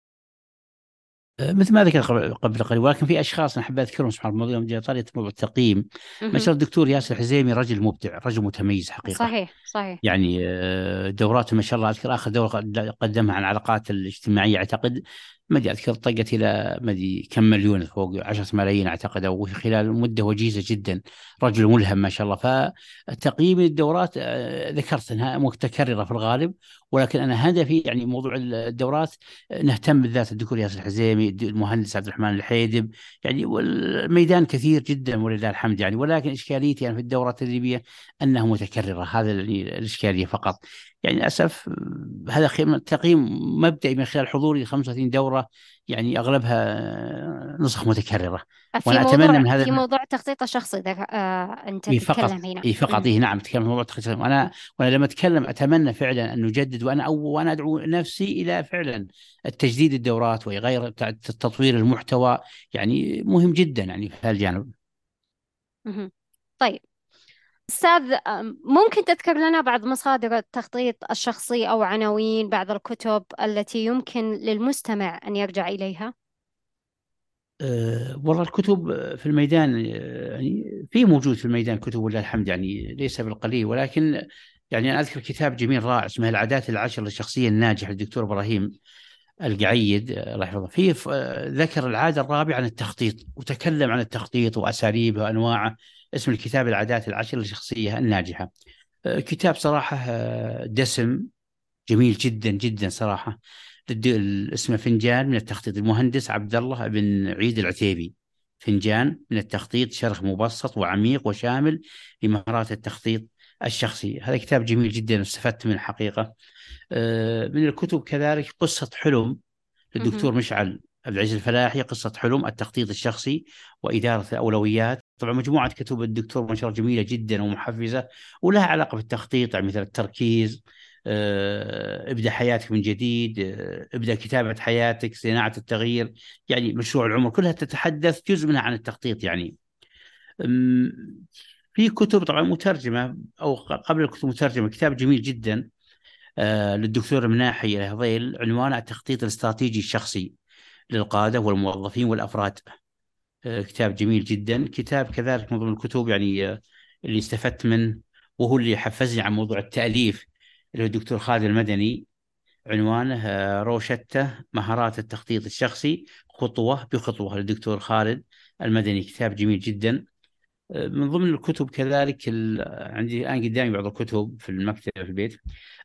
أه، مثل ما ذكر قبل قليل ولكن في أشخاص أنا حبيت أذكرهم سبحان الله موضوع طريقة موضوع التقييم. ما شاء الله الدكتور ياسر الحزيمي رجل مبدع رجل متميز حقيقة. صحيح صحيح. يعني أه، دوراته ما شاء الله أذكر آخر دورة قدمها عن العلاقات الاجتماعية أعتقد ما أدري أذكر طقت إلى ما أدري كم مليون فوق 10 ملايين أعتقد أو خلال مدة وجيزة جدا. رجل ملهم ما شاء الله. فتقييم الدورات آه، ذكرت أنها متكررة في الغالب ولكن أنا هدفي يعني موضوع الدورات نهتم بالذات الدكتور ياسر الحزيمي المهندس عبد الرحمن الحيدب يعني والميدان كثير جدا ولله الحمد يعني. ولكن إشكاليتي يعني في الدوره التدريبيه أنها متكررة. هذا الإشكالية فقط. يعني للأسف هذا تقييم مبدئي من خلال حضوري ل 35 دورة يعني أغلبها نسخ متكررة. وأنا أتمنى من هذا في موضوع التخطيط الشخصي ده آه أنت إيه فقط. تتكلم هنا. إي فقط. إي نعم أتكلم في موضوع التخطيط وأنا وأنا لما أتكلم أتمنى فعلا أن نجدد وأنا أو وأنا أدعو نفسي إلى فعلا التجديد الدورات وغير تطوير المحتوى يعني مهم جدا يعني في هذا الجانب. طيب. أستاذ ممكن تذكر لنا بعض مصادر التخطيط الشخصي أو عناوين بعض الكتب التي يمكن للمستمع أن يرجع إليها؟ أه والله الكتب في الميدان يعني في موجود في الميدان كتب ولله الحمد يعني ليس بالقليل ولكن يعني أنا أذكر كتاب جميل رائع اسمه العادات العشر للشخصية الناجحة للدكتور إبراهيم القعيد الله يحفظه فيه ذكر العادة الرابعة عن التخطيط وتكلم عن التخطيط وأساليبه وأنواعه اسم الكتاب العادات العشر للشخصية الناجحة. آه، كتاب صراحة آه، دسم جميل جدا جدا صراحة. اسمه فنجان من التخطيط. المهندس عبد الله بن عيد العتيبي. فنجان من التخطيط شرح مبسط وعميق وشامل لمهارات التخطيط الشخصي. هذا كتاب جميل جدا استفدت منه الحقيقة آه، من الكتب كذلك قصة حلم للدكتور مشعل عبد العزيز الفلاحي. قصة حلم التخطيط الشخصي وإدارة الأولويات. طبعا مجموعة كتب الدكتور منشر جميلة جدا ومحفزة ولها علاقة بالتخطيط يعني مثل التركيز آه، ابدأ حياتك من جديد آه، ابدأ كتابة حياتك صناعة التغيير يعني مشروع العمر كلها تتحدث جزء منها عن التخطيط يعني. في كتب طبعا مترجمة أو قبل الكتب مترجمة كتاب جميل جدا آه، للدكتور مناحي الهضيل عنوانه التخطيط الاستراتيجي الشخصي للقادة والموظفين والأفراد. آه، كتاب جميل جدا. كتاب كذلك من ضمن الكتب يعني آه، اللي استفدت منه وهو اللي حفزني عن موضوع التأليف اللي هو الدكتور خالد المدني. عنوانه آه، روشتة مهارات التخطيط الشخصي خطوة بخطوة. للدكتور خالد المدني كتاب جميل جدا. من ضمن الكتب كذلك عندي الآن قدامي بعض الكتب في المكتبة في البيت.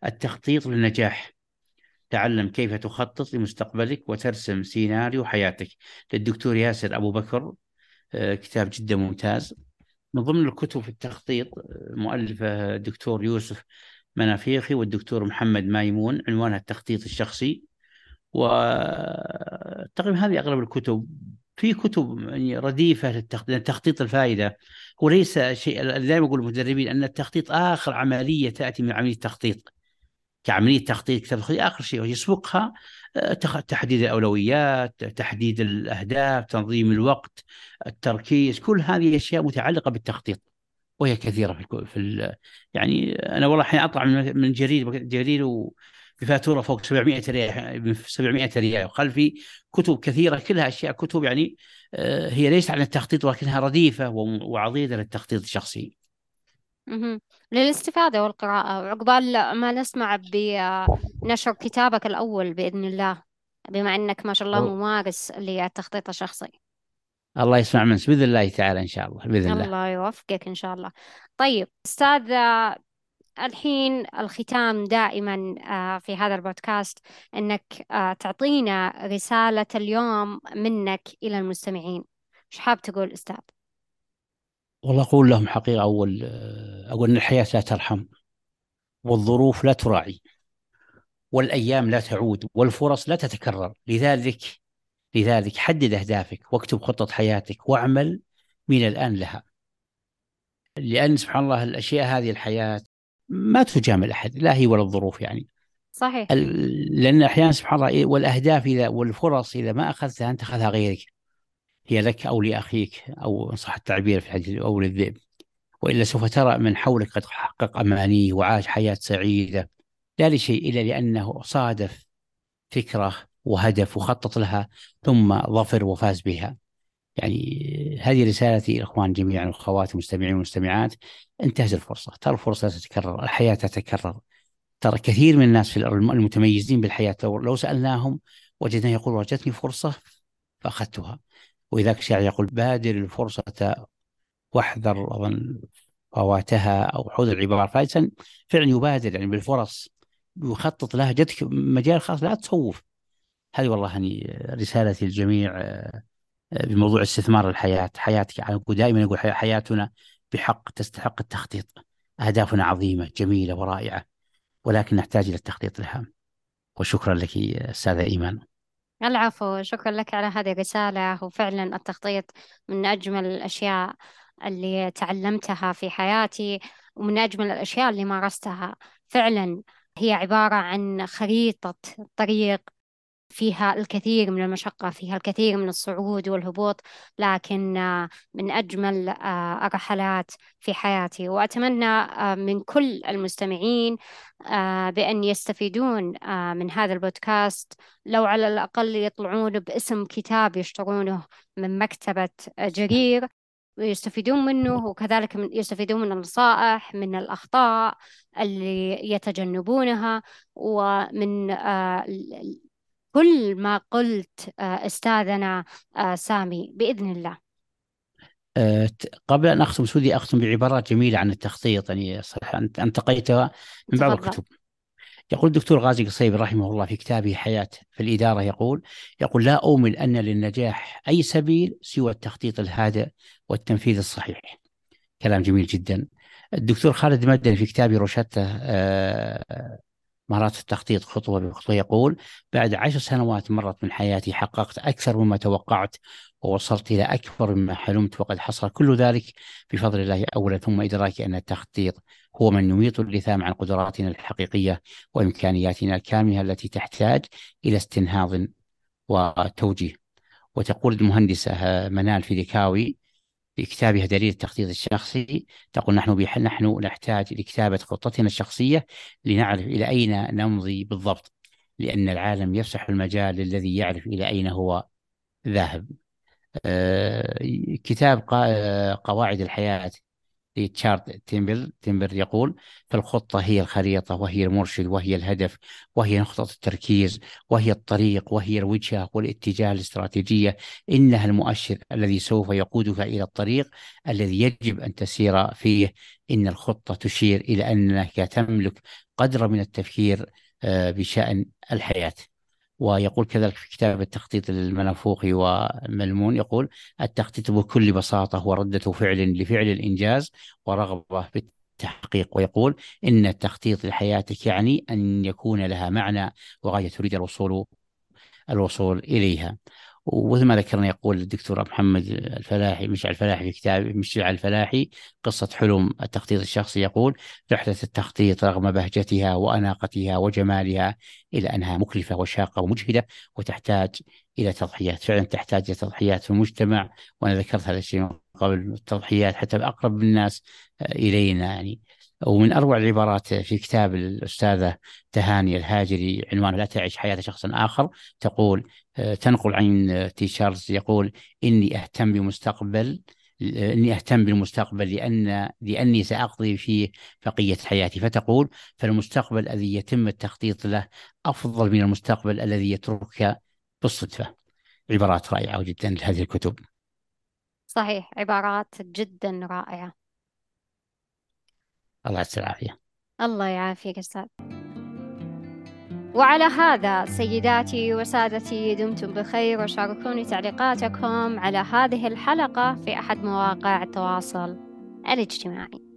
التخطيط للنجاح. تعلم كيف تخطط لمستقبلك وترسم سيناريو حياتك. للدكتور ياسر أبو بكر آه، كتاب جدا ممتاز. من ضمن الكتب في التخطيط آه، مؤلفة الدكتور يوسف منافيخي والدكتور محمد مايمون عنوانها التخطيط الشخصي. وتقريبا هذه أغلب الكتب. في كتب يعني رديفة للتخطيط تخطيط الفائدة هو ليس شيء دائما أقول للمدربين أن التخطيط آخر عملية تأتي من عملية التخطيط. كعملية تخطيط كتاب آخر شيء يسبقها آه، تحديد الأولويات، تحديد الأهداف، تنظيم الوقت، التركيز، كل هذه أشياء متعلقة بالتخطيط وهي كثيرة في في يعني أنا والله الحين أطلع من جرير جرير بفاتوره فوق 700 ريال 700 ريال وخلفي كتب كثيرة كلها أشياء كتب يعني آه، هي ليست عن التخطيط ولكنها رديفة وعضيدة للتخطيط الشخصي. للاستفادة والقراءة. وعقبال ما نسمع بنشر كتابك الأول بإذن الله بما أنك ما شاء الله ممارس للتخطيط الشخصي الله يسمع منك بإذن الله تعالى إن شاء الله بإذن الله. الله يوفقك إن شاء الله. طيب أستاذ الحين الختام دائما آه، في هذا البودكاست أنك آه، تعطينا رسالة اليوم منك إلى المستمعين. إيش حاب تقول أستاذ؟ والله أقول لهم حقيقة أول أقول أن الحياة لا ترحم والظروف لا تراعي والأيام لا تعود والفرص لا تتكرر. لذلك لذلك حدد أهدافك واكتب خطة حياتك واعمل من الآن لها. لأن سبحان الله الأشياء هذه الحياة ما تجامل أحد لا هي ولا الظروف يعني. صحيح. لأن أحيانا سبحان الله إيه، والأهداف إذا والفرص إذا ما أخذتها أنت أخذها غيرك. هي لك أو لأخيك أو إن صح التعبير في الحديث أو للذئب. وإلا سوف ترى من حولك قد حقق أمانيه وعاش حياة سعيدة. لا لشيء إلا لأنه صادف فكرة وهدف وخطط لها ثم ظفر وفاز بها. يعني هذه رسالتي الإخوان جميعا والأخوات المستمعين والمستمعات انتهز الفرصة. ترى الفرصة تتكرر. الحياة تتكرر. ترى كثير من الناس في المتميزين بالحياة. لو, لو سألناهم وجدنا يقول وجدتني فرصة فأخذتها. ولذلك الشاعر يقول بادر الفرصة واحذر أظن فواتها أو حوض العبارة. فالإنسان فعلا يبادر يعني بالفرص يخطط لها. جدك مجال خاص لا تسوف. هذه والله يعني رسالتي للجميع آه، بموضوع استثمار الحياة. حياتك يعني دائما يقول حياتنا بحق تستحق التخطيط. أهدافنا عظيمة جميلة ورائعة ولكن نحتاج إلى التخطيط لها. وشكرا لك أستاذة إيمان. العفو شكرا لك على هذه الرسالة. وفعلا التخطيط من أجمل الأشياء اللي تعلمتها في حياتي ومن أجمل الأشياء اللي مارستها. فعلا هي عبارة عن خريطة طريق فيها الكثير من المشقة فيها الكثير من الصعود والهبوط لكن آه، من أجمل آه، الرحلات في حياتي. وأتمنى آه، من كل المستمعين بأن يستفيدون من هذا البودكاست. لو على الأقل يطلعون باسم كتاب يشترونه من مكتبة جرير ويستفيدون منه وكذلك يستفيدون من النصائح من الأخطاء اللي يتجنبونها ومن كل ما قلت آه، أستاذنا آه، سامي بإذن الله. آه، قبل أن أختم سودي أختم بعبارات جميلة عن التخطيط يعني صح أنت انتقيتها من بعض الكتب. يقول الدكتور غازي قصيبي رحمه الله في كتابه حياة في الإدارة يقول يقول لا أؤمن أن للنجاح أي سبيل سوى التخطيط الهادئ والتنفيذ الصحيح. كلام جميل جدا. الدكتور خالد مدني في كتابه روشتة مهارات التخطيط خطوة بخطوة يقول بعد عشر سنوات مرت من حياتي حققت أكثر مما توقعت ووصلت إلى أكبر مما حلمت وقد حصل كل ذلك بفضل الله أولا. ثم إدراكي أن التخطيط هو من يميط اللثام عن قدراتنا الحقيقية وإمكانياتنا الكاملة التي تحتاج إلى استنهاض وتوجيه. وتقول المهندسة منال فيديكاوي في كتابها دليل التخطيط الشخصي تقول نحن. نحن نحتاج لكتابة خطتنا الشخصية لنعرف إلى أين نمضي بالضبط لأن العالم يفسح المجال للذي يعرف إلى أين هو ذاهب آه كتاب قواعد الحياة لتشارد تيمبر تيمبر يقول فالخطة هي الخريطة وهي المرشد وهي الهدف وهي نقطة التركيز وهي الطريق وهي الوجهة والاتجاه الاستراتيجية. إنها المؤشر الذي سوف يقودك إلى الطريق الذي يجب أن تسير فيه. إن الخطة تشير إلى أنك تملك قدر من التفكير آه، بشأن الحياة. ويقول كذلك في كتاب التخطيط المنفوخي وملمون يقول التخطيط بكل بساطة هو ردة فعل لفعل الإنجاز ورغبة بالتحقيق ويقول إن التخطيط لحياتك يعني أن يكون لها معنى وغاية تريد الوصول الوصول إليها. ومثل ما ذكرنا يقول الدكتور محمد الفلاحي مشعل الفلاحي في كتاب مشعل الفلاحي قصة حلم التخطيط الشخصي يقول رحلة التخطيط رغم بهجتها وأناقتها وجمالها إلى أنها مكلفة وشاقة ومجهدة وتحتاج إلى تضحيات. فعلا تحتاج إلى تضحيات في المجتمع وأنا ذكرت هذا الشيء قبل التضحيات حتى أقرب الناس إلينا يعني. ومن أروع العبارات في كتاب الأستاذة تهاني الهاجري عنوانه لا تعيش حياة شخص آخر تقول آه، تنقل عن تي شارلز يقول إني أهتم بمستقبل إني أهتم بالمستقبل لأن لأني سأقضي فيه بقية حياتي فتقول فالمستقبل الذي يتم التخطيط له أفضل من المستقبل الذي يتركك بالصدفة عبارات رائعة جدا لهذه الكتب. صحيح عبارات جدا رائعة. الله يعطيك العافيه الله يعافيك أستاذ. وعلى هذا سيداتي وسادتي دمتم بخير وشاركوني تعليقاتكم على هذه الحلقة في أحد مواقع التواصل الاجتماعي.